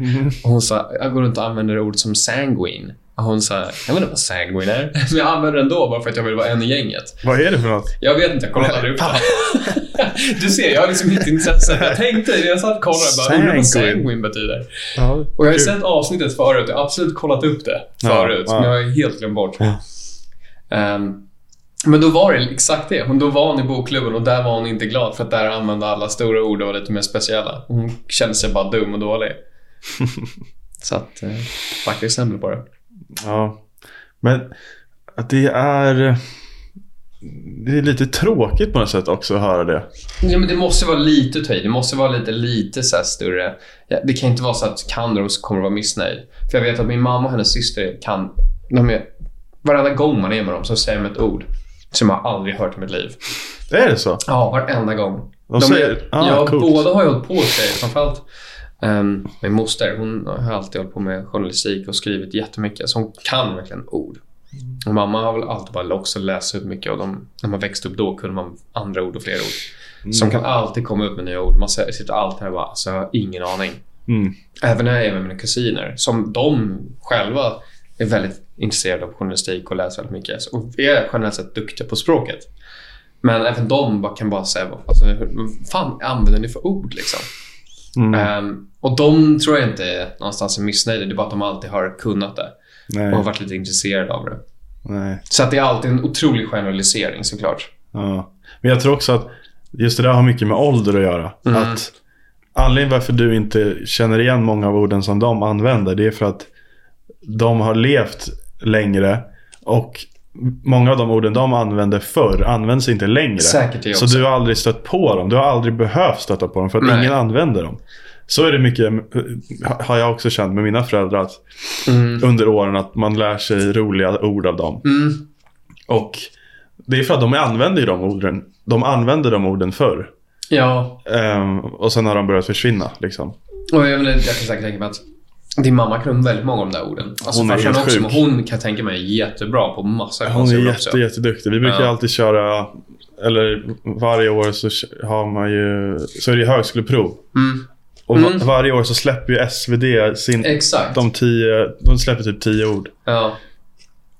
Och hon sa, jag går runt och använder ord som sanguine. Hon sa, jag vet inte vad sanguine är. Men jag använder det ändå bara för att jag vill vara en i gänget. Vad är det för något? Jag vet inte, jag kollade aldrig upp det. Du ser, jag har liksom inte intresse. Jag tänkte, jag satt och kollade och bara, undrar vad sanguine betyder. Ja, Och jag har ju sett avsnittet förut. Jag har absolut kollat upp det Ja, förut. ja. Men jag har helt glömt bort. Ja. Ehm, men då var det exakt det. Hon, då var hon i bokklubben och där var hon inte glad för att där använde alla stora ord och var lite mer speciella. Hon kände sig bara dum och dålig. Så att, eh, faktiskt exempel på det. Ja. Men att det är... Det är lite tråkigt på något sätt också att höra det. Ja, men det måste vara lite att. Det måste vara lite, lite så större. Det kan inte vara så att kan de så kommer vara missnöjd. För jag vet att min mamma och hennes syster kan... De är, varenda gång man är med dem så säger de ett ord som jag aldrig hört i mitt liv. Är det så? Ja, varenda gång. De säger- ah, ja, coolt. båda har ju hållit på sig. Framförallt um, min moster. Hon har alltid hållit på med journalistik och skrivit jättemycket. Så hon kan verkligen ord. Och mamma har väl alltid bara också läst upp mycket. Och de, när man växte upp då kunde man andra ord och fler ord. Så de kan alltid komma upp med nya ord. Man sitter alltid här och bara, alltså, jag har ingen aning. Mm. Även när jag är med mina kusiner, som de själva är väldigt intresserade av journalistik och läser väldigt mycket. Och är generellt sett duktiga på språket. Men även de bara, kan bara säga, alltså, vad fan använder ni för ord liksom? Mm. Ehm, och de tror jag inte är någonstans är missnöjda. Det är bara att de alltid har kunnat det. Och har Nej. varit lite intresserade av det. Nej. Så att det är alltid en otrolig generalisering såklart. Ja. Men jag tror också att just det där har mycket med ålder att göra. Mm. Att anledningen varför du inte känner igen många av orden som de använder, det är för att de har levt längre och många av de orden de använde förr används inte längre. Säkert Så du har aldrig stött på dem. Du har aldrig behövt stöta på dem för att Nej. ingen använder dem. Så är det mycket, har jag också känt med mina föräldrar att Mm. under åren att man lär sig roliga ord av dem. Mm. Och det är för att de använder ju de orden. De använde de orden förr. Ja, Ehm, och sen har de börjat försvinna liksom. och jag, jag kan säkert tänka mig att din mamma kan väldigt många av de där orden. Alltså Hon är helt också, sjuk. men hon kan jag tänka mig jättebra på massa Hon är konstiga jätte, också. jätteduktig. Vi brukar Ja. alltid köra, eller varje år så har man ju, så är det högskoleprov. Mm. Och Mm. varje år så släpper ju SvD sin, Exakt. de tio, de släpper typ tio ord. Ja.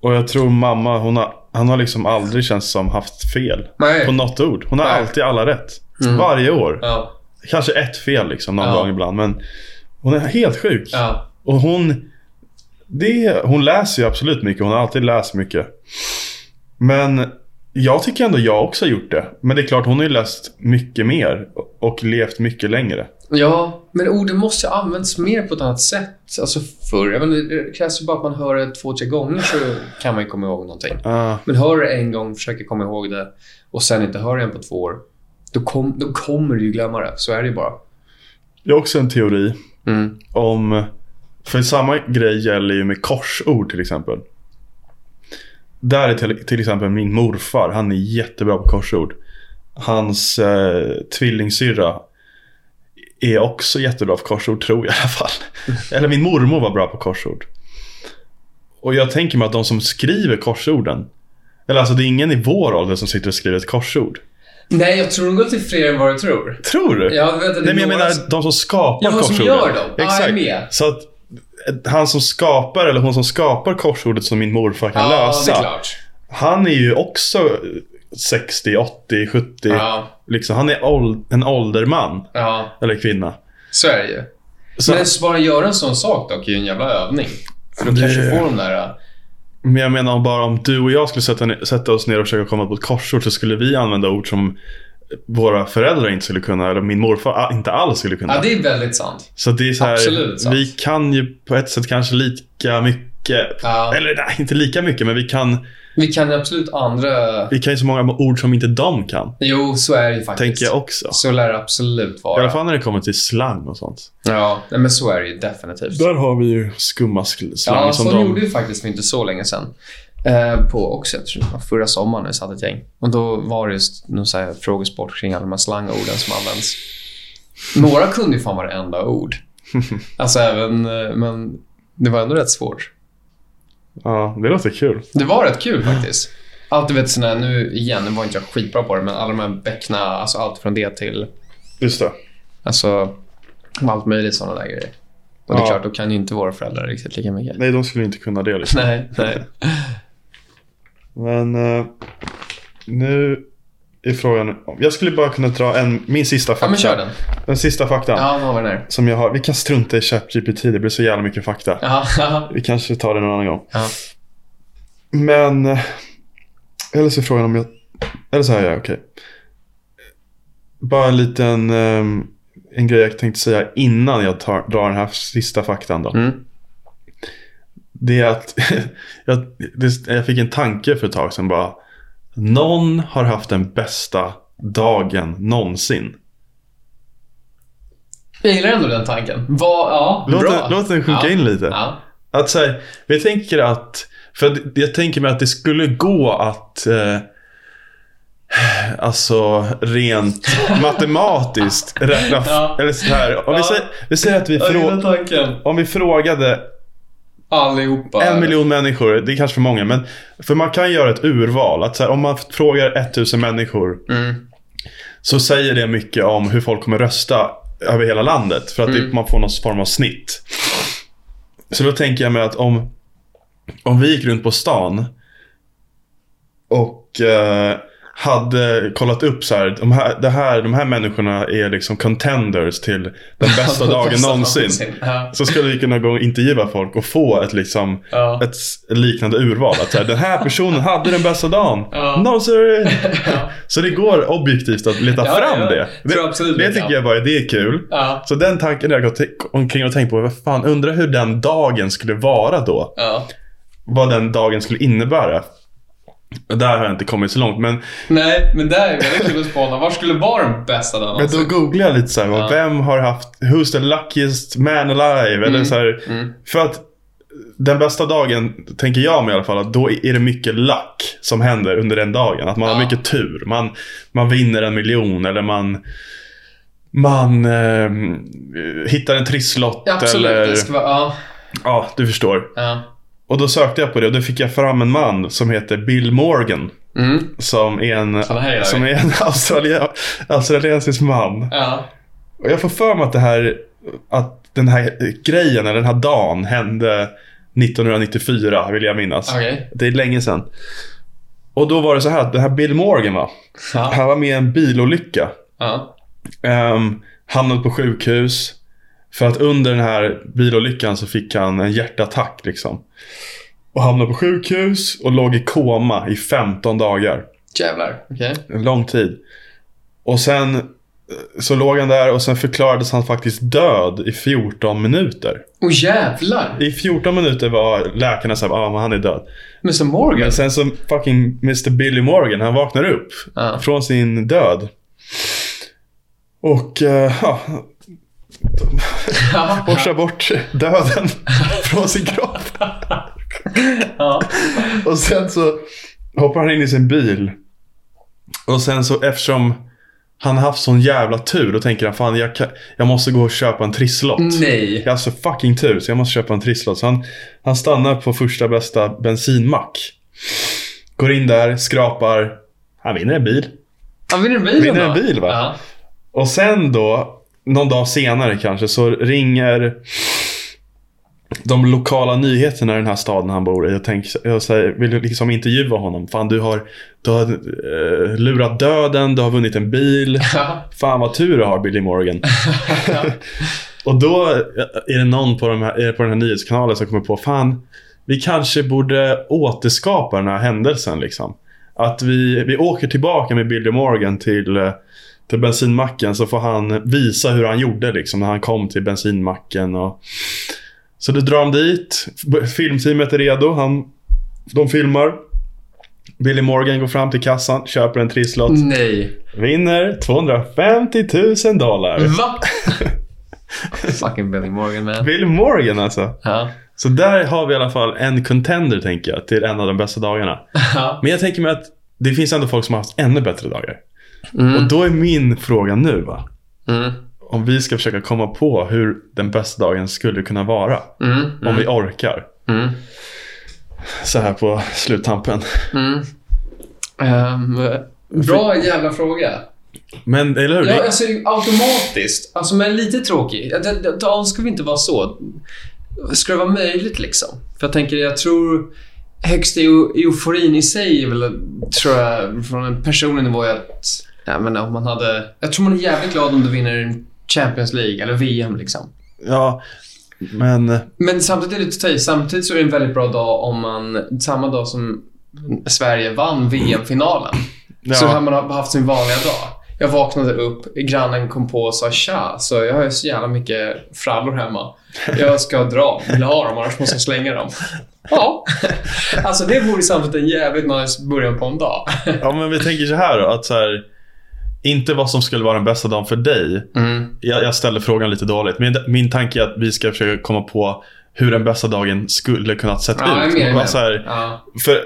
Och jag tror mamma, hon har, han har liksom aldrig känts som haft fel. Nej. På något ord. Hon har Nej. alltid alla rätt. Mm. Varje år. Ja. Kanske ett fel liksom någon Ja. gång ibland. Men hon är helt sjuk. Ja. Och hon, det, hon läser ju absolut mycket. Hon har alltid läst mycket. Men jag tycker ändå jag också har gjort det. Men det är klart, hon har ju läst mycket mer. Och levt mycket längre. Ja, men orden måste ju användas mer på ett annat sätt. Alltså förr. Menar, det krävs ju bara att man hör det två, tre gånger så kan man ju komma ihåg någonting. Ah, Men hör det en gång, försöker komma ihåg det och sen inte hör det igen på två år. Då, kom, då kommer du ju glömma det. Så är det ju bara. jag har också en teori Mm. om... För samma grej gäller ju med korsord till exempel. Där är till, till exempel min morfar, han är jättebra på korsord. Hans eh, tvillingsyrra är också jättebra på korsord, tror jag i alla fall. Eller min mormor var bra på korsord. Och jag tänker mig att de som skriver korsorden, eller alltså det är ingen i vår ålder som sitter och skriver ett korsord. Nej, jag tror att det är fler än vad du tror. Tror du? Det är Nej men jag menar som- de som skapar Ja, som korsorden. gör dem. Ja, jag Exakt. med. Så att eh, han som skapar, eller hon som skapar korsordet som min morfar kan Ja, lösa. det är klart. Han är ju också 60, 80, 70. Ja, Liksom, han är åld- en ålderman. ja, Eller kvinna. så är det ju. Så, Men bara göra en sån sak dock är ju en jävla övning. För då kanske får de där... men jag menar bara om du och jag skulle sätta, sätta oss ner och försöka komma på ett korsord så skulle vi använda ord som våra föräldrar inte skulle kunna, eller min morfar inte alls skulle kunna. Ja, det är väldigt sant. Så det är så här, Absolut sant. vi kan ju på ett sätt kanske lika mycket, Ja. eller nej, inte lika mycket, men vi kan, Vi kan absolut andra... vi kan ju så många ord som inte de kan. Jo, så är det ju faktiskt. Tänker jag också. Så lär det absolut I vara. alla fall när det kommer till slang och sånt. Ja, nej, men så är det ju definitivt. Där har vi ju skumma sl- slang Ja, som så de... gjorde vi faktiskt för inte så länge sedan. Eh, på också, jag tror det var förra sommaren när vi satt ett gäng. Och då var det just någon så här frågesport kring alla de här slangorden som används. Några kunde ju fan varenda ord. Alltså även, eh, men det var ändå rätt svårt. Ja, det låter kul. Det var rätt kul faktiskt. Allt du vet såna nu igen, nu var inte jag skitbra på det, men alla de här bäckna, alltså allt från det till, Just det. alltså allt möjligt sådana där grejer. Och det är Ja. klart, då kan ju inte våra föräldrar riktigt lika mycket. Nej, de skulle inte kunna det liksom. Nej, nej. Men eh, nu är frågan... Jag skulle bara kunna dra en, min sista fakta. Ja, men kör den. Den sista faktan. Ja, vad var den här? Som jag har. Vi kan strunta i ChatGPT, det blir så jävla mycket fakta. Ja. Vi kanske tar det någon annan gång. Ja. Men... Eller så är frågan om jag... Eller så här gör jag, okej. Bara en liten... ehm, en grej jag tänkte säga innan jag tar, drar den här sista faktan då. Mm. Det är att jag, det, jag fick en tanke för ett tag sedan bara. Någon har haft den bästa dagen någonsin. Jag gillar ändå den tanken. Vad, ja, Låt, bra. den- låt den sjunka ja. in lite. Ja. Att så här, vi tänker att, för jag tänker mig att det skulle gå att, eh, alltså rent matematiskt räkna, Ja. eller så här, om vi, säger, vi säger att vi, frå, om vi frågade Allihopa. en miljon människor, det är kanske för många, men för man kan göra ett urval. Att så här, om man frågar 1000 människor Mm. så säger det mycket om hur folk kommer rösta över hela landet. För att det, Mm. man får någon form av snitt. Så då tänker jag mig att om, om vi gick runt på stan och eh, hade kollat upp så här, de här, det här, de här människorna är liksom contenders till den bästa dagen Bästa någonsin. Ja. Så skulle vi kunna gå och intervjua folk och få ett, liksom, Ja. ett liknande urval. Att så här, den här personen hade den bästa dagen. Ja. No sir. Ja. Så det går objektivt att leta fram det. Det, det tycker ja. jag bara det är kul. Så den tanken har jag gått omkring och tänkt på. Vad fan, undrar hur den dagen skulle vara då. Vad den dagen skulle innebära. Där har jag inte kommit så långt. Men, Nej, men det är väldigt kul att spåna. Var skulle vara den bästa dagen men då någonsin? googlar jag lite så här. Ja. Vem har haft Who's the luckiest man alive? Eller så här, Mm. För att den bästa dagen, tänker jag mig i alla fall, att då är det mycket luck som händer under den dagen. Att man har Ja. mycket tur. Man, man vinner en miljon eller man, man eh, hittar en trisslott. Absolut. Eller, vara... Ja. Ja, du förstår. ja. Och då sökte jag på det och då fick jag fram en man som heter Bill Morgan. Mm. Som är en, som är en australia, australiensisk man. Ja. Och jag får för mig att det här, att den här grejen, eller den här dagen hände 1994 vill jag minnas. Okej. Det är länge sedan. Och då var det så här att den här Bill Morgan va. Ja. Han var med i en bilolycka. Ja. Um, hamnade på sjukhus. För att under den här bilolyckan så fick han en hjärtattack liksom. Och hamnade på sjukhus och låg i koma i 15 dagar. Jävlar. Okej. En lång tid. Och sen eh, så låg han där och sen förklarades han faktiskt död i 14 minuter. Åh jävlar! I 14 minuter var läkarna såhär, ja ah, men han är död. Mr Morgan. Men sen så fucking Mr Billy Morgan, han vaknar upp Ja. från sin död. Och eh, ja, Ja. Borstar bort döden från sin kropp. Ja. Och sen så hoppar han in i sin bil. Och sen så eftersom han har haft sån jävla tur, då tänker han fan jag, kan, jag måste gå och köpa en trisslott. Nej. Jag har så fucking tur så jag måste köpa en trisslott. Så han, han stannar på första bästa bensinmack. Går in där, skrapar. Han vinner en bil. Han vinner en bil Vinner en bil, va? Ja. Och sen då, någon dag senare kanske, så ringer de lokala nyheterna i den här staden han bor i och tänker, jag säger, vill liksom intervjua honom. Fan, du har, du har eh, lurat döden, du har vunnit en bil. Fan vad tur du har, Billy Morgan. och då är det någon på, de här, är det på den här nyhetskanalen som kommer på, fan, vi kanske borde återskapa den här händelsen liksom. Att vi, vi åker tillbaka med Billy Morgan till, eh, till bensinmacken så får han visa hur han gjorde liksom när han kom till bensinmacken. Och... Så då drar de dit. Filmteamet är redo. Han, de filmar. Billy Morgan går fram till kassan, köper en trisslott. Nej. Vinner 250 000 dollar. Va? Fucking Billy Morgan man. Billy Morgan alltså. Ja. Så där har vi i alla fall en contender tänker jag till en av de bästa dagarna. Ja. Men jag tänker mig att det finns ändå folk som har haft ännu bättre dagar. Mm. Och då är min fråga nu va. Mm. Om vi ska försöka komma på hur den bästa dagen skulle kunna vara. Mm. Om vi orkar. Mm. Så här på sluttampen. Mm. Ehm, bra jävla fråga. Men eller hur? Ja, alltså automatiskt. Alltså, men lite tråkig. Dagen ska vi inte vara så. Ska det vara möjligt liksom? För jag tänker, jag tror högsta eu- euforin i sig är väl, tror jag, från en personlig nivå att, ja, men om man hade, jag tror man är jävligt glad om du vinner Champions League eller VM liksom. Ja, men... Men samtidigt är det lite. Samtidigt så är det en väldigt bra dag om man, samma dag som Sverige vann VM-finalen. Ja. Så har man haft sin vanliga dag. Jag vaknade upp, grannen kom på och sa tja, så jag har ju så jävla mycket frallor hemma. Jag ska dra, vill ha dem annars måste jag slänga dem. Ja. Alltså det vore samtidigt en jävligt nice början på en dag. Ja, men vi tänker så här då. Att så här, inte vad som skulle vara den bästa dagen för dig. Mm. Jag, jag ställer frågan lite dåligt. Min, min tanke är att vi ska försöka komma på hur den bästa dagen skulle kunnat sett Ja, ut. med, med. så här, Ja. för eh,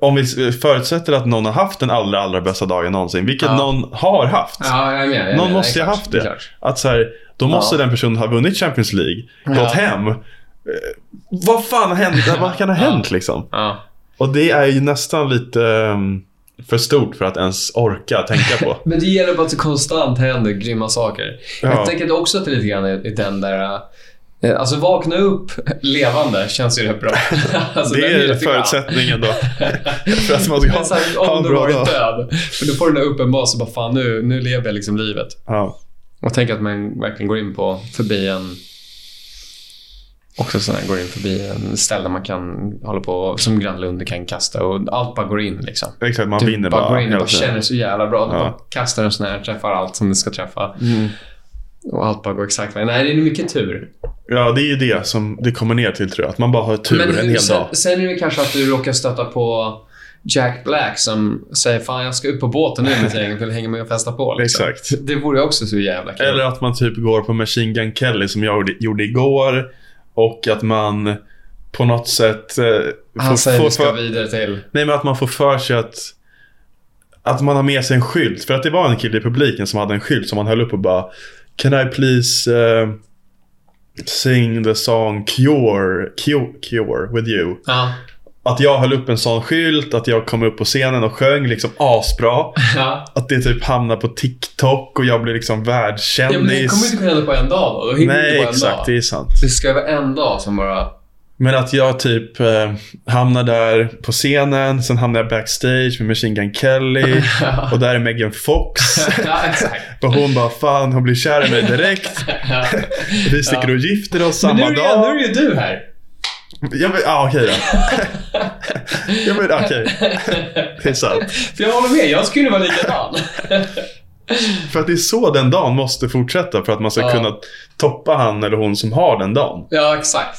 om vi förutsätter att någon har haft den allra, allra bästa dagen någonsin. Vilket Ja. någon har haft. med. Är Någon med. måste ju ha haft det. Att så här, då måste den personen ha vunnit Champions League, gått hem. Eh, Vad fan har hänt? Vad kan ha hänt liksom? Och det är ju nästan lite ehm, för stort för att ens orka tänka på. Men det gäller bara att det konstant händer grymma saker. Ja. Jag tänker också att det lite grann är är den där... Eh, Alltså vakna upp levande känns ju rätt bra. alltså, det är bra. förutsättningen då. för att man ska så ha, här, ha om en du bra varit dag. död. För då får du den där uppenbarelsen bara fan nu, nu lever jag liksom livet. Ja. Och tänk att man verkligen går in på förbi en Också sådär, går in förbi en ställe man kan hålla på, som Grannlund kan kasta och allt bara går in liksom. Exakt, man Du vinner bara bara, in bara känner så jävla bra. Ja. bara kastar en sån här, träffar allt som det ska träffa. Mm. Och allt bara går exakt vägen. Nej, det är mycket tur. Ja, det är ju det som det kommer ner till tror jag. Att man bara har tur Men en hel sen, dag. sen är det kanske att du råkar stöta på Jack Black som säger fan jag ska upp på båten nu med ett gäng, vill hänga med och festa på. Liksom. Exakt. Det vore också så jävla kul. Eller att man typ går på Machine Gun Kelly som jag gjorde, gjorde igår. Och att man på något sätt... Eh, Han säger får, vi ska vidare till... nej, men att man får för sig att... Att man har med sig en skylt. För att det var en kille i publiken som hade en skylt som han höll upp och bara Can I please eh, sing the song Cure, Cure, Cure with you? Ja. Att jag höll upp en sån skylt, att jag kom upp på scenen och sjöng liksom asbra. ja. Att det typ hamnar på TikTok och jag blir liksom Ja, världskändis. men det kommer inte kunna hända på en dag då. Då Nej, exakt. dag. Det är sant. Det ska vara en dag som bara... Men att jag typ eh, hamnar där på scenen, sen hamnar jag backstage med Machine Gun Kelly och där är Megan Fox. ja, exakt. och hon bara, fan hon blir kär i mig direkt. Ja. Vi sticker och gifter oss Men nu samma är, det, nu dag. är ju du här. Ja, men, ah, okej då. ja, men okej. Det är sant. För jag håller med, jag skulle vara likadan. För att det är så den dagen måste fortsätta för att man ska Ja. kunna toppa han eller hon som har den dagen. ja, exakt.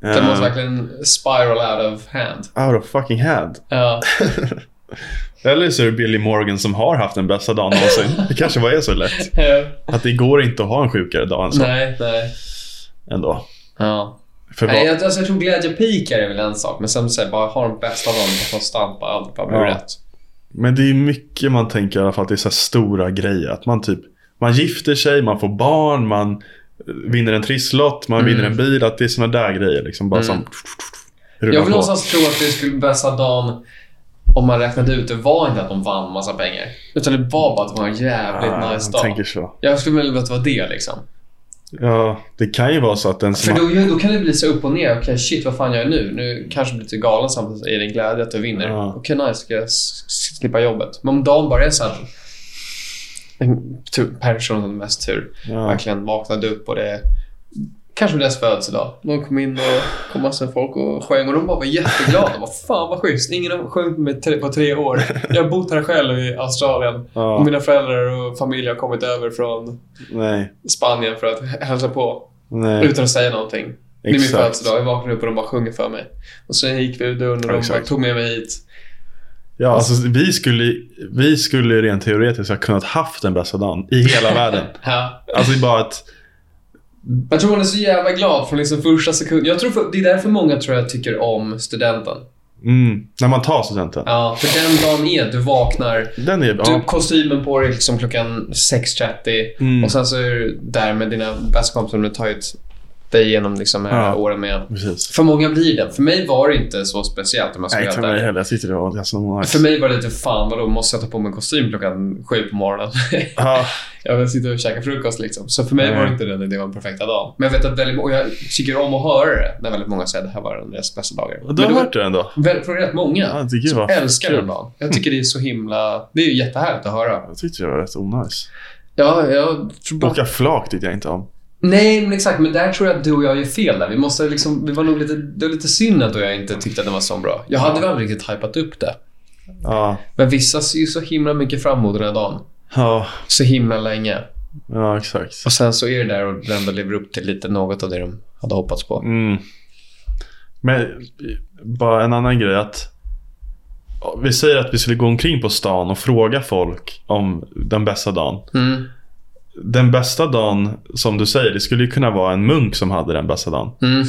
Det Eh, måste verkligen spiral out of hand. Out of fucking hand. Ja. Eller så är det Billy Morgan som har haft den bästa dagen någonsin. Det kanske var är så lätt. Att det går inte att ha en sjukare dag än så. nej, nej. Ändå. Ja. För Nej, jag, alltså, jag tror glädjepikar är väl en sak, men sen säger bara ha den bästa dagen konstant, bara allt bara blir Ja. rätt. men det är mycket man tänker i alla fall att det är så stora grejer. Att man typ, man gifter sig, man får barn, man vinner en trisslott, man Mm. vinner en bil. Att det är såna där grejer liksom. Bara Mm. som Jag vill på. någonstans tro att det skulle bästa dagen om man räknade ut det var inte att de vann massa pengar. Utan det var bara att det var en jävligt Ah, nice jag dag. Jag skulle vilja att det var det liksom. Ja, det kan ju vara så att den För som har, då, då kan det bli så upp och ner. Okej, shit, vad fan gör jag nu? Nu kanske jag blir lite galen samtidigt är det en glädje att du vinner. Ja. Okej, nice. Ska jag slippa jobbet? Men om dagen bara är så att en tur, person som mest tur ja, verkligen vaknade upp och det Kanske deras födelsedag. De kom in och kom massa folk och sjöng och de bara var jätteglada. De bara, Fan vad schysst. Ingen har sjungit med tre, på tre år. Jag har bott här själv i Australien. Och ja, mina föräldrar och familj har kommit över från nej, Spanien för att hälsa på. nej. Utan att säga någonting. Det är min födelsedag. Jag vaknade upp och de bara sjunger för mig. Och sen gick vi ur dörren och de Exakt. bara tog med mig hit. Ja, alltså vi skulle, vi skulle rent teoretiskt ha kunnat haft den bästa dagen i hela världen. Ja. Alltså det är bara att, Jag tror man är så jävla glad från liksom första sekunden. Jag tror för, det är därför många tror jag tycker om studenten. mm, när man tar studenten. Ja, för den dagen är du vaknar, Den är, du ja, kostymen på dig liksom klockan 6.30 Mm. och sen så är du där med dina bästa kompisar du tar ut dig igenom liksom de här Ja. åren med. precis. För många blir det. För mig var det inte så speciellt om jag ska Nej, inte helt mig heller. Jag tyckte det var ganska nice. För mig var det lite fan vadå, måste jag ta på mig en kostym klockan sju på morgonen? Ja, jag vill sitta och käka frukost liksom. Så för mig Nej. var det inte den, det var den perfekta dagen. Men jag vet att väldigt och jag tycker om att höra det när väldigt många säger att det här var deras bästa dagar. du har det hört det ändå? väl- från rätt många Ja, det som älskar den dagen. Jag tycker det är så himla... Det är ju jättehärligt att höra. Jag tyckte det var rätt onajs. Ja, jag tror bara... Åka flak tyckte jag inte om. Nej, men exakt. Men där tror jag att du och jag gör fel där. Vi måste liksom... Vi var nog lite... Det var lite synd att jag inte tyckte att den var så bra. Jag hade väl aldrig riktigt hypat upp det. Ja, Men vissa ser ju så himla mycket fram emot den här dagen. ja, Så himla länge. ja exakt. Och sen så är det där och den ändå lever upp till lite något av det de hade hoppats på. Mm. Men bara en annan grej att vi säger att vi skulle gå omkring på stan och fråga folk om den bästa dagen. Mm. Den bästa dagen, som du säger, det skulle ju kunna vara en munk som hade den bästa dagen. Mm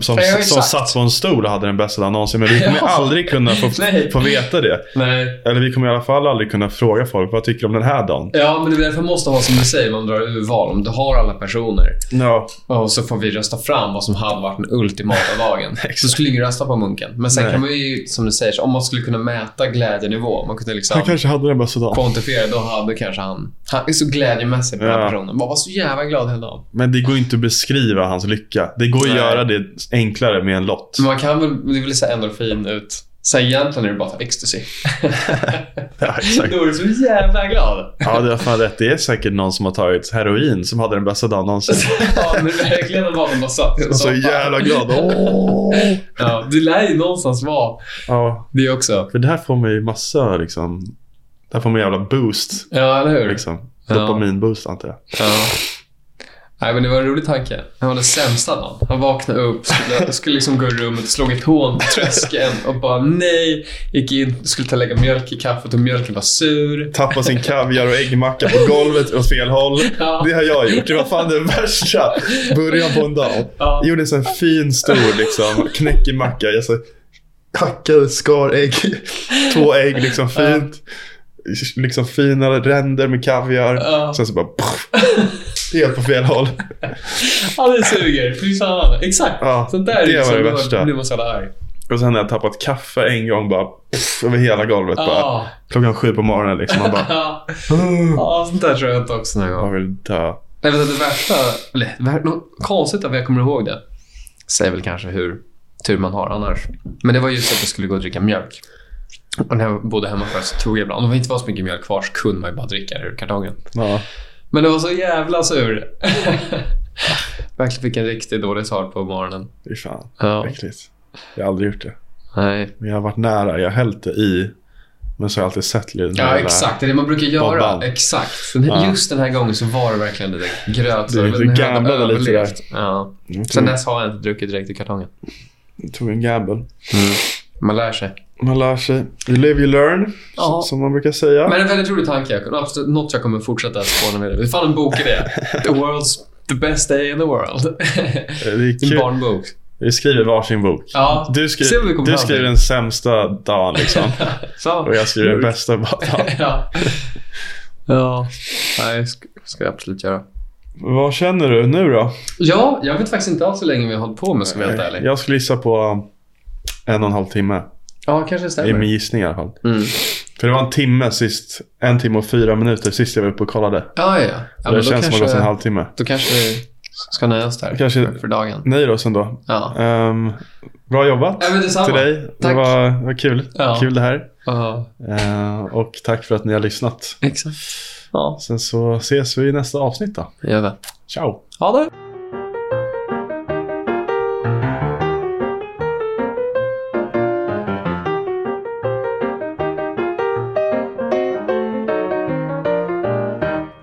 som, som satt på en stol och hade den bästa dagen någonsin. Men vi kommer Ja. aldrig kunna få, få veta det. Nej. Eller vi kommer i alla fall aldrig kunna fråga folk vad tycker du om den här dagen. Ja, men det är därför måste ha som du säger, man drar urval. Om du har alla personer Ja, och så får vi rösta fram vad som hade varit den ultimata dagen. Så skulle ingen rösta på Munken. Men sen Nej. kan man ju, som du säger, om man skulle kunna mäta glädjenivå, man kunde liksom han kanske hade den bästa dagen. kvantifiera, då hade kanske han... Han är så glädjemässig på den här personen. Man var så jävla glad hela dagen. Men det går inte att beskriva hans lycka. Det går att Nej. göra det enklare med en lott. Men man kan väl, det vill säga endorfin ut. Så egentligen är det bara ecstasy. Ja, exakt. Då är du så jävla glad. Ja, du har fan rätt. Det är säkert någon som har tagit heroin som hade den bästa dagen någonsin. ja, men verkligen att man bara satt så jävla glad. Åh! Ja, det lär ju någonstans vara Ja, det också. för det här får man ju massa liksom. Det här får man jävla boost. Ja, eller hur? Liksom. Dopaminboost antar jag. Ja. Nej, men det var en rolig tanke. Han var den sämsta dagen. Han vaknade upp, skulle, skulle liksom gå i rummet, slog ett hån på tröskeln och bara nej. Gick in, skulle ta lägga mjölk i kaffet och mjölken var sur. Tappa sin kaviar och äggmacka på golvet åt fel håll. Ja. Det har jag gjort. Det var fan det värsta. Början på en dag. Ja. Jag gjorde en sån fin stor liksom, knäckig macka. Jag så hackade, skar ägg. Två ägg liksom fint. Liksom fina ränder med kaviar. Ja. Sen så bara pff, helt på fel håll. Ja, det suger. Fy fan. Exakt. Ja, Sånt där är det var liksom, det värsta. blir man så jävla arg. Och sen har jag tappat kaffe en gång bara pff, över hela golvet. Bara. Ja. Klockan sju på morgonen liksom. Man bara, Ja, Ja, sånt där tror jag inte också någon gång. jag vill dö. Att det värsta, eller något konstigt att jag kommer ihåg det. Säger väl kanske hur tur man har annars. Men det var just att jag skulle gå och dricka mjölk. Och när jag bodde hemma så tog jag ibland, om det inte var så mycket mjölk kvar så kunde man ju bara dricka det ur kartongen. Ja. Men det var så jävla sur. Verkligen fick en riktigt dålig start på morgonen. Fy fan. Ja. Äckligt. Jag har aldrig gjort det. Nej. Men jag har varit nära. Jag har hällt det i. Men så har jag alltid sett den Ja, exakt. Det är det man brukar göra. Bobban. Exakt. Den, Ja. Just den här gången så var det verkligen lite gröt. Du- du gamblade lite där. Ja. Jag Sen dess har jag inte druckit direkt i kartongen. jag tog en gamble. Man lär sig. Man lär sig. You live, you learn. Ja. Som man brukar säga. Men en väldigt rolig tanke. Jag- Absolut, något jag kommer fortsätta spåna med. Det är fan en bok i det. The world's the best day in the world. en barnbok. Vi skriver varsin bok. Ja, Du, skriver, du skriver den sämsta dagen liksom. Så. Och jag skriver den bästa dagen. ja. ja. Nej, ska jag absolut göra. Vad känner du nu då? Ja, jag vet faktiskt inte alls hur länge vi har hållit på med, ska jag vara helt ärlig. Jag skulle gissa på en och en halv timme. Ja, kanske det stämmer. min gissning i alla fall. Mm. För det var en timme sist. En timme och fyra minuter sist jag var uppe och kollade. Ja, ja. ja men det känns som att det gått en halvtimme. Då kanske vi ska nöja oss där Kanske- för, för dagen. Nej då sen då. Ja. Ehm, bra jobbat ja, till dig. Det Tack. var, det var kul. Ja. Kul det här. Ja, Ehm, och tack för att ni har lyssnat. exakt. Ja, Sen så ses vi i nästa avsnitt då. det gör vi. Ciao! Ha det!